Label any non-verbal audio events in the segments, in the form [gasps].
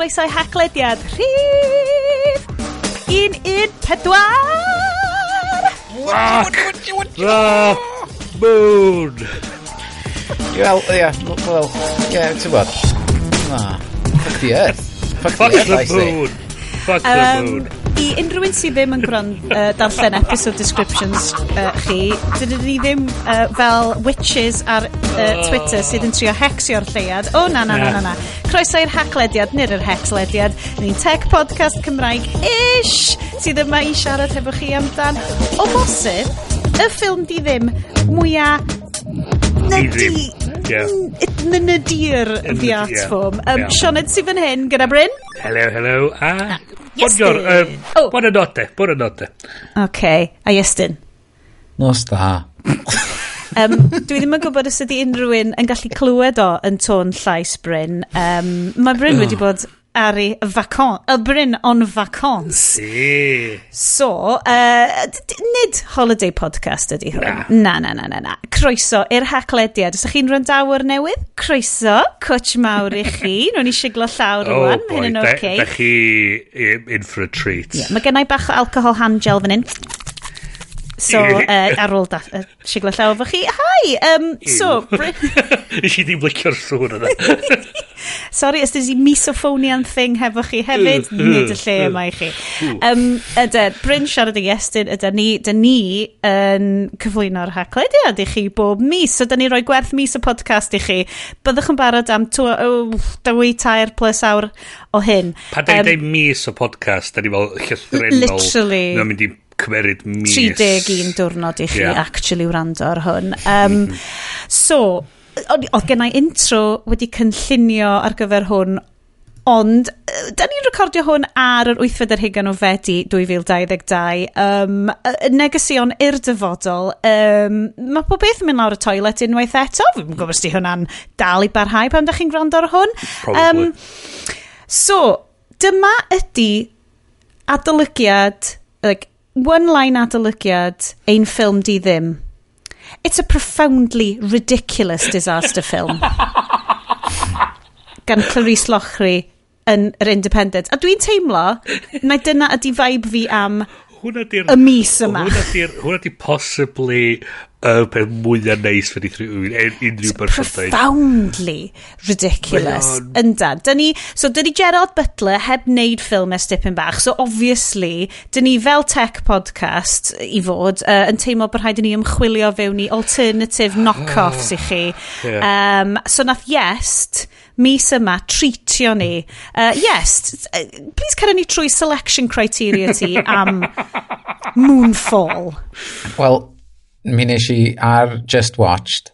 chroeso i haclediad rhif un un pedwar. Rock, moon. Wel, ie, wel, ie, ti'n bod. Na, fuck the earth. Fuck the earth, I say. Moon. Fuck the moon i unrhyw un sydd ddim yn gwrand, uh, darllen episode descriptions uh, chi, dydyn ni ddim uh, fel witches ar uh, Twitter sydd yn trio hexio'r lleiad. O, oh, na, na, na, na, na. Croeso i'r haclediad, nid yr hexlediad. Ni'n tech podcast Cymraeg ish sydd yma i siarad hefo chi amdan. O bosib, y ffilm di ddim mwyaf... Di Yn Yeah. Nynydir ddiat ffwm. Um, yeah. Sioned sydd fan hyn gyda Bryn. Hello, hello. A Bodgor, um, oh. buona notte, buona. OK, a Iestyn? Nos da. um, dwi ddim yn gwybod os ydy unrhyw un yn gallu clywed o yn tôn llais Bryn. Um, mae Bryn wedi oh. bod Ari, vacon, y bryn on vacons. Si. So, uh, nid holiday podcast ydy hwn. Na. na, na, na, na, Croeso i'r haclediad. Os ydych chi'n randawr newydd, croeso, cwtch mawr i chi. [laughs] Nw'n i siglo llawr oh, rwan, mae hyn yn o'r okay. Da, da chi in for a treat. Yeah, mae gennau bach o alcohol hand gel fan hyn. So, uh, ar ôl da, uh, siglo llaw fo chi. Hi! Um, so... Nes [laughs] i ddim licio'r sŵn yna. [laughs] Sorry, os dysi misophonian thing hefo chi hefyd, mm, nid mm, y lle yma i chi. Um, ydy, Bryn siarad i Iestyn, ydy ni, dy ni yn cyflwyno'r haclediad i chi bob mis, so dy ni roi gwerth mis y podcast i chi. Byddwch yn barod am dwy tair plus awr o hyn. Pa da um, mis o podcast, da ni fel llythrenol. [laughs] Literally. Mae'n mynd i cymeryd mis. 31 diwrnod i chi yeah. actually wrando ar hwn. Um, [laughs] so, oedd gen i intro wedi cynllunio ar gyfer hwn, ond da ni'n recordio hwn ar yr 8fed ar hugan o Fedi 2022. Um, negesion i'r dyfodol, um, mae pob beth yn mynd lawr y toilet unwaith eto. Fi'n gwybod os di hwnna'n dal i barhau pan da chi'n gwrando ar hwn. Probably. Um, so, dyma ydy adolygiad, like, one-line adolygiad ein ffilm di ddim It's a profoundly ridiculous disaster film. [laughs] gan Clarice Lochry yn yr Independent. A dwi'n teimlo na dyna ydy vibe fi am hwnna di'r... Y mis yma. Hwnna di'r, hwnna di possibly y uh, pen mwyaf neis fe unrhyw person dweud. profoundly ridiculous. Ynda. Dyn ni, so dyn ni Gerard Butler heb wneud ffilm ers dipyn bach, so obviously, dyn ni fel tech podcast i fod uh, yn teimlo bod rhaid i ni ymchwilio fewn i alternative knock-offs i chi. Yeah. Um, so nath Yes mis yma treatio ni. Uh, yes, uh, please cyrra ni trwy selection criteria ti am [laughs] Moonfall. Wel, mi nes i ar Just Watched,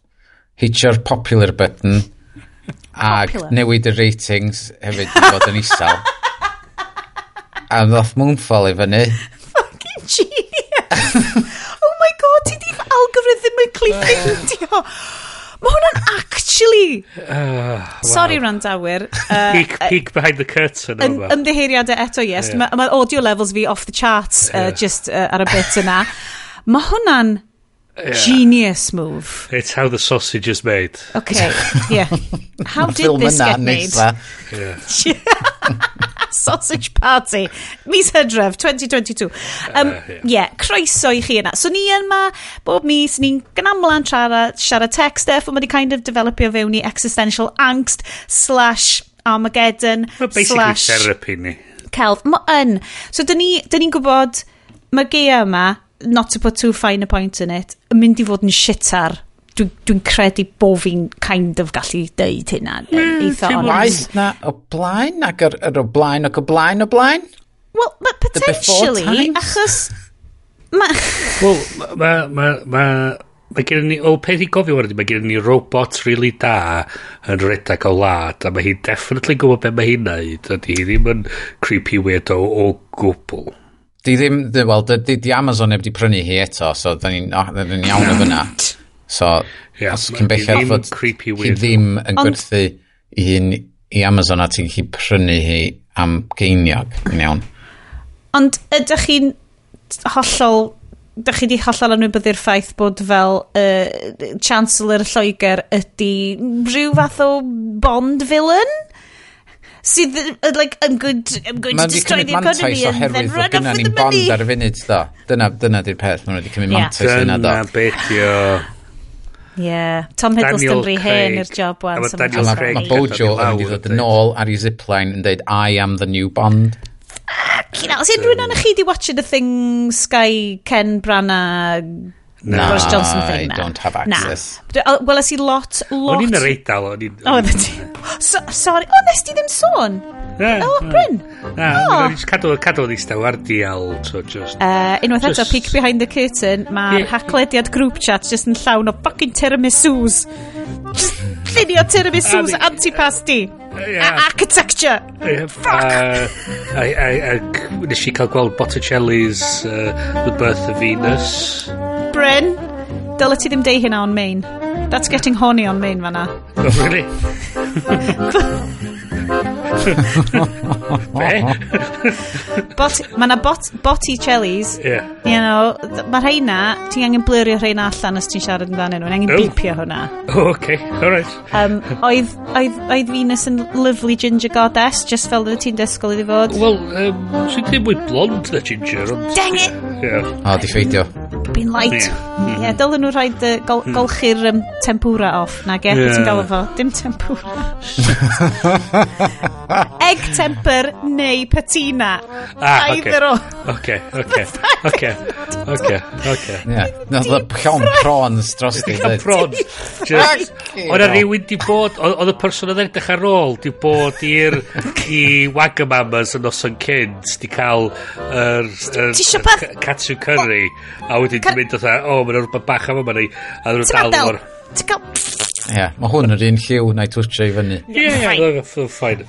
hitio'r popular button, ag popular. newid y ratings hefyd i fod yn isel. a ddoth Moonfall i fyny. Fucking genius! [laughs] oh my god, ti di algorithmically yn! Mae hwnna'n actually... Uh, wow. Sorry, randawyr. [laughs] Uh, peek, uh, peek behind the curtain. Yn ymddeheiriadau eto, yes. Yeah. Mae ma audio levels fi off the charts, uh, yeah. just uh, ar y bit yna. Mae hwnna'n yeah. genius move. It's how the sausage is made. Okay, yeah. [laughs] How did this get made? Yeah. [laughs] [laughs] Sausage Party. Mis Hydref, 2022. Um, yeah. croeso i chi yna. So ni yma bob mis, ni'n gynamlan siarad, siarad tech stuff, ond mae di kind of developio fewn i existential angst slash Armageddon Mae basically slash... therapy ni. Celf. Mae yn. So dyn ni'n ni, dyn gwybod, mae gea yma, not to put too fine a point in it, yn mynd i fod yn shitar dwi'n dwi credu bod fi'n kind of gallu deud hynna. Mm, eitha honest. Na o blaen ac yr, yr o blaen ac o blaen o blaen? Well, Wel, potentially, achos... Ma... [laughs] Wel, mae... Ma, ma, Mae gen ni, o peth i gofio wedi, mae gen ni robot really da yn redag o lad, a mae hi'n definitely gwybod beth mae hi'n neud, a di hi ddim yn creepy weirdo o, gwbl. Di ddim, wel, di, di, Amazon heb di prynu hi eto, so da ni'n oh, ni iawn o fyna. [laughs] So, yeah, os chi'n bellach fod creepy hi ddim yn gwerthu i hun i Amazon a ti'n gallu prynu hi am geiniog, yn iawn. Ond ydych chi'n hollol dych chi di hollol anwybyddu'r ffaith bod fel uh, Chancellor Lloegr ydy rhyw fath o Bond villain? Sydd, uh, like, I'm going to, I'm going to destroy the economy and then run off with the money. Mae'n cymryd mantais oherwydd bod gynna ni Bond ar y funud, do. Dyna, dyna di'r peth, mae'n wedi cymryd yeah. mantais yna, do. Dyna beth yw... Yeah. Tom Hiddleston rhi hen i'r job wan. So Daniel Craig. Mae Bojo yn mynd i ddod yn ôl ar ei zipline yn dweud I am the new Bond. Cyn os unrhyw na chi di watch the thing Sky Ken Brana Na, Boris Johnson thing na. I don't have access. Na. Wel, i lot, lot... O'n i'n yr eidal, o'n i'n... O, sorry. O, nes ti ddim sôn? O, Bryn. Na, cadw, cadw ni staw ar dial. So just, uh, unwaith eto, peek behind the curtain, mae'r yeah. haclediad group chat just yn llawn o fucking tiramisus. Just llunio tiramisus antipasti. Yeah. Architecture. Yeah. Fuck. Uh, nes i cael gweld Botticelli's uh, The Birth of Venus. Bryn, dylai ti ddim deu hynna on main. That's getting horny on main fanna. Oh, really? [laughs] Be? bot, mae yna bot, Botticellis. Ie. Yeah. You know, mae rheina, ti'n angen blyrio rheina allan os ti'n siarad amdanyn nhw. angen oh. beepio hwnna. Oh, okay. All right. Um, oedd, oedd, oedd Venus yn lovely ginger goddess, just fel ti'n dysgol iddi fod. Wel, um, sy'n ddim wyd blond na ginger. Ond... Dang it! Yeah. O, di ffeidio. Been light. Ie, yeah. Mm-hmm. yeah, dylen nhw rhaid uh, gol mm-hmm. golchi'r um, tempura off. Na ge, yeah. ti'n galw fo? Dim tempura. [laughs] Egg temper neu patina. Ah, okay. Either o. Oce, oce, oce, oce, oce. Ie, nath o llon prawns dros di. Llon prawns. Oedd y rhywun di bod, oedd y person oedd edrych ar ôl di bod i'r [laughs] i Wagamamas yn noson cynt di cael yr er, er, Katsu Curry a wedi wedyn ti'n mynd fatha, o, mae'n rhywbeth bach am yma ni, a ddyn nhw'n dal o'r... Ti'n cael... Ie, mae hwn yr un lliw na'i twtio i fyny. Ie, ie, ffain.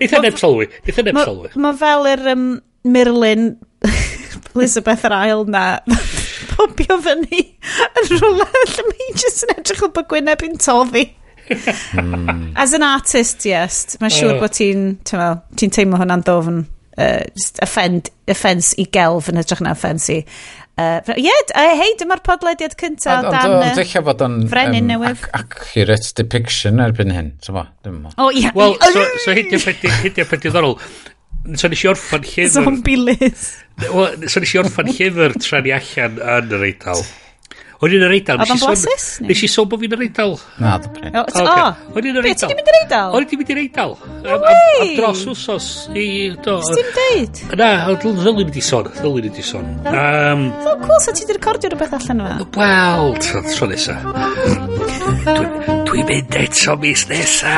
Eitha neb sylwi, eitha neb sylwi. Mae fel yr um, Merlin [laughs] Elizabeth yr ail na [laughs] popio fyny yn rhywle lle mae jyst yn edrych o bod gwyneb yn toddi. Hmm. As an artist, yes. Mae'n siŵr oh. bod ti'n ti'n teimlo hwnna'n ddofn uh, just offend, offense i gelf yn hytrach na offense i Uh, Ie, yeah, hei, dyma'r podlediad cyntaf dan... Ond dwi'n lle fod o'n... Frenin newydd. Accurate depiction erbyn hyn, so fo, dwi'n mo. O, ie. Wel, so, [laughs] so hyn di'r peth diddorol. So nes i orffan llyfr... Zombie Liz. Wel, so nes i orffan llyfr tra ni allan yn yr eidl. O'n i'n yr eidl. Oedd o'n blasus? Nes i sôn bod fi'n yr eidl. Na, dwi'n bryd. O, o'n i'n yr eidl. Be, ti'n mynd yr eidl? O'n i'n mynd yr eidl. No way! Am dros wsos i... Sdim deud? Na, ddylwn i wedi sôn. Ddylwn i wedi sôn. Ddol cool, sa ti wedi recordio rhywbeth allan yma? Wel, tro nesa. Dwi'n mynd eto mis nesa.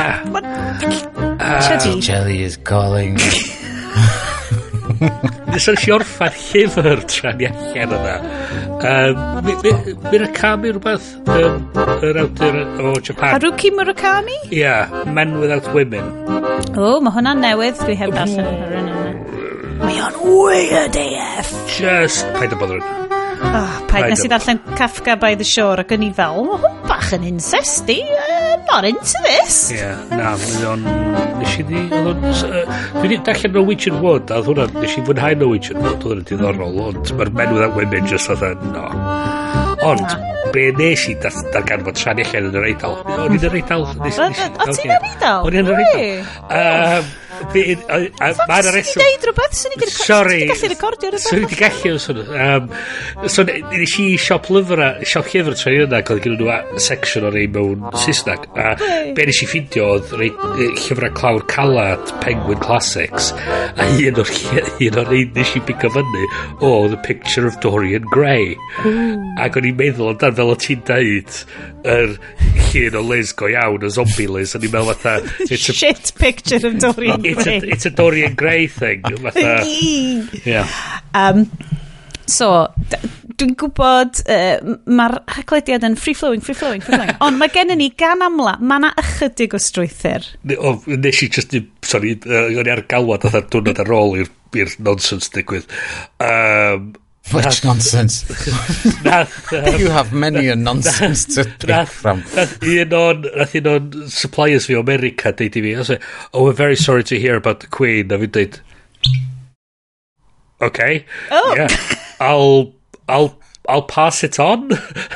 Chaddy. Chaddy is calling. [laughs] Nes o'n si orffan llyfr tra'n i allan yna. Um, Mirakami rhywbeth, um, yr awdur o Japan. Haruki Murakami? Ia, yeah, Men Without Women. O, oh, mae hwnna'n newydd, dwi heb darllen yr un yna. Mae o'n weird AF. Just, paid o bodd Oh, paid nes i ddarllen Kafka by the Shore ac yn i fel, hwn bach yn incesty, uh, not into this. Ie, yeah, na, fydd o'n, nes i ddi, oedd o'n, dwi wedi darllen Norwegian Wood, a oedd hwnna, nes i fwynhau Norwegian Wood, oedd hwnna'n diddorol, ond mae'r men without women just oedd yn, no. Ond, be nes i darganfod Sian Ellen yn yr Eidal? O'n i'n yr Eidal? O, ti'n yr Eidal? O'n i'n yr Eidal. Mae'n reswm... Swn i ddeud rhywbeth? Swn i wedi gallu recordio rhywbeth? Swn i wedi gallu. So, nes i siop lyfr a siop llyfr troi yna, cael gen nhw section o'r ei mewn Saesneg. A be nes i ffidio oedd rei llyfrau clawr calad, Penguin Classics, a un o'r un o'r un nes i bigo fyny o The Picture of Dorian Gray. Ac o'n i'n meddwl, ond fel o ti'n deud, yr llun o Liz go iawn, y zombie Liz, o'n i'n meddwl fatha... [laughs] Shit picture of Dorian it's, a, it's a Dorian Gray thing. [laughs] Fatha. yeah. Um, so, dwi'n gwybod, uh, mae'r haglediad yn free-flowing, free-flowing, free-flowing. Ond mae gennym ni gan amla, mae yna ychydig o strwythyr. O, nes i just, sorry, o'n i ar galwad oedd ar dwrnod ar ôl i'r nonsense digwydd. Um, Which nonsense. [laughs] nath, um, You have many a nonsense to pick nath, from. nath un o'n, nath un o'n suppliers fi o America deud i fi, I was oh, we're very sorry to hear about the Queen. A fi deud, okay, Oh. yeah, [laughs] I'll, I'll I'll pass it on.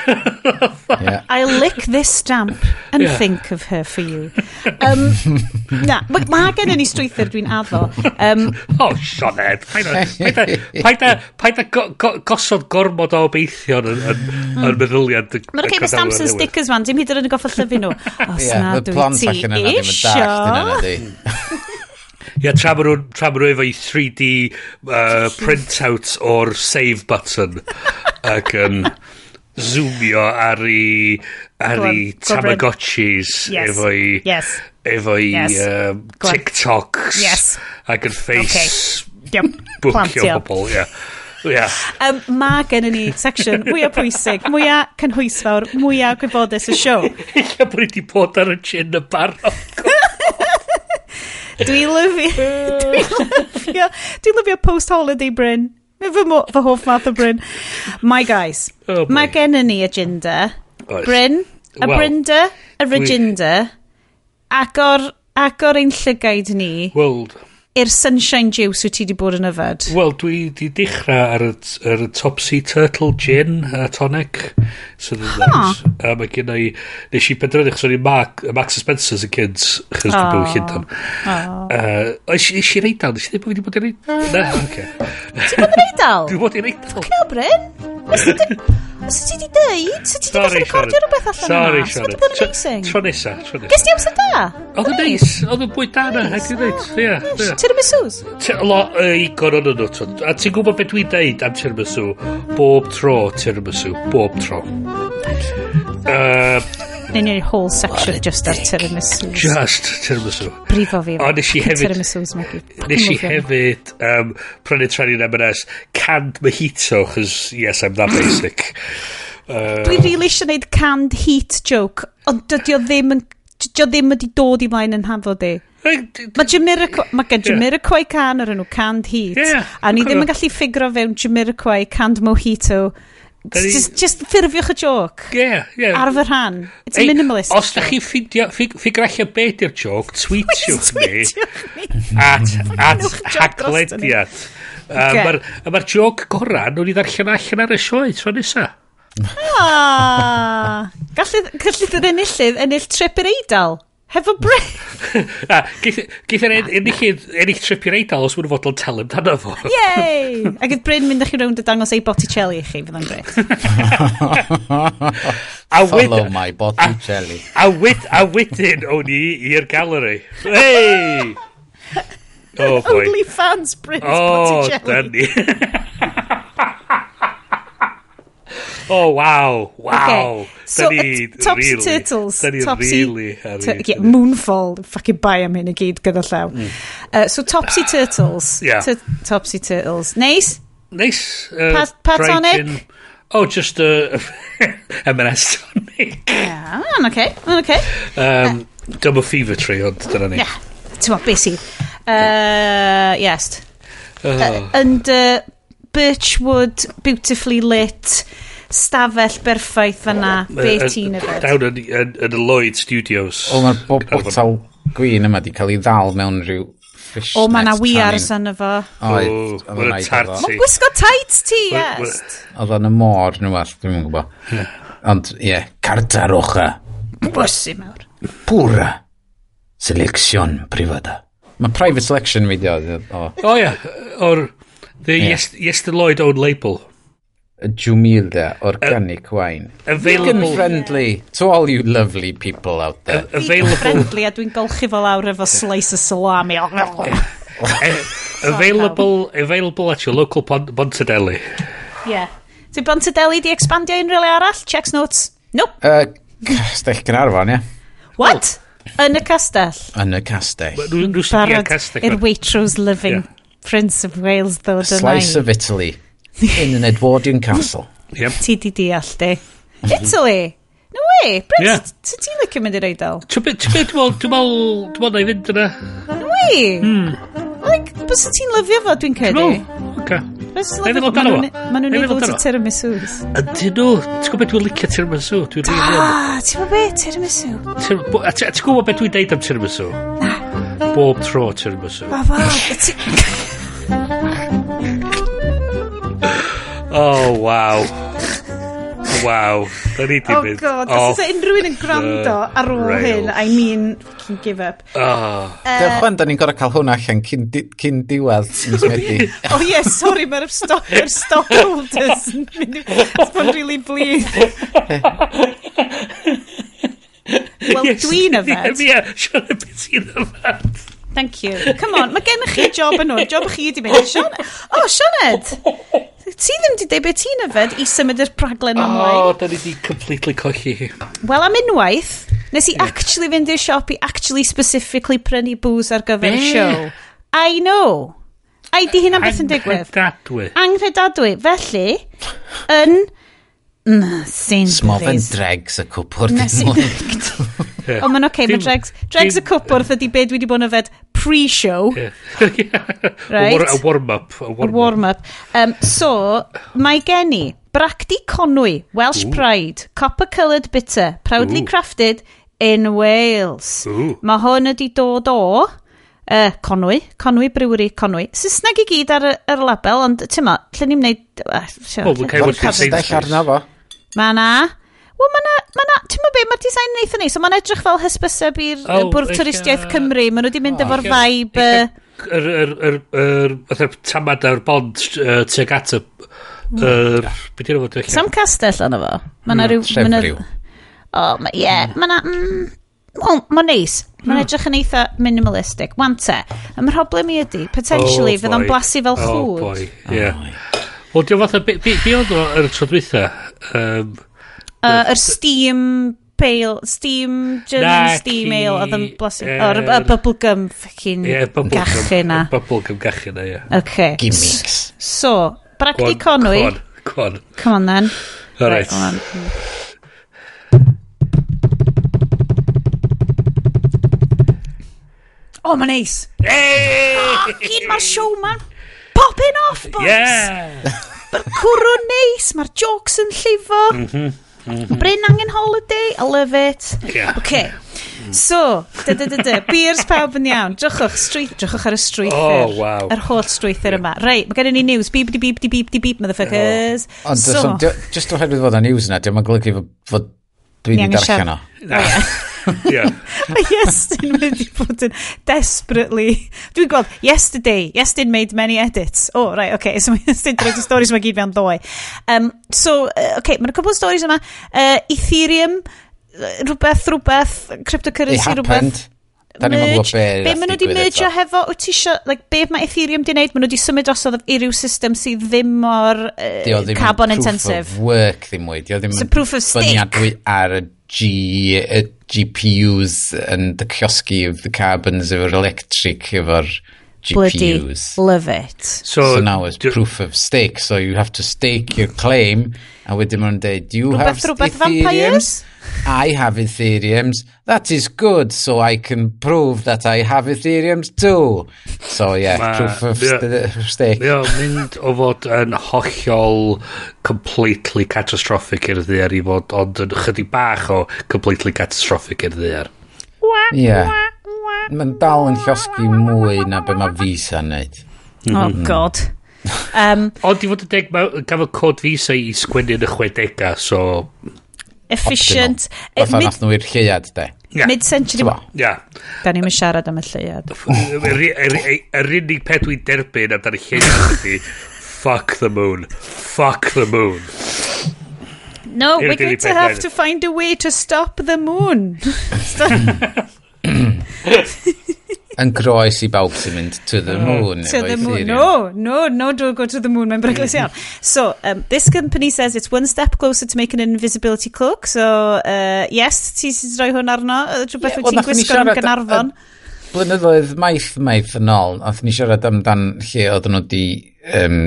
yeah. [laughs] I'll lick this stamp and yeah. think of her for you. Um, na, mae ma gen i ni strwythyr dwi'n addo. Um, [laughs] oh, Sioned. Paid a go, go, gosod gormod o obeithion yn, yn, hmm. yn meddyliad. Mae'n Mae'r cael stamps and stickers fan, dim hyd yn yn goffa llyfu nhw. [laughs] Os yeah, na, dwi ti isio. Ia, Ie, tra maen nhw'n nhw efo i 3D uh, printout o'r save button ac yn zoomio ar i ar i Tamagotchis yes. efo i yes. efo i yes. Um, TikToks yes. ac yn face okay. yep. bookio pobl yeah. Yeah. Um, mae gen i ni section mwyaf pwysig, mwyaf cynhwysfawr, mwyaf gwybodus y siow. Illa bod wedi bod ar y chin y barod. [laughs] dwi lyfio, dwi lyfio, dwi lyfio post-holiday Bryn. Mae fy, mo, fy hoff math o Bryn. My guys, oh boy. mae i ni agenda. Oes. Bryn, y well, Brynda, y Reginda, agor, agor ein llygaid ni. World i'r Sunshine Juice wyt ti wedi bod yn yfed? Wel, dwi wedi dechrau ar y, ar y Topsy Turtle Gin a Tonic sydd yn ddaws. A mae gen i, nes i penderfynu, chos o'n i Mark, Max Spencer's Spencer yn cynt, chos dwi'n byw Llundain. Nes eh, i reidal, nes i ddim bod wedi bod i reidal. Na, ah. oce. Ti'n bod i'n reidal? Dwi'n bod i reidal. Ffocin Bryn. Os ti wedi dweud, [laughs] os ti wedi gallu recordio rhywbeth allan Sorry, yna. Sorry, Sharon. Tro nesa, tro nesa. Ges ti amser da? Oedd yn neis, oedd yn bwyd dana, hag i ddweud. Ie, Tiramisus? Lo, i igon o'n nhw. A ti'n gwybod beth dwi'n dweud am tiramisu? Bob tro tiramisu, bob tro. Uh, Neu ni'n whole section just ar tiramisu. Just tiramisu. Brifo fi. O, nes i hefyd... Tiramisus, Maggie. Nes i hefyd um, prynu trani yn M&S canned mojito, chos yes, I'm that basic. uh, [laughs] Dwi really eisiau gwneud canned heat joke, ond dydy o ddim yn dydy o ddim wedi dod i mlaen yn hanfod di. Mae Jamiroquai, mae gen Jamiroquai can ar enw canned heat, yeah, a ni ddim yn gallu ffigro fewn Jamiroquai canned mojito Ni... Just, just ffurfiwch y joc. Yeah. Yeah. Ar fy rhan. It's Ei, minimalist. Os da chi'n ffidio, ffigur allan beth i'r joc, tweetiwch ni at, at haglediad. Mae'r ma joc gorau, nhw'n i ddarllen allan ar y sioe, tro nesa. Ah, gallu gallid yr enillydd ennill trip i'r eidl. Hefo break! a, [laughs] ah, geith yn ennill ennill trip i'r eidl os mwyn fodlon tel amdano fo. Yey! Ac ydd Bryn mynd â chi rownd y dangos ei Botticelli i chi, fydd o'n gret. Follow my Botticelli. A, wyd, a wedyn o'n i i'r gallery. Hey! [laughs] Oh, boy. Only fans Bryn's oh, Botticelli. Oh, [laughs] [laughs] Oh, wow, wow. Okay. So, uh, ni, Topsy really, Turtles. Da ni Topsy, really ar yeah, Moonfall, fucking bai am hyn i gyd gyda llaw. Mm. Uh, so, Topsy Turtles. [sighs] yeah. Topsy Turtles. Neis? Neis. Uh, pa Patonic? Oh, just uh, [laughs] a M&S tonic. Yeah, ma'n okay, ma'n okay. Um, uh, Dyma fever tree, ond dyna ni. Yeah, ti'n ma, busy. Uh, yes. Uh, uh, and uh, Birchwood, beautifully lit, stafell berffaith fanna, be ti'n yfed? Down yn yn, yn y Lloyd Studios. O, mae'r bob bwtal gwyn yma di cael ei ddal mewn rhyw fishnet. O, mae na wiars yn efo. O, mae'n tarti. Mae'n gwisgo tight ti, yes. Oedd o'n y môr, nhw all, dwi'n mwyn gwybod. Ond, ie, yeah, carta rocha. E. Bwysi mawr. Pura. Selection privada. E. Mae private selection fi di oedd. O, ie. O'r The yeah. yes, yes, the Lloyd own label. Jumilda Organic uh, Wine. Available. Vegan friendly to all you lovely people out there. Uh, available. friendly a dwi'n golchi fel awr efo slice of salami. Eh, available, available at your local Bont Bontadelli. Yeah. Dwi'n Bontadeli di expandio unrhyw le arall? Checks notes? Nope. Uh, Stell Gynarfon, ie. Yeah. What? Oh. Yn y castell? Yn y castell. Barod i'r Waitrose living. Yeah. Prince of Wales ddod yna. Slice of Italy in an Edwardian castle. [laughs] Yep. Ti di deall di. Mhm. Italy! No way! Brent, yeah. ti'n ti licio mynd i'r eidl? Ti'n beth, ti'n beth, dwi'n meddwl, dwi'n meddwl na i fynd yna. No way! Hmm. Like, bys ti'n lyfio fo, dwi'n credu? No, oce. Bys ti'n lyfio fo, maen nhw'n neud lot o tiramisus. Ydyn nhw, ti'n gwybod beth dwi'n licio tiramisu? Dwi'n rili ah, Da, ti'n gwybod beth, tiramisu? Ti'n gwybod beth dwi'n deud am tiramisu? Bob tro tiramisu. Ba, ba, [laughs] Oh, wow. Waw. Da ni di mynd. Oh, God. Os oes e unrhyw un yn gwrando ar ôl hyn, I mean, fucking give up. Ah. Eh, oh. Uh, Dewch fan, da ni'n gorau cael hwn allan cyn, di, cyn diwedd mis Medi. oh, yes, yeah, sorry, mae'r stock, [laughs] stockholders yn mynd i... It's been really bleed. [laughs] Wel, yes, dwi'n yfed. Ie, [laughs] yeah, siwr y beth sy'n yfed thank you. Come on, mae gennych chi job yn hwn. Job chi wedi mynd. Sean... Oh, Sioned! Ti ddim wedi dweud beth ti'n yfed i symud yr praglen ymlaen. O, oh, da ni di completely colli. Wel, am unwaith, nes i yeah. actually fynd i'r siop i actually specifically prynu booze ar gyfer y siow. I know. Ai, di hynna'n beth yn digwydd? Angredadwy. Anghredadwy. Felly, yn Na, sy'n Smofen dregs y cwpwr Na, dim sy'n- ond. Mae'n oce, mae dregs... Dregs y cwpwrdd ydy beth wedi bod yn yfed pre-show. Right. A warm-up. A warm-up. warm-up. Um, so, mae gen i Bracdi Conwy, Welsh Pride, copper-coloured bitter, proudly Ooh. crafted in Wales. Ooh. Mae hwn wedi dod o uh, Conwy, Conwy Brewery Conwy. Saesneg i gyd ar y, ar y label, ond ti'n ma, lle ni'n wneud... Uh, Wel, dwi'n cael Wel, Wel, Wel, Wel, Wel, Mae na... Wel, mae na... Ma na Ti'n mynd be, mae'r design yn eitha ni. So mae'n edrych fel hysbyseb i'r oh, bwrdd twristiaeth uh, Cymru. Mae nhw wedi mynd oh, efo'r vibe... Yr yr, yr, yr, yr, tamad a'r bond uh, tuag at y... Hmm. yr, beth yw'n Er, Sam Castell yna fo. Mae na hmm, rhyw... Trefriw. O, ie. Hmm. Mae na... Mm, Wel, mae'n neis. Mae'n edrych yn eitha minimalistic. Wante, te, y mhroblem i ydy, oh, potentially, oh, fydd o'n blasu fel oh, chwd. Oh, boy, yeah. Oh, Wel, diolch fatha, be, be, be oedd o'r tro dwytha? Um, uh, yr Steam Pale, Steam, German na, Steam Ale, oedd yn blasio, o'r bubblegum ffocin gachu na. Bubblegum gachu na, ie. OK. Gimmicks. So, Bragdi Conwy. Come on, come on. then. All right. right O, oh, mae'n neis. Hey! Oh, gyd mae'r show, man popping off, boys! Yeah! Mae'r cwrw neis, mae'r jokes yn llifo. Mm -hmm. Mm -hmm. Bryn angen holiday, I love it. Yeah. Okay. So, dy dy dy dy, beers pawb yn iawn. Drychwch, strwyth, drychwch ar y strwythyr. Oh, wow. Yr holl strwythyr yma. Rei, mae gen i ni news. Beep, di, beep, di, beep, di, beep, motherfuckers. Oh. Ond, so, just oherwydd fod y news yna, diolch yn golygu fod dwi'n darllen o. Oh, [laughs] [laughs] yeah. Mae Iestyn wedi bod yn desperately... Dwi'n gweld, yesterday, Iestyn made many edits. O, oh, right, okay, so mae Iestyn dreid y storys mae gyd fewn ddoe. Um, so, uh, okay, mae'n cwbl o storys yma. Uh, Ethereum, rhywbeth, rhywbeth, cryptocurrency, rhywbeth. Da ni'n gwybod be... Be maen nhw wedi mergio hefo, wyt ti isio, like, be mae Ethereum di wneud, maen nhw wedi symud drosodd i ryw system sydd ddim mor uh, carbon intensive. Dio ddim proof of work ddim wedi, dio ddim so proof of stake. Byniadwy ar y G, GPUs yn the kiosgi of the carbons efo'r electric efo'r GPUs. Bloody love it. So, so now it's proof of stake. So you have to stake your claim a wedyn mae'n dweud, do you rhywbeth, have rhywbeth Ethereum? Vampires? I have Ethereums. That is good, so I can prove that I have Ethereums too. So yeah, Ma, proof of st uh, stake. Mae o'n mynd o fod yn hollol completely catastrophic i'r ddiar i fod, ond yn chydig bach o completely catastrophic i'r ddeir. Yeah. Mae'n dal yn llosgu mwy na be mae visa yn neud. Mm. Oh god. Um, [laughs] ond i fod yn deg, gafodd cod visa i sgwennu yn y 60 so efficient. Fatha nath nhw i'r lleiad, de. Yeah. Mid-century. Yeah. Da ni'n siarad am y lleiad. Yr unig peth dwi'n derbyn am dan y lleiad ydy, fuck the moon. Fuck the moon. No, we're going to have to find a way to stop the moon. [laughs] [laughs] [laughs] yn groes i bawb sy'n mynd to the mm. moon. to the moon. No, no, no, don't go to the moon. Mae'n bryglis mm. iawn. So, um, this company says it's one step closer to making an invisibility cloak. So, uh, yes, ti sy'n rhoi hwn arno? Rhywbeth yeah, wyt ti'n gwisgo yn Gynarfon? Blynyddoedd maith maith yn ôl, oedd ni siarad amdan lle oedd nhw wedi um,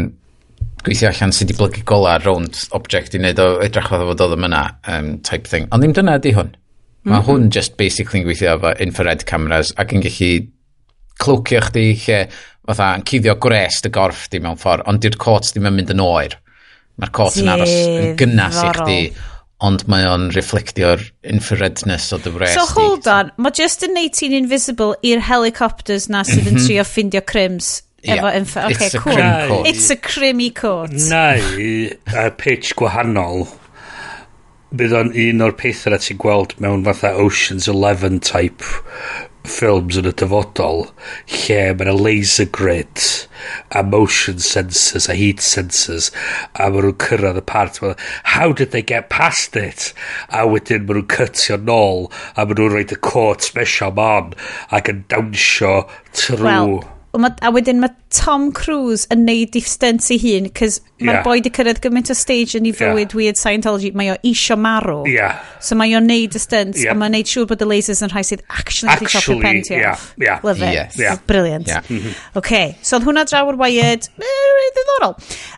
gweithio allan sydd wedi blygu gola rownd object i wneud o edrych oedd fod oedd yna um, type thing. Ond ddim dyna ydy hwn. Mae mm -hmm. hwn just basically yn gweithio efo infrared cameras ac yn gallu clwcio chdi lle fatha yn cuddio gres dy gorff di mewn ffordd, ond di'r cots ddim yn mynd yn oer. Mae'r cots yn aros yn gynnas i chdi, ond mae o'n reflectio'r infraredness o dy wres So hold on, mae just yn neud ti'n invisible i'r helicopters na sydd yn mhm. trio ffindio crims. Efo yeah. Okay, it's cool. A crim coat. It's a crimmy coat. Neu, uh, pitch gwahanol bydd o'n un o'r pethau na ti'n gweld mewn fatha Ocean's Eleven type ffilms yn y dyfodol lle mae yna laser grid a motion sensors a heat sensors a maen nhw'n cyrraedd y part ma, how did they get past it? A wedyn maen nhw'n cytio nôl a maen nhw'n rhoi y court special man ac yn dawnsio trwy well ma, a wedyn mae Tom Cruise yn neud i stunts i hun, cys yeah. mae'r boi di cyrraedd gymaint o stage yn ei fywyd yeah. weird Scientology, mae o isio marw. Yeah. So mae o'n neud y stunts, yeah. a mae'n neud siŵr bod y lasers yn rhai sydd actually, wedi chopio pen ti yeah, yeah. Love it. Yes. Yeah. Brilliant. Yeah. Mm -hmm. OK, so oedd hwnna draw o'r wired. Ddiddorol.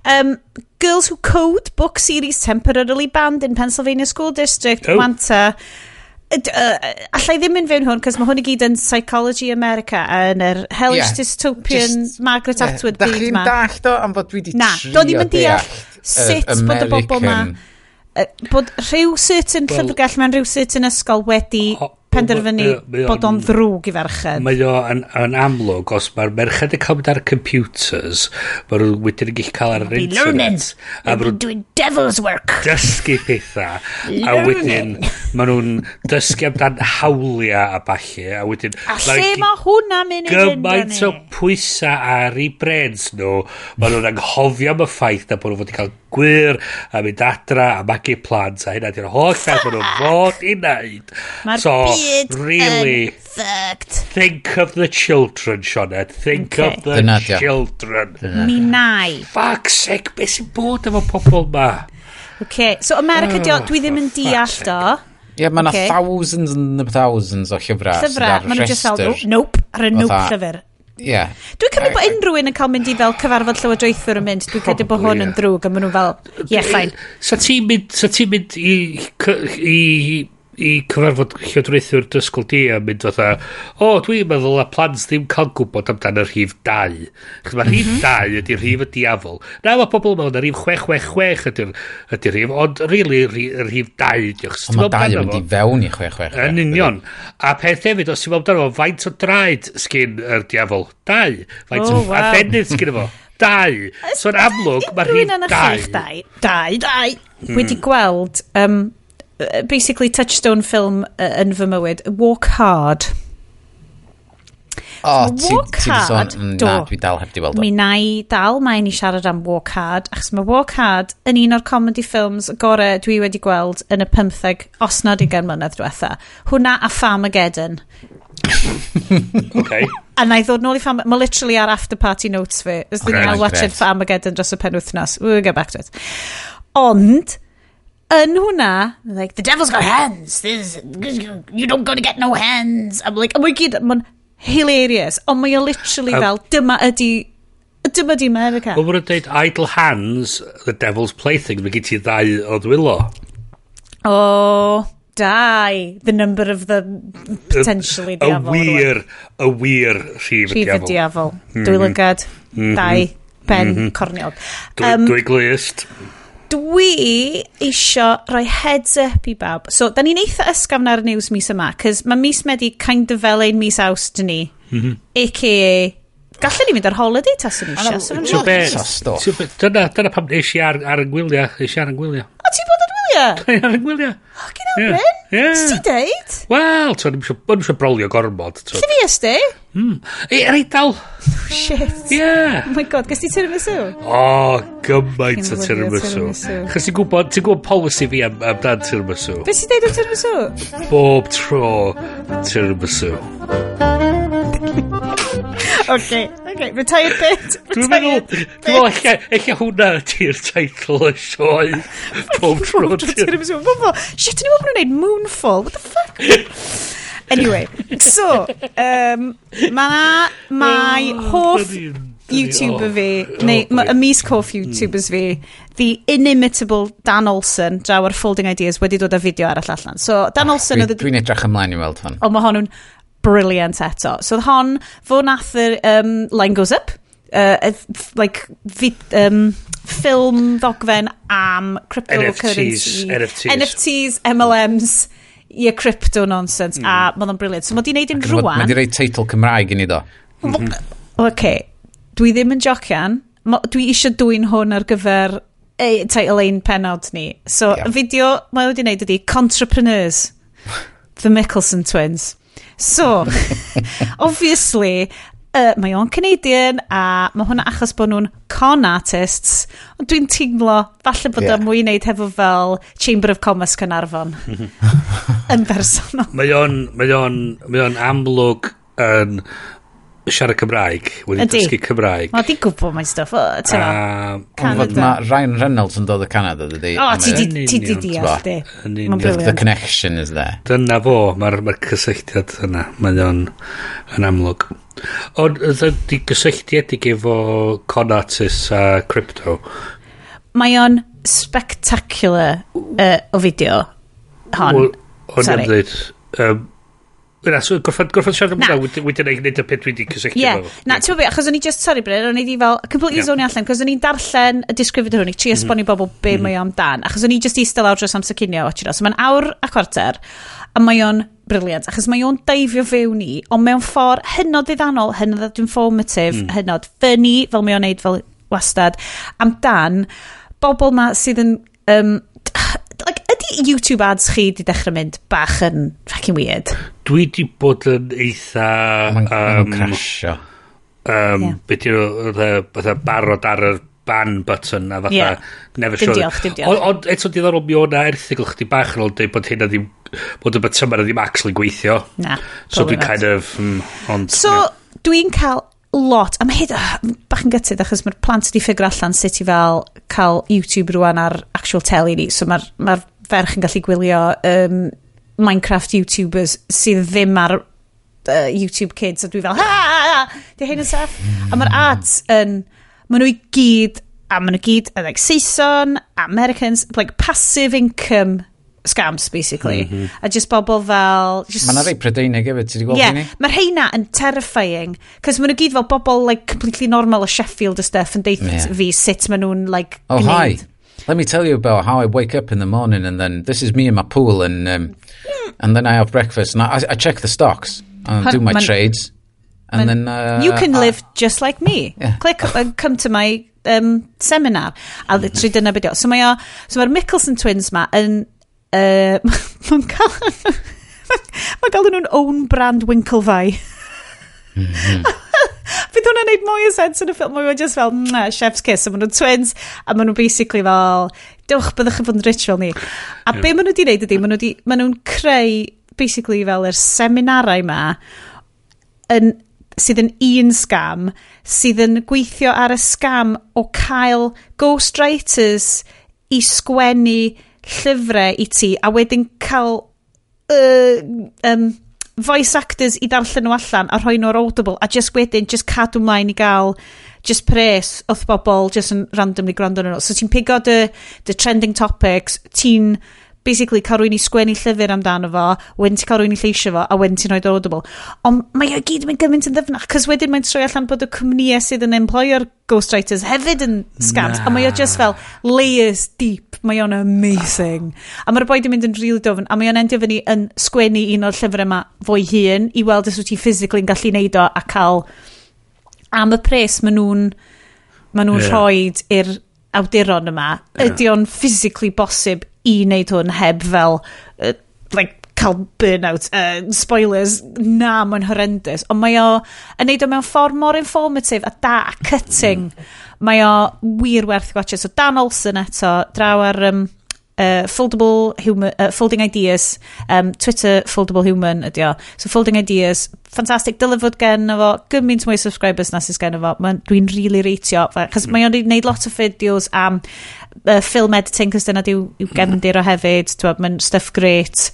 Um, Girls Who Code book series temporarily banned in Pennsylvania School District, oh. Manta allai ddim mynd fewn hwn, cos mae hwn i gyd yn Psychology America yn yr hellish yeah, dystopian just, Margaret Atwood yeah, byd ma. Da chi'n dallt o am fod dwi wedi Na, do'n ddim yn deall sut bod y bobl ma... Bod rhyw certain llyfrgell mewn rhyw certain ysgol wedi penderfynu bod o'n ddrwg i ferched. Mae o yn, yn amlwg, os mae'r merched yn cael mynd ar computers, mae nhw wedyn yn gallu cael ar yr internet. A mae nhw'n doing devil's work. Dysgu pethau. a wedyn mae nhw'n dysgu amdan hawliau a falle. A wedyn... A lle mae hwnna mynd i fynd Gymaint o pwysau ar ei brens nhw. Mae nhw'n anghofio am y ffaith na bod nhw fod i cael gwir a mynd adra a magu plant a hynna di'r holl beth maen nhw'n [laughs] fod i wneud. Mae'r so, gyd really. yn fucked. Think of the children, Sioned. Think okay. of the Dyna, children. Mi nai. Fuck sec, beth sy'n bod efo pobl ma? Okay, so America, oh, dio, dwi ddim yn deall do. Ie, mae yna okay. thousands and thousands o llyfrau. Llyfrau, maen nhw just fel, nope, ar y nope llyfr. Ie. Dwi'n cymryd bod unrhyw un yn cael mynd i fel cyfarfod llywodraethwr yn mynd, dwi'n credu bod hwn yn drwg, a maen nhw fel, ie, yeah, ffain. Sa ti'n mynd, sa ti'n mynd i, i i cyfarfod llywodraethwr dysgol di a mynd fatha, o, oh, dwi'n meddwl a plans ddim cael gwybod amdan y rhif 2. Chos mae rhif mhm. 2 ydy'r rhif y diafol. Na, mae pobl mewn, y rhif 666 ydy'r ydy rhif, ond rili really, rhif 2 ydy. Ond mae 2 yn mynd i fewn i 666. Yn union. A peth hefyd, os ti'n meddwl amdano, faint o draed sgyn yr diafol? 2. Faint oh, o wow. adenydd sgyn efo? 2. So yn amlwg, mae'r rhif 2. 2, 2. Wedi gweld... Um, basically touchstone film uh, yn fy mywyd. Walk Hard. O, so, ti, Walk ti Hard. Mm, sôn, na, dwi dal heb di weld o. Mi na i dal mae ni siarad am Walk Hard, achos mae Walk Hard yn un o'r comedy films gore dwi wedi gweld yn y 15, osnod i gan mlynedd diwetha. Hwna a Farmageddon. [laughs] okay. A na i ddod nôl i ffam... Mae literally ar after party notes fi. Os dyn ni'n watch it Farmageddon dros y penwythnos. We'll get back to it. Ond, yn hwnna, like, the devil's got hands, This, you don't gonna get no hands. I'm like, a mwy gyd, mae'n hilarious, ond mae o literally um, fel, dyma ydi, dyma di America. Wel, mae'n dweud idle hands, the devil's plaything, mae gen ti ddau o ddwylo. O, oh, dau, the number of the potentially a, diafol. A wir, a wir rhif y diafol. Rhif y diafol, mm -hmm. dwylygad, mm -hmm. dau, ben, mm -hmm. corniog. Um, Dwy, glist dwi eisio rhoi heads up i bawb. So, da ni'n eitha ysgafn ar y news mis yma, cys mae mis Medi kind of fel ein mis awst ni. Mhm. A.k.a. Gallen ni fynd ar holiday tas yn eisiau. So, be, dyna, dyna pam eisiau ar, ar yngwyliau. Eisiau ar yngwyliau. O, ti bod gwyliau? Cau ar y gwyliau. O, hell, Ie. Bryn. Ie. Ti'n deud? Wel, ti'n o'n eisiau brolio gormod. So. Lle fi ysdi? Mm. E, yr eidl. Oh, shit. Ie. Oh my god, gys ti tiramisu? O, gymaint o Fucking lyfio tiramisu. tiramisu. Chos ti'n gwybod, ti'n gwybod policy fi am, am dan tiramisu. Be si deud o tiramisu? Bob tro tiramisu okay, okay, retired bit. [laughs] Dwi'n meddwl, dwi'n meddwl, eich hwnna ydy'r teitl y sioe. [laughs] Bob tro. Shit, ti'n meddwl bod nhw'n gwneud Moonfall? What the fuck? [laughs] Anyway, so, um, mae na, mae oh, hoff YouTuber fi, oh, oh neu y mis hoff hmm. YouTubers fi, the inimitable Dan Olsen, draw ar Folding Ideas, wedi dod â fideo arall allan. So, Dan ah, Olsen... Dwi'n edrych ymlaen i weld hwn. O, mae hon yn brilliant eto. So hon, fo nath yr um, line goes up, uh, like, fi, um, ffilm ddogfen am cryptocurrency. NFTs. NFTs, MLMs, ie, crypto nonsense. Mm. A mae o'n briliant. So mae di wneud un rwan. Mae di rei teitl Cymraeg i ni do. Mm -hmm. Oce, okay. dwi ddim yn jocian. Dwi eisiau dwy'n hwn ar gyfer e, teitl ein penod ni. So, yeah. fideo mae wedi wneud ydi Contrapreneurs, The Mickelson Twins. So, obviously, uh, mae o'n Canadian a mae hwnna achos bod nhw'n con artists ond dwi'n teimlo falle bod yeah. o'n mwy wneud hefo fel Chamber of Commerce Cynarfon [laughs] yn bersonol mae o'n mae o'n mae o'n amlwg yn siarad Cymraeg, wedi Ydy. dysgu Cymraeg. Mae di gwybod mae'n stuff, o, ti'n Ond Canada. mae Ryan Reynolds yn dod o Canada, dydy. O, ti mae- di- ti di Yn union, deall, di. Yn Mae'n union. The, the brilliant. connection is there. Dyna fo, mae'r ma cysylltiad yna, mae o'n yn amlwg. Ond ydy gysylltiedig efo con artists a crypto. Mae o'n spectacular uh, o fideo hon. Wel, O'n i'n dweud, um, Na, so gorffan, gorffan siarad am hwnna, wedyn ei wneud y peth dwi wedi cysylltu. Ie, na, ti'n fi, achos o'n i just, sorry Bryn, o'n i di fel, completely yeah. zonio allan, cos o'n i'n darllen y disgrifiad hwn, i tri mhm. esbonio bobl be mm mae o amdan, achos o'n i just eistedd lawr dros amser cynio, watch so mae'n awr a cwarter, a mae o'n briliant, achos mae o'n daifio fewn i, ond mewn ffordd hynod ddiddannol, hynod informative, mm. hynod funny, fel mae o'n neud fel wastad, amdan bobl ma sydd yn um, ydy YouTube ads chi di dechrau mynd bach yn fucking weird? Dwi di bod yn eitha... Mae'n um, crasio. Um, yeah. Be di'r e, barod ar y ban button a fatha yeah. never sure. Dim diolch, dim diolch. Ond eto diddorol mi o'na erthigol chdi bach yn ôl dweud bod hynna ddim, bod y button ddim actually gweithio. Na, So dwi'n kind of, mm, ond... So, yeah. dwi'n cael lot, a mae hyd, uh, bach yn gytid achos mae'r plant wedi ffigur allan sut i fel cael YouTube rwan ar actual telly ni, so mae'r ma ferch yn gallu gwylio um, Minecraft YouTubers sydd ddim ar uh, YouTube Kids a dwi fel ha ha ha di hyn yn saff a mae'r ads yn maen nhw i gyd a maen nhw gyd yn like Saeson Americans like passive income scams basically mm -hmm. a just bobl fel just... mae'n rei prydeinig efo ti wedi gweld yeah, mae'r heina yn terrifying cos maen nhw gyd fel bobl like completely normal o Sheffield a stuff yn deith yeah. fi sut maen nhw'n like oh, gwneud hi let me tell you about how I wake up in the morning and then this is me in my pool and um, and then I have breakfast and I, I check the stocks and Hun, do my man, trades and man, then uh, you can I, live just like me. [laughs] Yeah. Click and uh, come to my um, seminar a literally dyna beth o. So mae'r uh, so mae Mickelson twins ma yn uh, mae'n cael mae'n cael nhw'n own brand Winklevi. [laughs] Mm-hmm. [laughs] Bydd hwnna'n neud mwy o sens yn y ffilm. Mae'n just fel, mmm, chef's kiss. A maen nhw'n twins. A maen nhw'n basically fel, dewch byddwch yn fod yn rich fel ni. A be maen nhw wedi neud ydy, maen nhw'n ma nhw creu basically fel yr seminarau ma yn, sydd yn un scam, sydd yn gweithio ar y scam o cael ghostwriters i sgwennu llyfrau i ti a wedyn cael uh, um, voice actors i darllen nhw allan a rhoi nhw'r audible a just wedyn, just cadw mlaen i gael just pres wrth bobl just yn randomly gwrando nhw. So ti'n pigo dy, dy trending topics, ti'n basically cael rwy'n i sgwennu llyfr amdano fo, wedyn ti'n cael rwy'n i lleisio fo, a wedyn ti'n rhoi audible. Ond mae o gyd yn gymaint yn ddyfnach, cos wedyn mae'n troi allan bod y cwmnïau sydd yn employer ghostwriters hefyd yn scams, nah. a mae o just fel layers deep, mae o'n amazing. A mae'r boi di mynd yn rili really dofn, a mae o'n endio fyny yn sgwennu un o'r llyfr yma fwy hun, i weld os wyt ti physically yn gallu neud o a cael am y pres maen nhw'n ma nhw yeah. rhoi i'r awduron yma, yeah. ydy o'n physically bosib i wneud hwn heb fel, uh, like, cael burnout, uh, spoilers, na, mae'n horrendous, ond mae o yn neud o mewn ffordd mor informative a da a cutting. Mm. Mae o wir werth gwachio. So Dan Olsen eto, draw ar um, uh, foldable human, uh, folding ideas, um, Twitter foldable human ydi o. So folding ideas, ffantastig dylifod gen efo gymaint mwy subscribers na sy'n gen fo. Dwi'n really reitio, achos mm. mae o'n gwneud lot o fideos am uh, film editing, cos dyna diw, yw [laughs] gefndir o hefyd, mae'n stuff great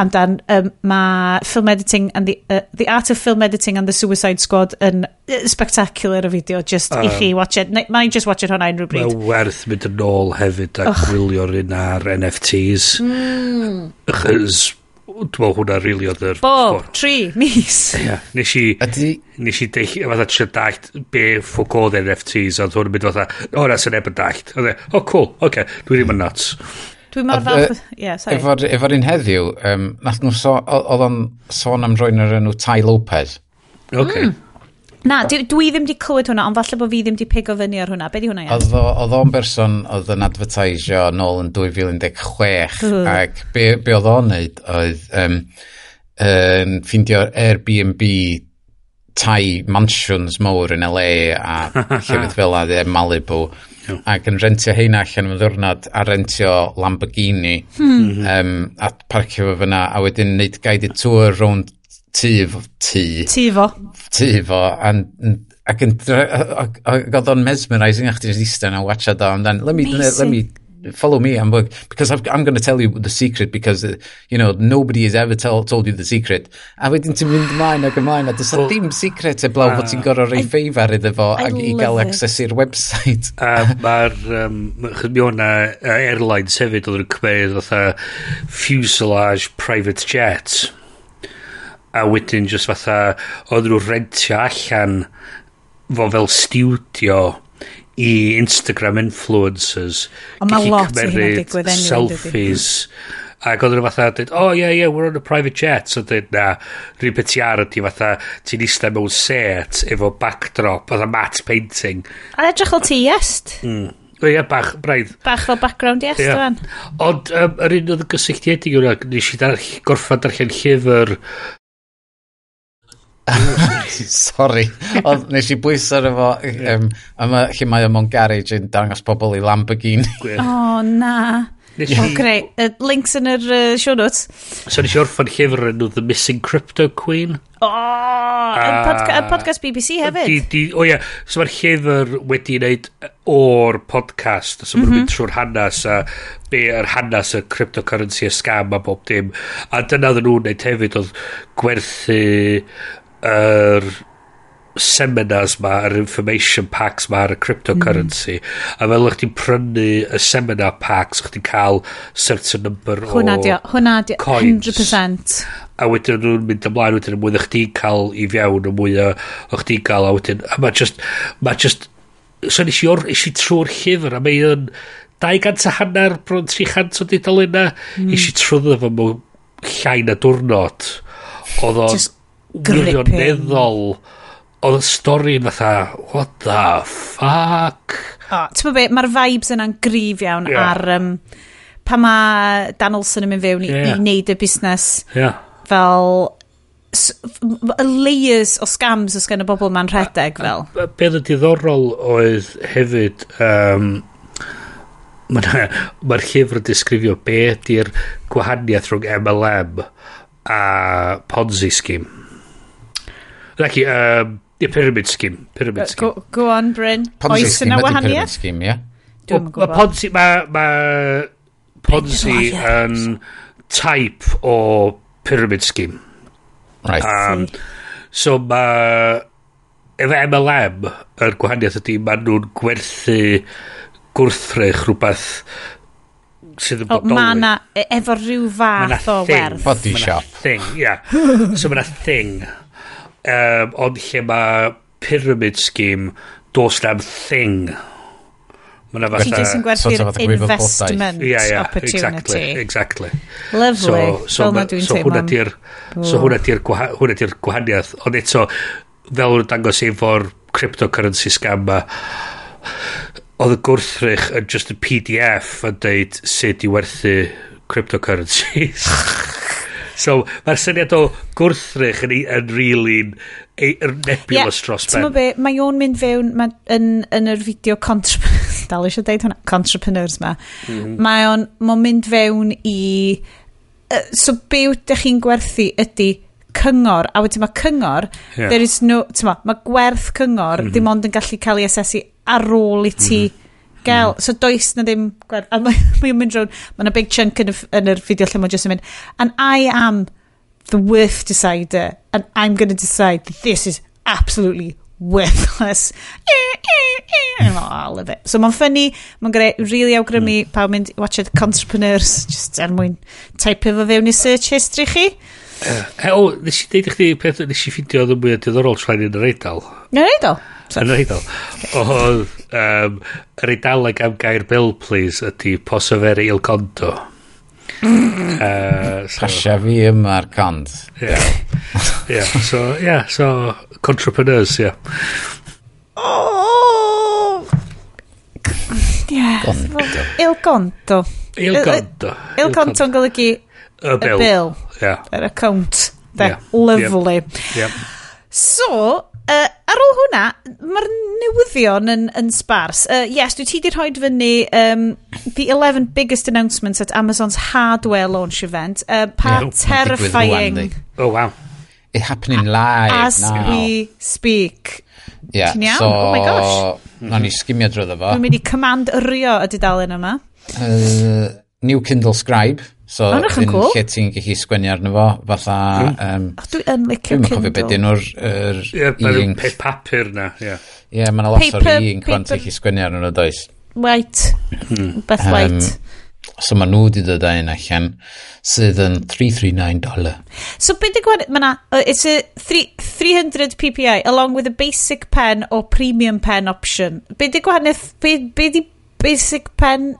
amdan um, mae film editing and the, uh, the art of film editing and the Suicide Squad yn uh, spectacular y fideo just um, i chi watch it Na, mae just watch it hwnna unrhyw bryd mae werth mynd yn ôl hefyd a gwylio'r un ar NFTs mm. achos dwi'n meddwl hwnna rili oedd yr... Bob, tri, mis. Ia, nes i... Ydy... Nes i deich, fatha trio dallt be ffwc oedd NFTs, ond hwn yn mynd fatha, o, na sy'n ebyn dallt. E, o, cool, oce, okay, dwi ddim yn nuts. Dwi'n mor falch... Ie, sorry. Efo'r efo un heddiw, um, nath nhw so, oedd o'n sôn am rwy'n yr enw Tai Lopez. Okay. Mm. Na, dwi, dwi ddim wedi clywed hwnna, ond falle bod fi ddim wedi pigo fyny ar hwnna. Be di hwnna iawn? Oedd o'n berson oedd yn advertisio nôl yn 2016, uh. ac be, be oedd o'n neud oedd um, um, ffindio Airbnb tai mansions mowr yn LA a [laughs] llefydd fel a Malibu Iawn. ac yn rentio heina allan yn ddwrnod a rentio Lamborghini. Hmm. um, a parcio fo fyna a wedyn wneud guided tour rownd tŷ tŷ. Tŷ fo. Tŷ fo ac yn ac oedd o'n mesmerising a chdi'n eistedd a watcha do amdan. Let me, let, let me follow me i'm work because I've, i'm going to tell you the secret because uh, you know nobody has ever tell, told you the secret. A wedyn ti'n mynd ymlaen ac ymlaen a dysa well, dim secret eblaw bod ti'n uh, gorau rei ffeifar iddo fo ac i gael access i'r website. [laughs] A mae'r um, mi o'na airlines hefyd oedd yn cymryd fatha fuselage private jets. A wedyn just fatha oedd nhw rentio allan fo fel studio i Instagram influencers ond mae lot o hynna'n digwydd anyway, selfies ac oedd nhw fatha dweud, oh yeah, yeah, we're on a private jet. So dweud, na, rhywun beth ti ar ydi fatha, ti'n eistedd mewn set efo backdrop, oedd a matte painting. A edrych fel ti est. Mm. Ie, bach, braidd. Bach fel background yes, yeah. dwi'n. Ond um, yr un oedd y gysylltiedig yw'n nes i dar, gorffa darllen llyfr [laughs] Sorry. Ond nes i bwysau ar efo, um, yma lle mae o'n garage yn dangos pobl i Lamborghini. O, oh, na. Nes o, greu. Links yn yr uh, show notes. So nes i orffan llyfr yn The Missing Crypto Queen. O, oh, uh, podca podcast BBC hefyd. Di, o oh, ia, yeah. so mae'r llyfr wedi wneud e, o'r podcast. So mae'n mm -hmm. mynd mhm. trwy'r hanes a be yr hanes y cryptocurrency, y scam a bob dim. A dyna oedden nhw'n wneud hefyd oedd gwerthu yr seminars ma, yr information packs ma ar y cryptocurrency. Mm. a fel o'ch ti'n prynu y seminar packs o'ch ti'n cael certain number hwna o dio, hwna dio, coins. 100% a wedyn nhw'n mynd ymlaen wedyn y mwy o'ch ti'n cael i fewn y mwy o'ch ti'n cael a wedyn a ma just ma just so nes i, or, nes i trwy'r llyfr a mae yn 200 a hanner bron 300 o dudalena mm. nes i trwyddo fo mewn llai na diwrnod. Oedd o'n Just wirioneddol oedd y stori fatha, what the fuck? O, ti'n meddwl be, mae'r vibes yna'n grif iawn yeah. ar um, pa mae Dan Olsen yn mynd fewn i, yeah. i wneud y busnes yeah. fel y layers o scams os gen y bobl ma'n rhedeg fel. A, a, a beth y diddorol oedd hefyd, um, mae'r ma llyfr yn disgrifio be ydy'r gwahaniaeth rhwng MLM a Ponzi scheme. Nac i, um, yeah, pyramid scheme. Pyramid scheme. Go, go on, Bryn. Ponzi Oes yna wahaniaeth? Scheme, yeah. Dwi'n gwybod. Mae Ponzi, mae ma Ponzi yn type o pyramid scheme. Right. Um, so mae efo MLM yr gwahaniaeth ydy maen nhw'n gwerthu gwrthrych rhywbeth sydd yn bodoli. Mae na, e-, efo rhyw fath o werth. Body shop. thing, ia. Yeah. [laughs] so mae na thing Um, ond lle mae pyramid scheme, dos na'n thing. Mae'n fatha... Ti jyst yn gwerthu'r investment yeah, yeah, opportunity. Exactly, exactly. Lovely, so, so fel na dwi'n so teimlo. Hwnna di'r, so hwnna di'r hwnna di'r gwahaniaeth. Ond eto, fel yn dangos efo'r cryptocurrency scam ma, oedd y gwrthrych yn just y PDF yn deud sut i werthu cryptocurrencies. [laughs] So mae'r syniad o gwrthrych yn, yn really'n nebulous yeah, dros ben. Be, mae o'n mynd fewn ma, yn, yn yr fideo [laughs] dal eisiau deud hwnna, contrapreneurs ma. Mm -hmm. Mae o'n ma mynd fewn i... Uh, so be ydych chi'n gwerthu ydy cyngor, a wedyn mae cyngor, yeah. there is no, ma, mae gwerth cyngor mm -hmm. dim ond yn gallu cael ei asesu ar ôl i ti mm -hmm gael, mm. so does na ddim gwerth. A mae'n [laughs] mynd rown, mae yna big chunk yn y, yn y fideo lle mae'n just yn mynd, and I am the worth decider, and I'm going to decide that this is absolutely worthless. [laughs] Eh, eh, eh, oh, I love it. So mae'n ffynnu, mae'n greu, really awgrymu mm. pawb mynd i watch it, Contrapreneurs, just er mwyn type efo fewn i search history chi. Uh, o, nes i ddeud i chdi peth nes i ffidio oedd yn mwy diddorol tra'n yn yr eidl. Yn yr eidl? Yn yr eidl. Oedd um, yr Eidaleg am gair bill, please, ydy posoferi il conto. [laughs] uh, so, Pasha fi yma'r cont. Yeah. yeah. So, yeah, so, entrepreneurs. Yeah. Oh! Yeah. Gonto. Il conto. Il conto. Il conto'n golygu y bill. Y bill. Yeah. Yr account. De, yeah. Lovely. Yeah. So, uh, ar ôl hwnna, mae'r newyddion yn, yn sbars. Uh, yes, dwi ti di rhoi fyny um, the 11 biggest announcements at Amazon's hardware launch event. Uh, pa no, terrifying. Oh, wow. It happening live As now. we speak. Yeah, Ti'n iawn? So, oh my gosh. Mm ni i sgimio drwy fo. Dwi'n mynd i command yrio y dudalen yma. Uh, new Kindle Scribe. So, ddim cool. lle ti'n gallu sgwennu arno fo, fatha... Mm. Um, dwi yn licio Kindle. Dwi'n cofio beth dyn nhw'r er, yeah, e-ink. Ie, papur na, ie. Yeah. Ie, yeah, mae'n lot o'r e-ink fan ti'n gallu sgwennu arno nhw, does. White. Hmm. Beth um, white. So mae nhw wedi dod â allan sydd yn 339 dollar. So beth di gwahanol, mae Uh, it's a 3, 300 ppi along with a basic pen or premium pen option. Beth di gwahanol, beth di basic pen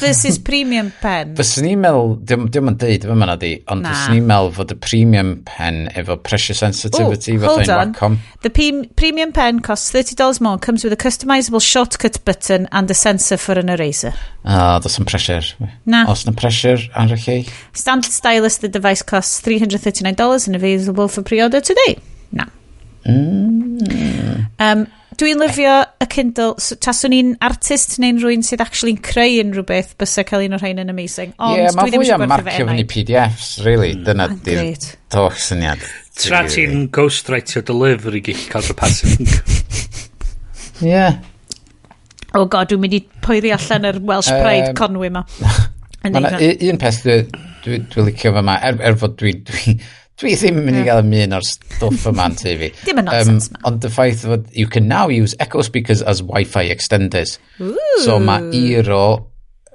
This is premium pen. Fyswn ni'n meddwl, diwm, diwm yn deud, fe yna di, ond nah. fyswn ni'n meddwl fod y premium pen efo pressure sensitivity. Ooh, hold on. Wacom. The premium pen costs $30 more, comes with a customizable shortcut button and a sensor for an eraser. Ah, oh, does some pressure. Na. Os na pressure ar y chi? Standard stylus, the device costs $339 and available for pre-order today. Na. Mm. Um, dwi'n lyfio y Kindle. So, taswn i'n artist neu'n rhywun sydd actually'n creu unrhyw beth bysa cael un o'r rhain yn amazing. Ond yeah, dwi ddim eisiau gwerthu fe enau. Ie, PDFs, really. Mm. Dyna di'r toch syniad. Tra ti'n ghostwriter delivery gallu cael rhywbeth. Ie. yeah. Oh god, dwi'n mynd i poeri allan yr Welsh Pride um, Conwy ma. [laughs] Mae yna un peth dwi'n dwi, dwi licio fe ma, er, er fod dwi'n dwi, Dwi ddim yn mynd i gael ym o'r stwff yma yn TV. [laughs] Dim yn nonsense um, ma. Ond y ffaith fod you can now use Echo speakers as Wi-Fi extenders. Ooh. So mae Eero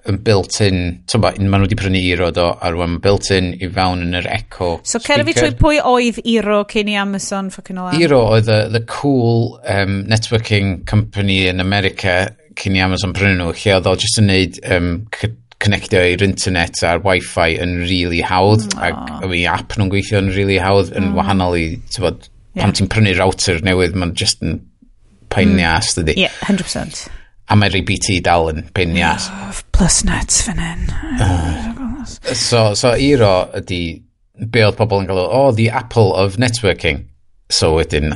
yn built-in, so ma, maen nhw wedi prynu Eero do, a rwan built-in i fewn yn yr Echo So cer fi trwy pwy oedd Eero cyn i Amazon ffocin o lan? Eero oedd the, the cool um, networking company in America cyn i Amazon prynu nhw, lle oedd o jyst yn neud um, connectio i'r internet a'r wifi yn really hawdd oh. ac i app nhw'n gweithio yn really hawdd yn mm. wahanol i tyfod, yeah. pan ti'n prynu router newydd mae'n just yn pain mm. ias dydi? Yeah, 100% a mae rei BT dal yn pain oh, plus net fan hyn. Ah. So, so Eero ydi be oedd pobl yn galw oh the apple of networking. So wedyn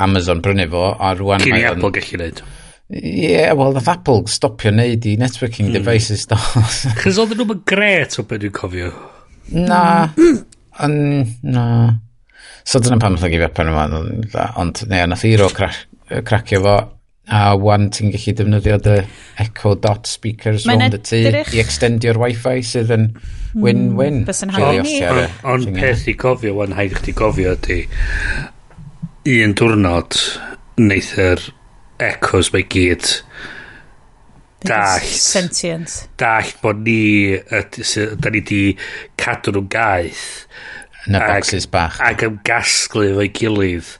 Amazon brynu fo a rwan Cyn i Apple gallu neud. Ie, yeah, wel, nath Apple stopio neud i networking mm. devices do. [laughs] Chos oedd nhw'n gret o beth dwi'n cofio. Na, mm. na. So dyna pam ddod i fepen yma, ond ne, nath Eero cracio fo, a wan ti'n gallu defnyddio dy Echo Dot speakers rownd y tŷ i extendio'r wifi sydd yn win-win. Ond peth i cofio, wan haid i chdi cofio di, un diwrnod neith'r Echoes mae gyd. Dallt. sentient. Dallt bod ni da ni di cadw nhw'n gaeth. Yn y boxes bach. ac yn gasglu efo'i gilydd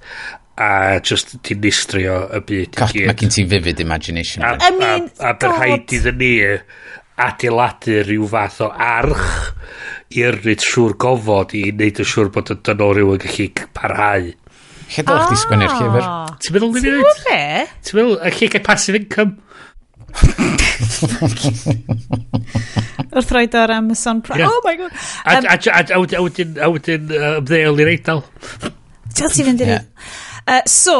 a just di nistrio y byd God, mae gen ti vivid imagination a, I mean, a, a, a byrhaid iddyn ni adeiladu rhyw fath o arch i'r rhaid siŵr gofod i wneud yn siŵr bod y dynol rhyw yn gallu parhau. Lle dylech chdi sgwennu'r llyfr? Ah. Ti'n meddwl ni wneud? Ti'n meddwl? Ti'n meddwl, a lle gael passive income? [laughs] Wrth roed o'r Amazon Prime. Yeah. Oh my god. Um, a, a, a, a wedyn ymddeol i'r eidl. Ti'n ti fynd i'r eidl? So,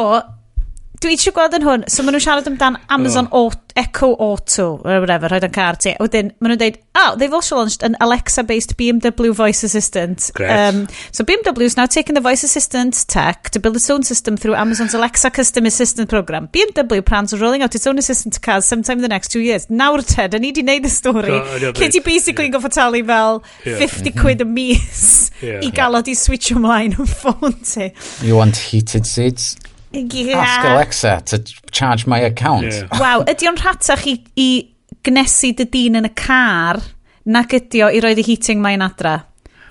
dwi eisiau gweld yn hwn, so maen nhw'n siarad amdan Amazon oh. Auto, Echo Auto, or whatever, rhaid yn car ti. Wedyn, maen nhw'n dweud, oh, they've also launched an Alexa-based BMW voice assistant. Great. Um, so BMW's now taking the voice assistant tech to build its own system through Amazon's Alexa Custom Assistant program. BMW plans on rolling out its own assistant to cars sometime in the next two years. Nawr Ted, o'n i di wneud y stori. Lle ti basically yn yeah. goffa talu fel yeah. 50 mm-hmm. quid y mis yeah. i gael o di switch ymlaen yn ffôn ti. You want heated seats? Yeah. Ask Alexa to charge my account. Yeah. Waw, ydy o'n rhatach i, i gnesu dy dyn yn y car nac ydy o i roed y heating mae'n adra?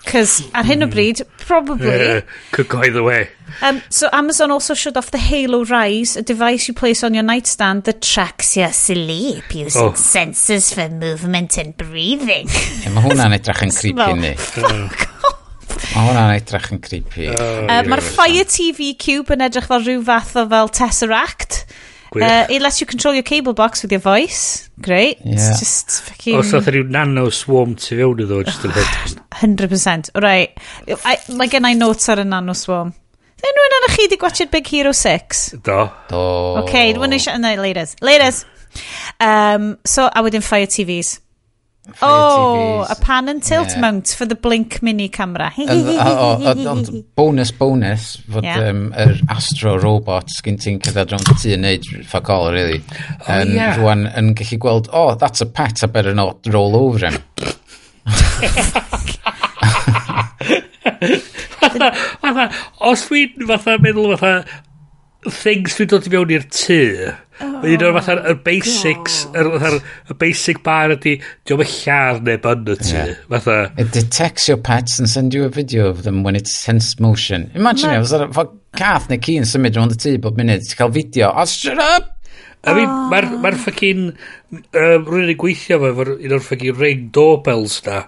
Cos ar hyn o hmm. bryd, probably... Yeah, could go either way. Um, so Amazon also showed off the Halo Rise, a device you place on your nightstand that tracks your sleep using oh. sensors for movement and breathing. Mae hwnna'n edrych yn creepy, ni. O, hwnna'n edrych yn creepy. Oh, uh, Mae'r Fire TV Cube yn edrych fel rhyw fath o fel Tesseract. Gwych. Uh, it lets you control your cable box with your voice. Great. Yeah. It's just fucking... Os oedd rhyw nano swarm tu fewn iddo, just yn hyd. [sighs] 100%. Right. I, mae gen i notes ar y nano swarm. Dyn nhw'n anna chi di gwachod Big Hero 6? Do. Do. OK, dwi'n eisiau No, ladies. Ladies. Um, so, a wedyn Fire TVs. Oh, a pan and tilt yeah. mount for the blink mini camera. Ond bonus, bonus, fod yeah. um, yr er astro robot sgyn ti'n cyrraedd rhwng ti yn neud ffac all, really. Oh, um, yeah. Rwan yn gallu gweld, oh, that's a pet, I better not roll over him. [laughs] fatha, os dwi'n fatha meddwl fatha, things dwi'n dod i mewn i'r tŷ. Oh, un o'r fatha'r er basics, yr er, basic bar ydi, diolch yn lladd neb yn y tŷ. Yeah. Fatha. It detects your pets and send you a video of them when it sense motion. Imagine it, fod cath neu ci yn symud rhwng y tŷ bob munud, ti'n cael fideo, oh shut up! I mean, ah. mae'r ma ffocin... Um, rwy'n ei gweithio fo, efo'r un o'r ffocin ring doorbells na,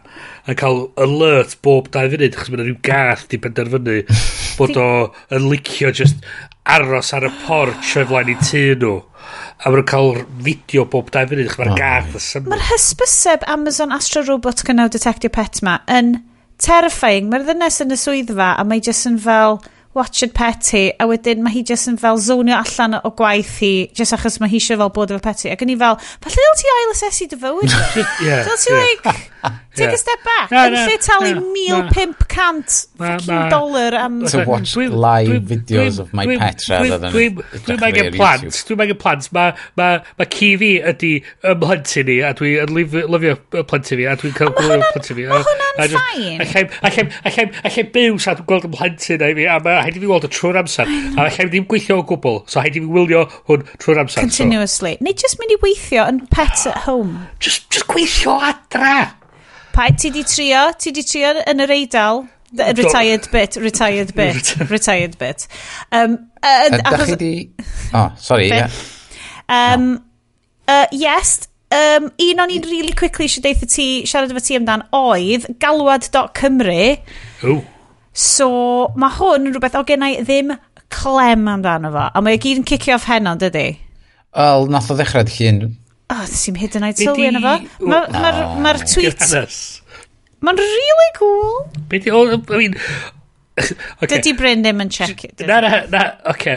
yn cael alert bob dau funud, achos mae'n rhyw gath di penderfynu [laughs] bod o yn licio just aros ar y porch o'i flaen i tŷ nhw. A mae'n cael fideo bob dau funud, achos mae'r gath y symud. Mae'r hysbyseb Amazon Astro Robot gynnal Detective Pet ma yn terrifying. Mae'r ddynes yn y swyddfa a mae jyst yn fel watchad peti, a wedyn mae hi jyst yn fel zonio allan o gwaith hi, jyst achos mae hi eisiau fel bod efo peti. Ac yn i fel, falle dal ti ail asesu dy fywyd? [laughs] yeah, Dal ti yeah. like... [laughs] Take yeah. a step back. Na, yn lle talu 1,500 dollar am... To watch dwi, live dwi, videos dwi, of my dwi, pet rather than... Dwi'n magen plant. Dwi'n magen plant. Mae ma, ma ci fi ydi ym mhlentyn ni a dwi'n lyfio plentyn fi a dwi'n cael gwylio plentyn fi. Mae hwnna'n ffain. Alla i byw sa dwi'n gweld ym mhlentyn a fi a haid i fi weld y trwy'r amser. A alla ddim gweithio o gwbl. So haid i fi wylio hwn trwy'r amser. Continuously. Neu just mynd i weithio yn pet at home. Just, just gweithio adra. Pa, ti di trio? Ti di trio yn yr eidl? Retired bit, retired [laughs] bit, retired bit. Um, uh, Ydych chi di... Oh, sorry, ie. Um, uh, yes, um, un o'n i'n really quickly eisiau deitha ti, siarad efo ti amdan, oedd galwad.cymru. Ooh. So mae hwn yn rhywbeth o gennau ddim clem amdano fo, a mae gyd yn cicio off heno, dydy? Wel, nath o ddechrau dy hun Oh, ddim hyd yn oed sylwi yna fo. Mae'r ma, ma, ma tweet... Mae'n really cool. Be di... Oh, I mean... [laughs] Okay. Dydy Bryn ddim yn check it. Na, na, na, oce. Okay.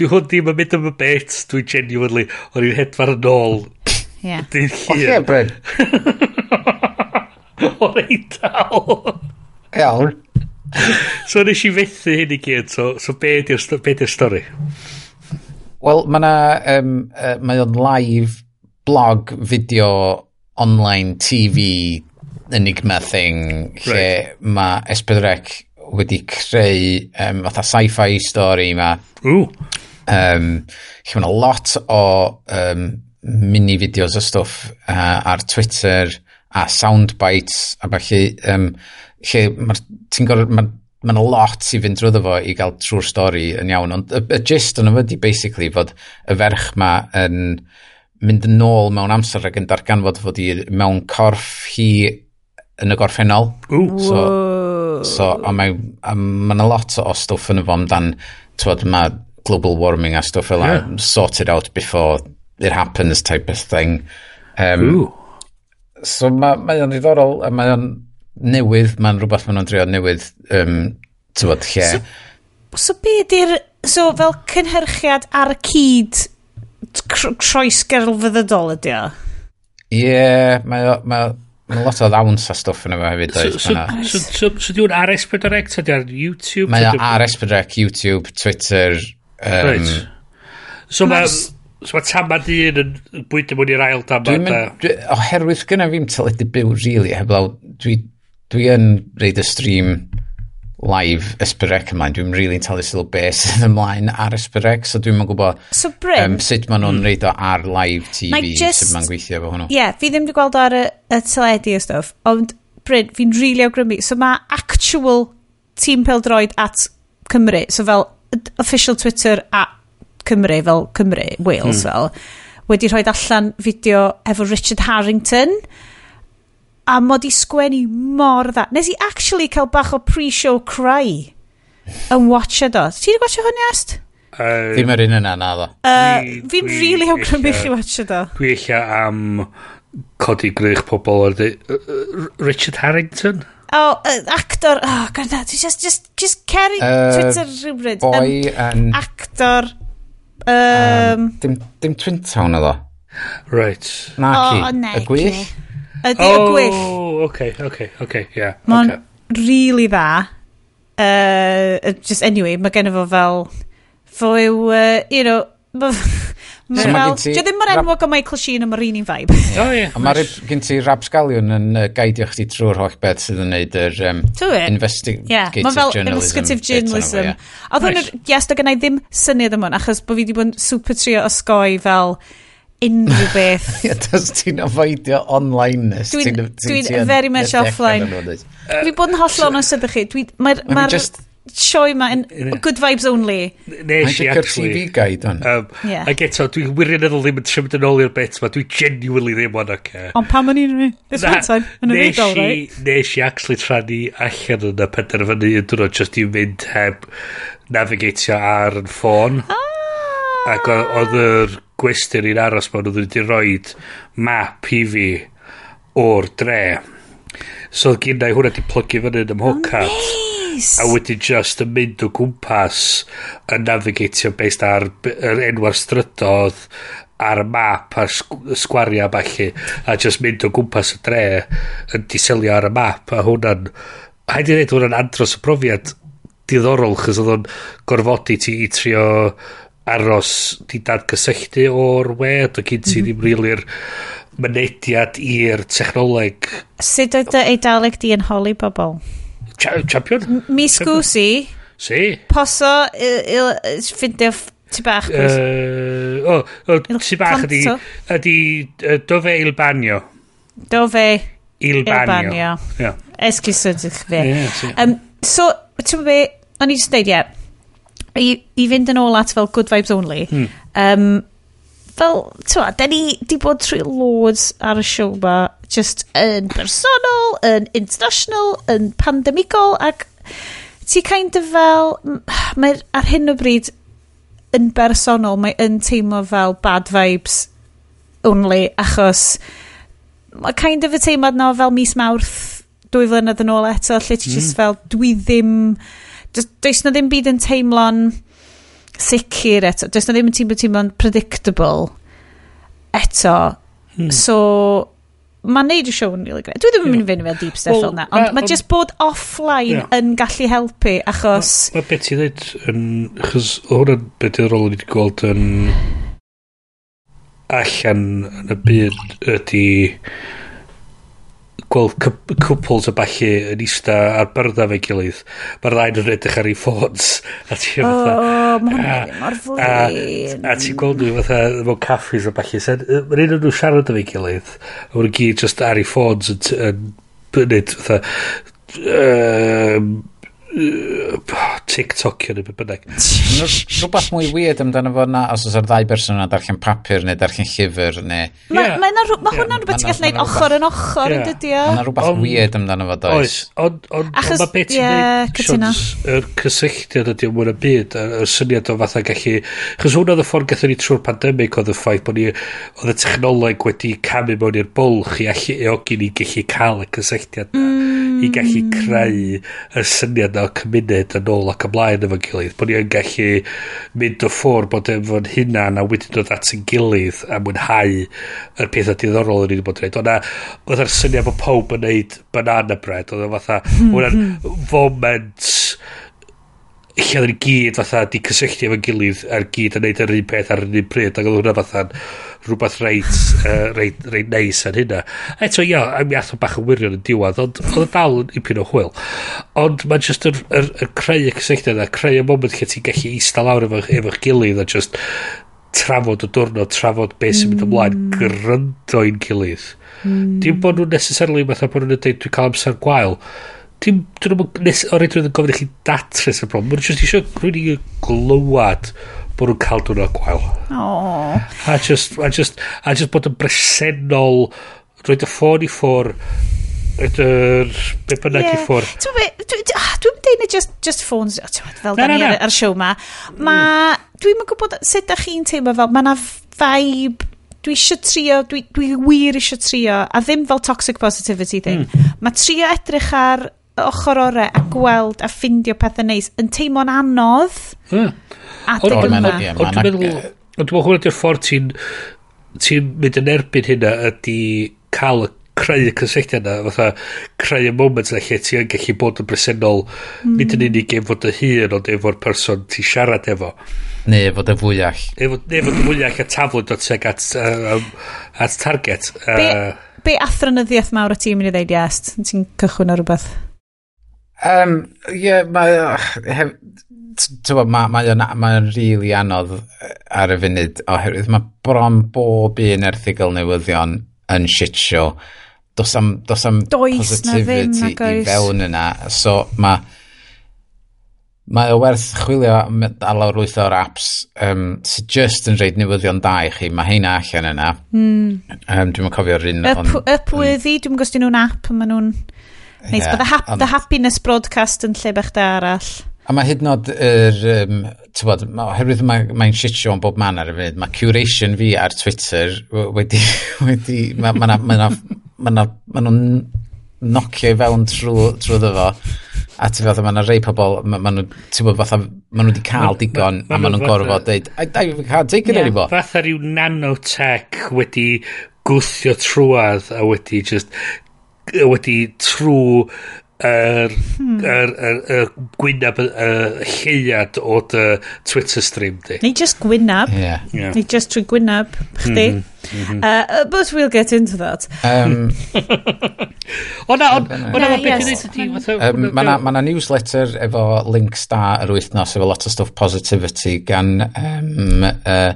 Dwi hwn ddim yn mynd am y bet, dwi genuinely, o'n i'n hedfar yn ôl. yeah. Dydd hir. Oce, Bryn. [laughs] O'r eidal. Iawn. So nes i fethu hyn i gyd, so, so be di'r stori? Wel, mae yna, um, uh, mae o'n live blog fideo online TV enigma thing lle right. mae Esbydrec wedi creu um, fatha sci-fi stori ma. Ooh. Um, lle mae lot o um, mini videos o stwff uh, ar Twitter a soundbites a falle um, lle ti'n gorfod ma, ma lot i fynd drwyddo fo i gael trwy'r stori yn iawn ond y, y gist yn yma basically fod y ferch ma yn mynd yn ôl mewn amser ac yn darganfod fod i mewn corff hi yn y gorffennol. Ooh. So, so a mae yna lot o stwff yn y fo amdan, twod, mae global warming a stwff fel yeah. sorted out before it happens type of thing. Um, Ooh. So mae ma o'n ddiddorol, a mae o'n newydd, mae'n rhywbeth maen nhw'n drio newydd, um, tywod, lle. So, so be di'r, so fel cynhyrchiad ar y cyd croes gerlfyddydol ydy o. Ie, yeah, mae o... Mae Mae lot o ddawns a stwff yn fe hefyd. So, so, so, so, so diwn RS4Rec, ta di ar YouTube? Mae o RS4Rec, YouTube, Twitter. Um, right. So mae so ma tamad dyn yn bwyta mwyn i'r ail damad. Oherwydd gyda fi'n teledu byw, really, heblaw, dwi, dwi yn reid y stream live ysbrec ymlaen. Dwi'n rili'n really talu sylw beth sydd ymlaen ar ysbrec, so dwi'n mynd gwybod so Bryn, um, sut maen nhw'n mm. reid o ar live TV, just, sut maen gweithio efo hwnnw. Ie, yeah, fi ddim wedi gweld ar y, y teledu o stwff, ond Bryn, fi'n rili really awgrymu. So mae actual tîm peldroed at Cymru, so fel official Twitter at Cymru, fel Cymru, Wales hmm. fel, wedi rhoi allan fideo efo Richard Harrington, a mod i sgwennu mor dda. Nes i actually cael bach o pre-show cry yn watch do. Ti'n gwachio hwn iast? Uh, Ddim yr un yna, na ddo. Uh, fi'n rili really awgrymu chi watch do. Dwi eich am codi grych pobl ar dy... Richard Harrington? O, oh, uh, actor... Oh, god na, just, just, just ceri uh, Twitter rhywbryd. Boi um. Actor... Um, um, dim, dim Twin Town o ddo. Right. Na oh, ci. Y gwych? Ydy oh, y gwyll. Oh, oce, oce, oce, yeah. Mae'n okay. really dda. Uh, just anyway, mae gen fo fel... Fo yw, uh, you know... Mae so fel, ti ddim mor enwog o Michael Sheen am yr un un vibe. Oh, yeah. A mae gen ti Rapsgalion yn uh, gaidio chdi trwy'r holl beth sydd yn neud yr um, investigative yeah. journalism. investigative journalism. Oedd hwn, yes, do gennau ddim syniad am hwn, achos bod fi wedi bod yn super trio osgoi fel unrhyw [laughs] beth. Ie, dos ti'n avoidio online-ness. Dwi'n dwi dwi very much offline. Dwi'n bod yn hollol ond ydych chi. Mae'r ma sioe ma yn good vibes only. Nes i, actually. TV guide on. Um, yeah. Ac eto, dwi wirioneddol ddim yn siarad yn ôl i'r bit ma, dwi genuinely ddim ond oce. Okay. Ond pam o'n i'n rhi? This one time, yn y fideo, right? Nes i actually trannu allan yn y penderfynu yn dwrnod just i mynd heb navigatio ar yn ffôn. Ah! Ac oedd yr gwestiwn i'n aros bod nhw wedi rhoi map i fi o'r dre. So gyda i hwnna di plygu fyny yn ymhocat. Nice. A wedi just yn mynd o gwmpas yn navigatio based ar yr enwa'r strydodd ar y map a'r sgwariau a falle a just mynd o gwmpas y dre yn diselio ar y map a hwnna'n haid i ddweud hwnna'n andros y profiad diddorol chys oedd o'n gorfodi ti i trio aros di dadgysylltu o'r we, o gyd ti mhm. ddim rili'r mynediad i'r technoleg. Sut oedd dy eidaleg di yn holi bobl? Cha champion? Mi sgwsi. Si. Poso, ffindio ti bach, please. Uh, o, oh, oh, ti bach ydi, ydi uh, dofe il banio. Dofe il banio. Il esgus ydych Esgusodwch fi. Yeah, um, so, ti'n be, o'n i just dweud, ie, yeah, i, i fynd yn ôl at fel good vibes only, hmm. um, fel, ti'n da ni di bod trwy loads ar y siow ma, just yn personol, yn international, yn pandemigol, ac ti kind of fel, mae ar hyn o bryd yn bersonol, mae yn teimlo fel bad vibes only, achos mae kind of y teimlad na fel mis mawrth dwy flynedd yn ôl eto, lle ti mm. just fel, dwi ddim does na ddim byd yn teimlo'n sicr eto. Does na ddim yn teimlo teimlo'n predictable eto. Hmm. So, mae'n neud y siow yn really great. Dwi ddim yn mynd i fynd i fel deep stuff well, fel na, ond mae just bod offline yeah. yn gallu helpu, achos... Mae ma beth i ddweud, yn, achos hwnna'n beth i'r rôl wedi gweld yn allan yn y byd ydy gweld cwpls a balli yn eista ar byrddau fe gilydd. Mae'r ddain yn edrych ar ei ffôns. A ti oh, fatha... O, oh, a, a, a ti'n gweld nhw fatha mewn caffis a balli. Mae'n un o'n nhw siarad am fe gilydd. A mae'n gyd just ar ei ffôns yn, yn, yn, fatha... Um, uh, TikTokio neu beth bynnag. Rhywbeth mwy weird amdano fo na, os oes yr ddau berson yna darllen papur neu darllen llyfr neu... Mae yeah. ma, ma, ma hwnna'n rhywbeth ti'n gallu neud ochr yn ochr yn dydi o. Mae rhywbeth weird amdano fo does. Oes, ond on, mae beth i'n neud yr cysylltiad ydy o mwyn y byd, y syniad o fatha gallu... Chos hwnna oedd y ffordd gathen ni trwy'r pandemig oedd y ffaith bod ni... oedd y technoleg wedi camu mewn i'r bwlch i allu eogi ni gallu cael y cysylltiad. Mm i gallu creu y syniad o cymuned yn ôl ac ymlaen efo'n gilydd. Bod ni yn gallu mynd o ffwr bod efo'n hunan a wedyn dod at yn gilydd a mwynhau yr pethau diddorol yn ei bod yn gwneud. O'na oedd yr syniad bod pawb yn gwneud banana bread. Oedd o'n fatha, hmm, o'n hmm. foment lle oedden ni gyd fatha di cysylltu efo'n gilydd a'r gyd yn neud yr un peth ar yr un pryd ac oedd hwnna fatha'n rhywbeth reit, uh, reit, reit neis yn hynna. Eto, ia, a mi atho bach yn wirion yn diwedd, ond oedd y dal yn ipyn o hwyl. Ond mae'n just yr, yr, yr creu y cysylltiad yna, creu y moment lle ti'n gallu eistedd lawr efo, efo'ch gilydd a just trafod y diwrnod, trafod beth sy'n mynd ymlaen, mm. gryndoi'n gilydd. Mm. Dim bod nhw'n necessarily fatha bod nhw'n dweud dwi'n cael amser gwael. Dim, dwi'n nes, o reid yn gofyn i chi datrys y problem. Mae'n jyst eisiau rwy'n i glywad bod nhw'n cael dwi'n gwael. Oh. A just, a just, a just bod yn bresennol, roed y ffôn i ffwr, yr be bynnag yeah. i ffwr. Dwi'n ah, deud na just, just phones, fel da ni ar, y siw ma. Ma, dwi'n yn gwybod sut da chi'n teimlo fel, mae na vibe dwi eisiau trio, dwi, dwi wir eisiau trio, a ddim fel toxic positivity thing. Mm. Mae trio edrych ar ochr orau a gweld a ffindio pethau neis yn teimlo'n anodd yeah. adeg yma. Ond dwi'n meddwl, ond dwi'n meddwl ydy'r ffordd ti'n ti mynd yn erbyn hynna ydy cael y creu y cysylltiad yna, fatha creu y moment yna lle ti yn gallu bod yn bresennol, mm. nid yn unig efo dy hun, ond efo'r person ti siarad efo. Neu efo dy fwyall. Efo, neu efo dy fwyall a taflwyd dod seg at, uh, at target. Be, Uh, be, be athronyddiaeth mawr o ti'n mynd i ddeud, yes, ti'n cychwyn o rhywbeth? Um, Ie, mae o'n mae o'n rili anodd e, ar y funud oherwydd mae bron bob un erthigol newyddion yn shit show. Does am, dos am Does positivity ddim, i fewn yna. So mae mae o werth chwilio a lawr wyth o'r apps um, sydd just yn rhaid newyddion da i chi. Mae heina allan yna. Mm. Um, dwi'n cofio'r un... Up, on, Upworthy, dwi'n gwybod nhw'n app, maen nhw'n... Neis, yeah, bod the, the happiness broadcast yn lle bach da arall. A mae hyd yn oed yr, um, bod, oherwydd mae'n mae shit show yn bob man ar y fyd, mae curation fi ar Twitter wedi, [laughs] wedi mae ma na, ma na, ma ma nhw'n nocio i fewn trwy, trwy ddyfo. A ti fath, mae yna rei pobl, mae ma nhw, ti'n bod fatha, mae nhw wedi cael digon, a mae nhw'n gorfod dweud, I, I can't take it yeah, anymore. Fatha rhyw nanotech wedi gwthio trwad a wedi just wedi trw yr er, hmm. er, er, er gwynab y er, lleiad o dy Twitter stream di. Neu just gwynab. Yeah. yeah. Neu just trwy gwynab chdi. Mm uh, but we'll get into that. Um, [laughs] o na, o na, beth i ddweud Mae na newsletter efo links da yr wythnos efo lot o stuff positivity gan um, uh,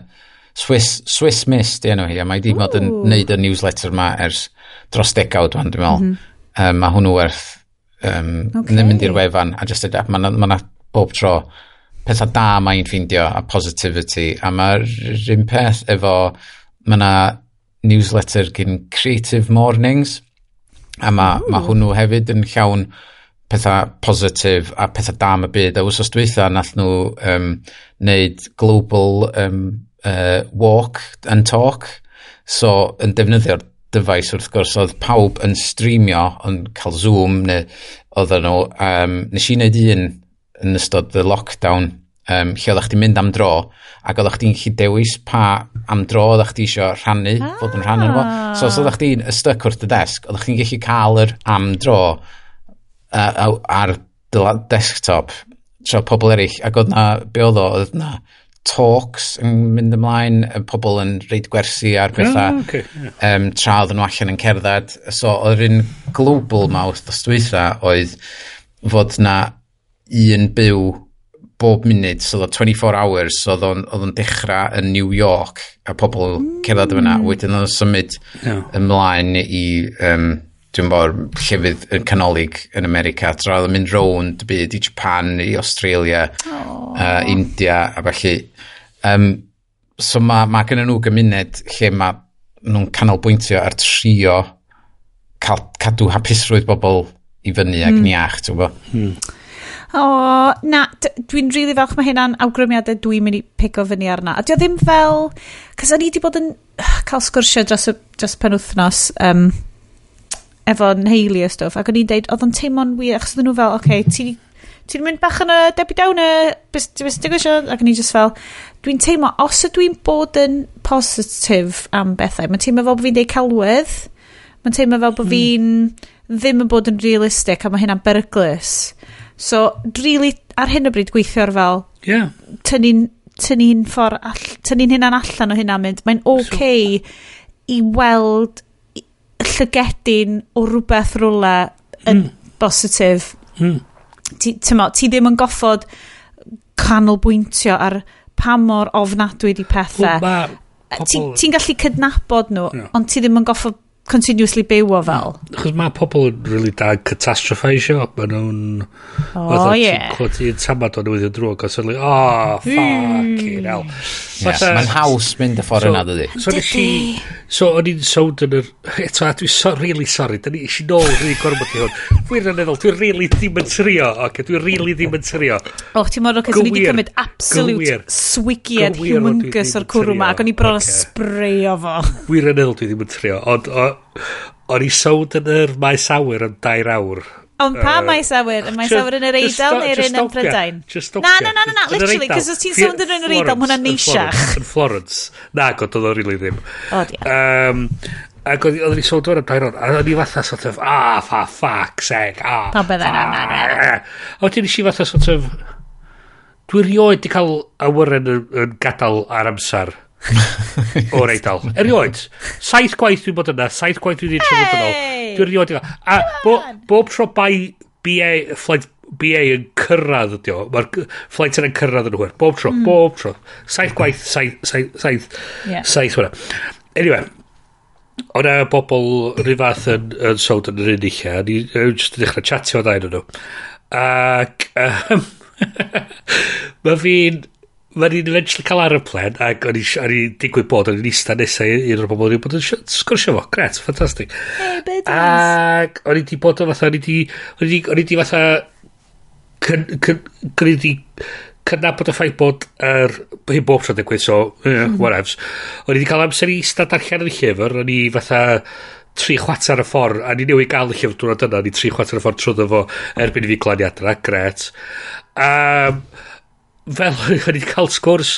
Swiss, Swiss Mist, enw hi a mae di mod yn neud y newsletter ma ers dros degawd dwi'n dwi'n meddwl. Mm -hmm. um, mae hwnnw werth um, okay. ddim mynd i'r wefan a just adapt. Mae yna ma, na, ma na bob tro pethau da mae'n ffeindio a positivity a mae'r un peth efo mae yna newsletter gyn Creative Mornings a mae ma hwnnw hefyd yn llawn pethau positif a pethau da am y byd a wrth dweitha nath nhw um, wneud global um, uh, walk and talk so yn defnyddio'r dyfais wrth gwrs, oedd pawb yn streamio, yn cael Zoom, neu oedd nhw. Um, nes i wneud un yn ystod y lockdown, um, lle oeddech chdi'n mynd am dro, ac oeddech chdi'n chi dewis pa am dro oeddech chdi eisiau rhannu, ah. fod yn rhan fo. So os oeddech chdi'n ystod wrth y desg, oeddech chi'n gallu cael yr am dro uh, ar desktop tra pobl eraill, ac oedd na, be oedd o, oedd na talks yn mynd ymlaen, y pobl yn reid gwersi ar bethau, oh, ah, okay, yeah. um, tra oedd nhw allan yn cerdded. So, oedd un global ma wrth oedd fod na un byw bob munud, so oedd 24 hours, so oedd o'n dechrau yn New York, a pobl cerdded mm. yna, wedyn oedd o'n symud yeah. ymlaen i um, dwi'n bod llefydd yn canolig yn America tra oedd yn mynd rownd y byd i Japan, i Australia, uh, India a felly. Um, so mae ma gen nhw gymuned lle mae nhw'n canolbwyntio ar trio cael, cadw hapusrwydd bobl i fyny ag mm. niach, ti'n bo? Mm. O, oh, na, dwi'n rili really falch mae hynna'n awgrymiadau dwi'n mynd i pigo fyny arna. A dio ddim fel... Cos o'n i wedi bod yn cael sgwrsio dros, dros penwthnos um, efo nheulu a stwff, ac o'n i'n deud, oedd o'n teimlo'n wir, achos oedden nhw fel, oce, okay, ti ti'n mynd bach yn y debu dawn y bys ti'n gwybod ac o'n i just fel dwi'n teimlo os ydw i'n bod yn positif am bethau mae'n teimlo fel bod fi'n deud celwydd, mae'n teimlo fel bod hmm. fi'n ddim yn bod yn realistic a mae hynna'n beryglus. So really ar hyn o bryd gweithio ar fel yeah. tynnu'n tynnu'n ffordd all, tynnu'n hynna'n allan o hynna'n mynd mae'n oce okay so, i weld llygedyn o rhywbeth rwla yn mm. bositif. Mm. Ti, tymo, ti ddim yn goffod canolbwyntio ar pa mor ofnadwy di pethau. Well, Ti'n ti gallu cydnabod nhw, no. ond ti ddim yn goffod continuously byw o fel. Hmm. Chos mae pobl yn really da catastrophesio. Mae nhw'n... O, oh, ie. Yeah. Ti'n i'n tamad o'n newyddion drwg. Os ydyn, oh, hmm. fucking hell. Yes, Mae'n haws mynd y ffordd yna, dydy. So, nes i... So, o'n i'n sownd yn yr... [laughs] Eto, a dwi'n so, really sorry. Da ni eisiau nôl rhywun gormod i hwn. Dwi'n rhaneddol, dwi'n really ddim yn trio. Ok, dwi'n really ddim yn trio. O, oh, ti'n modd, ocê, so ni wedi cymryd absolute swigiad humongous o'r cwrw ma, ac o'n i bron okay. sbreo fo. [laughs] Dwi'n rhaneddol, dwi ddim yn trio. Ond, o'n i sownd yn yr maes awyr am dair awr. Ond pa uh, maes awyr? Y maes awyr yn yr Eidal neu'r un yn Prydain? Just Na, na, na, na, literally, cos os ti'n sôn yn yr Eidal, mwna neisiach. Yn Florence. Na, god, oedd o rili ddim. O, diolch. Ac oedd ni sôn dwi'n rhaid a oedd ni fatha sort of, ah, fa, fuck, seg, ah, fa, na. a wedyn eisiau fatha sort of, dwi rioed di cael awyren yn gadael ar amser. [laughs] o'r eidl. Erioed, saith gwaith dwi'n bod yna, saith gwaith dwi wedi trafod yn ôl. Dwi'n erioed yna. A bo, bob tro bai BA, flight BA yn cyrraedd ydi o, mae'r flight yna'n cyrraedd yn hwyr. Bob tro, mm. bob tro. Saith hmm. gwaith, saith, saith, saith, yeah. saith hwnna. Anyway, O'na bobl rhyw fath yn, yn sôn yn yr un eich a ni jyst yn dechrau chatio o ddain nhw. Ac um, [laughs] mae fi'n Mae ni'n eventually cael aeroplan ac o'n i digwydd bod o'n i'n eista nesau i'r bobl o'n i'n bod yn sgwrsio fo. Gret, ffantastig. Ac o'n i di bod o fatha, o'n i di, o'n i di fatha, o'n i di cydnabod y ffaith bod yr hyn bob tro'n digwydd, so, yeah, whatevs. O'n i wedi cael amser i stad darllen yn y llyfr, o'n i fatha tri chwater y ffordd, a ni newid gael y llyfr dwi'n yna, ni tri chwater y ffordd trwy fo erbyn i fi glani adra, gret. Um, fel [laughs] o'n i'n cael sgwrs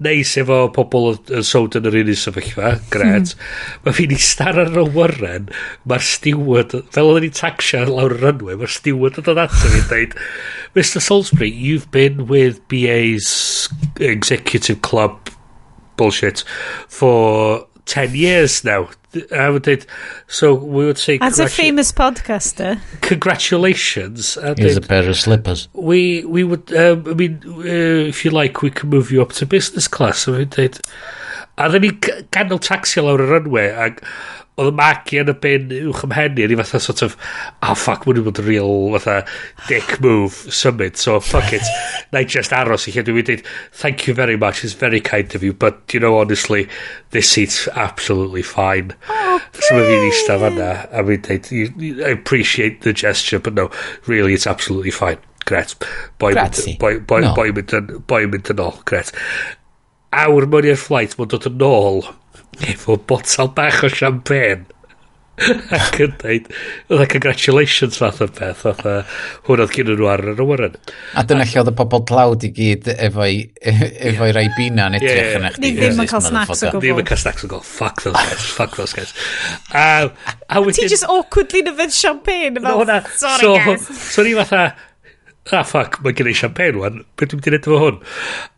neis efo pobl yn sowd yn yr un sefyllfa, gred, hmm. mae fi'n istar ar y wyren, mae'r steward, fel o'n i'n taxia lawr y runway, mae'r steward yn dod ato fi'n dweud, Mr Salisbury, you've been with BA's executive club bullshit for 10 years now. I would did, so we would say... As a famous podcaster. Congratulations. I Here's did, a pair of slippers. We, we would, um, I mean, uh, if you like, we can move you up to business class. I mean, did, a ddyn ni ganol taxi lawr y runway ac oedd y magi yn y ben uwch ymhenni ni fatha sort of ah oh, fuck mwyn i bod yn real fatha dick move summit so fuck it. Na i just aros i lle dwi'n dweud thank you very much it's very kind of you but you know honestly this seat's absolutely fine. Oh, so mae fi'n eista fanna a fi'n dweud I appreciate the gesture but no really it's absolutely fine. Gret boi mynd yn ôl. Gret awr mewn i'r flight mae'n dod yn ôl efo botel bach o champagne. [laughs] Ac yn dweud oedd congratulations fath o beth oedd hwn oedd gyn nhw ar yr awyren a dyna lle oedd y pobl tlawd i gyd efo'i efo'i rai bina yn edrych yn eich ni ddim yn cael snacks o gofod ddim yn cael snacks o gofod fuck those guys fuck those guys. A, a ti just awkwardly na champagne no, hwnna, sorry so, guys. so ni fatha ah fuck mae gen i champagne wan beth dwi'n mynd i wneud efo hwn?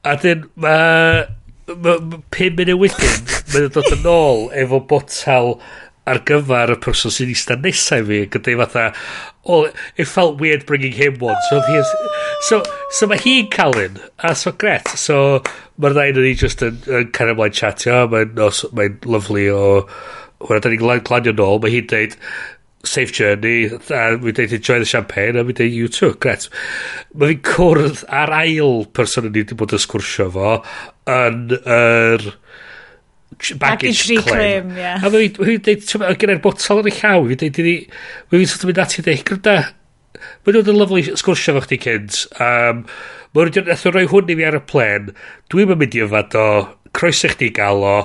A dyn mae pum munud wedyn, mae'n dod yn ôl efo botel ar gyfer y person sy'n eistedd nesaf i fi, gyda'i fatha, oh, it felt weird bringing him one, so he's, so, so mae hi'n cael un, a so gret, so mae'r ddain yn ni just yn, yn cario mlaen chatio, mae'n mae, nos, lovely o, Wel, da ni'n glanio nôl, mae hi'n deud, Safe Journey, a mi dweud Enjoy the Champagne, a mi dweud You Too, gret. Mae fi'n cwrdd ar ail person yn ni wedi bod yn sgwrsio fo yn yr... Er, baggage claim. claim yeah. A mae fi'n dweud, gyda'r botol yn ei llaw, fi'n dweud, mae fi'n sort of mynd ati dweud, gyda, mae yn lyflu sgwrsio fo chdi cynt. Um, Mae'n rhaid i'n rhoi hwn i fi ar y plen, dwi'n mynd i yfad o, croeso chdi gael o,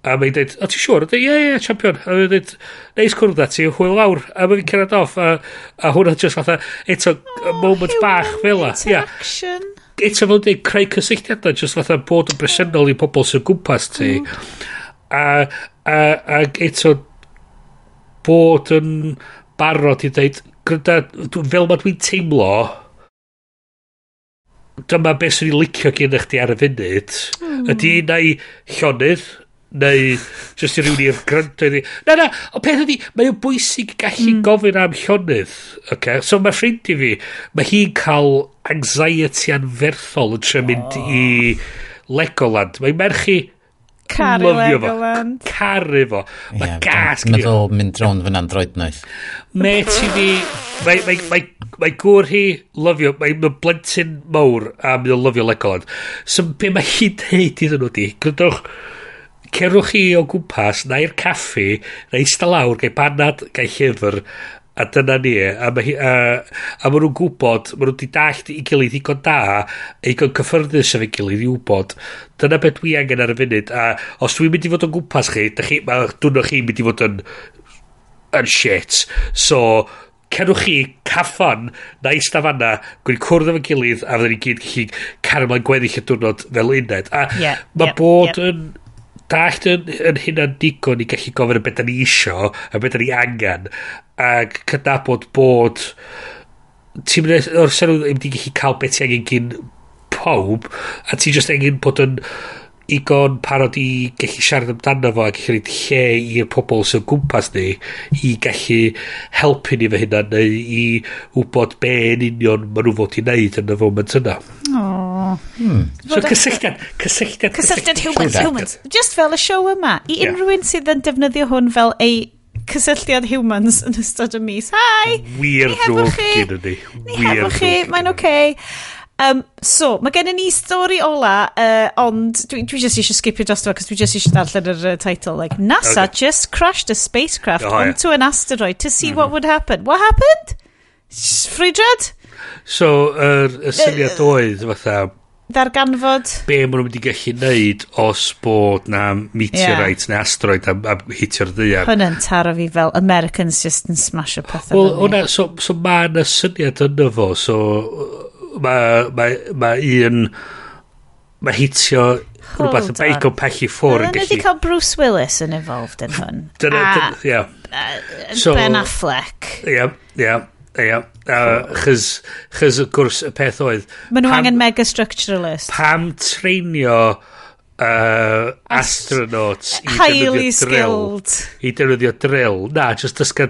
A mae'n dweud, o ti'n siwr? Ie, ie, ie, champion. A mae'n dweud, neis cwrdd â ti, hwyl lawr. A mae'n cerdded off. A, a hwnna just fatha, eto, oh, moment bach fel la. Interaction. Yeah. Eto fel dweud, creu cysylltiadau, just fatha bod yn bresennol i pobl sy'n gwmpas ti. Mm. A, a, a eto, bod yn barod i dweud, gryda, fel mae dwi'n teimlo, dyma beth sy'n ei licio gen eich di ar y funud, mm. ydy na i llonydd, neu jyst i rywun i'r gryndo iddi. Na, na, o peth ydi, mae o'n bwysig gallu mm. gofyn am llonydd. Okay? So mae ffrind i fi, mae hi'n cael anxiety anferthol yn tre mynd oh. i Legoland. Mae'n merch i Caru Legoland. Caru fo. Mae yeah, gas gyda. Meddwl mynd drawn fy'n android noeth. Met i fi, mae, mae, mae, mae gŵr hi lyfio, mae mae'n blentyn mawr a mynd o lyfio Legoland. So be mae hi'n neud iddyn nhw di, gwrndwch, cerwch chi o gwmpas, na i'r caffi, na eista lawr, gael banad, gael llyfr, a dyna ni. A, ma, a, a maen nhw'n gwybod, maen nhw wedi dallt i gilydd igon da, i igon cyffyrddus efo'i gilydd i wybod. Dyna beth dwi angen ar y funud. A os dwi'n mynd i fod o'n gwmpas chi, da chi, mae dwi'n chi mynd i fod yn, yn shit. So, cerwch chi caffon na eista fanna gwyn cwrdd efo'n gilydd a fydden ni gyd gallu cario mlaen gweddill y diwrnod fel uned a yeah, mae yeah, bod yeah. yn dallt yn, yn hynna'n digon i gallu gofyn y beth da ni isio a beth da ni angen ac cydnabod bod ti'n mynd o'r sylw ddim wedi gallu cael beth ti angen gyn pob a ti just angen bod yn igon parod i gallu siarad amdano fo a gallu rhaid lle i'r pobl sy'n gwmpas ni i gallu helpu ni fy hynna neu i wybod be yn union maen nhw fod i wneud yn y foment yna. Oh. Hmm. So cysylltiad, cysylltiad, cysylltiad humans, humans. Just fel y show yma, i unrhyw un sydd yn defnyddio hwn fel ei cysylltiad humans yn ystod y mis. Hi! Wir drwg gyda ni. Ni hefo chi, mae'n oce. Um, so, mae gen i ni stori ola, uh, ond dwi, dwi just eisiau skipio dros dwi, cos dwi just eisiau darllen yr uh, title. Like, NASA okay. just crashed a spacecraft oh, onto yeah. an asteroid to see mm -hmm. what mhm. would happen. What happened? Ffridred? So, yr er, er syniad oedd, fatha, ddarganfod... Be maen nhw'n mynd i gallu neud os bod na meteorite yeah. neu asteroid am, am hitio'r ddear. Hwna'n taro fi fel Americans just yn smash o pethau. Wel, hwnna, so, so mae yna syniad yna fo, so mae ma, ma un, mae hitio Hold rhywbeth yn beic o'n pechu ffwr yn gallu... Cael Bruce Willis yn involved yn hwn. Dyna, yeah. Uh, so, ben Affleck. Ia, yeah, ie. Yeah. Ia, chys, chys y gwrs y peth oedd... Maen nhw angen mega structuralist. Pam treinio uh, astronauts i highly skilled i defnyddio drill na just dysgu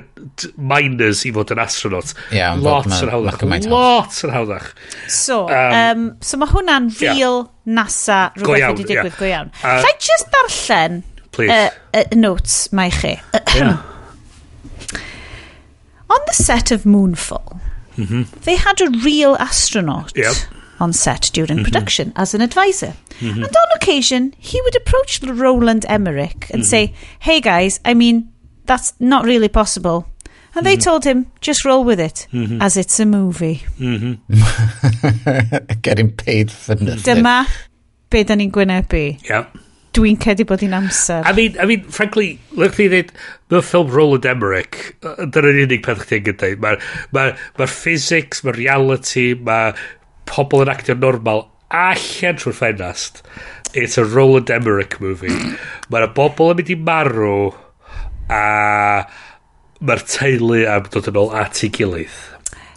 miners i fod yn astronaut yeah, lot yn hawddach lot yn hawddach so um, um, so mae hwnna'n real yeah. NASA rhywbeth iawn, wedi digwydd yeah. go iawn uh, llai just darllen Please. Uh, uh, notes mae chi yeah. [clears throat] On the set of Moonfall, mm-hmm. they had a real astronaut Yep. on set during mm-hmm. production as an advisor. Mm-hmm. And on occasion, he would approach Roland Emmerich and say, Hey guys, I mean, that's not really possible. And they told him, just roll with it, as it's a movie. [laughs] Getting paid for nothing. Dyma be da ni'n gwynebu. yeah. Dwi'n cedi bod hi'n amser. I mean, I mean, frankly, lwch chi ddweud, mae'r ffilm Roland Emmerich, dyna'r unig peth chdi'n gyda'i. Mae'r ma, ma physics, mae'r reality, mae pobl yn actio normal allan trwy'r ffenast. It's a Roland Emmerich movie. [coughs] Mae'r bobl yn mynd i marw a mae'r teulu am dod yn ôl at ei gilydd.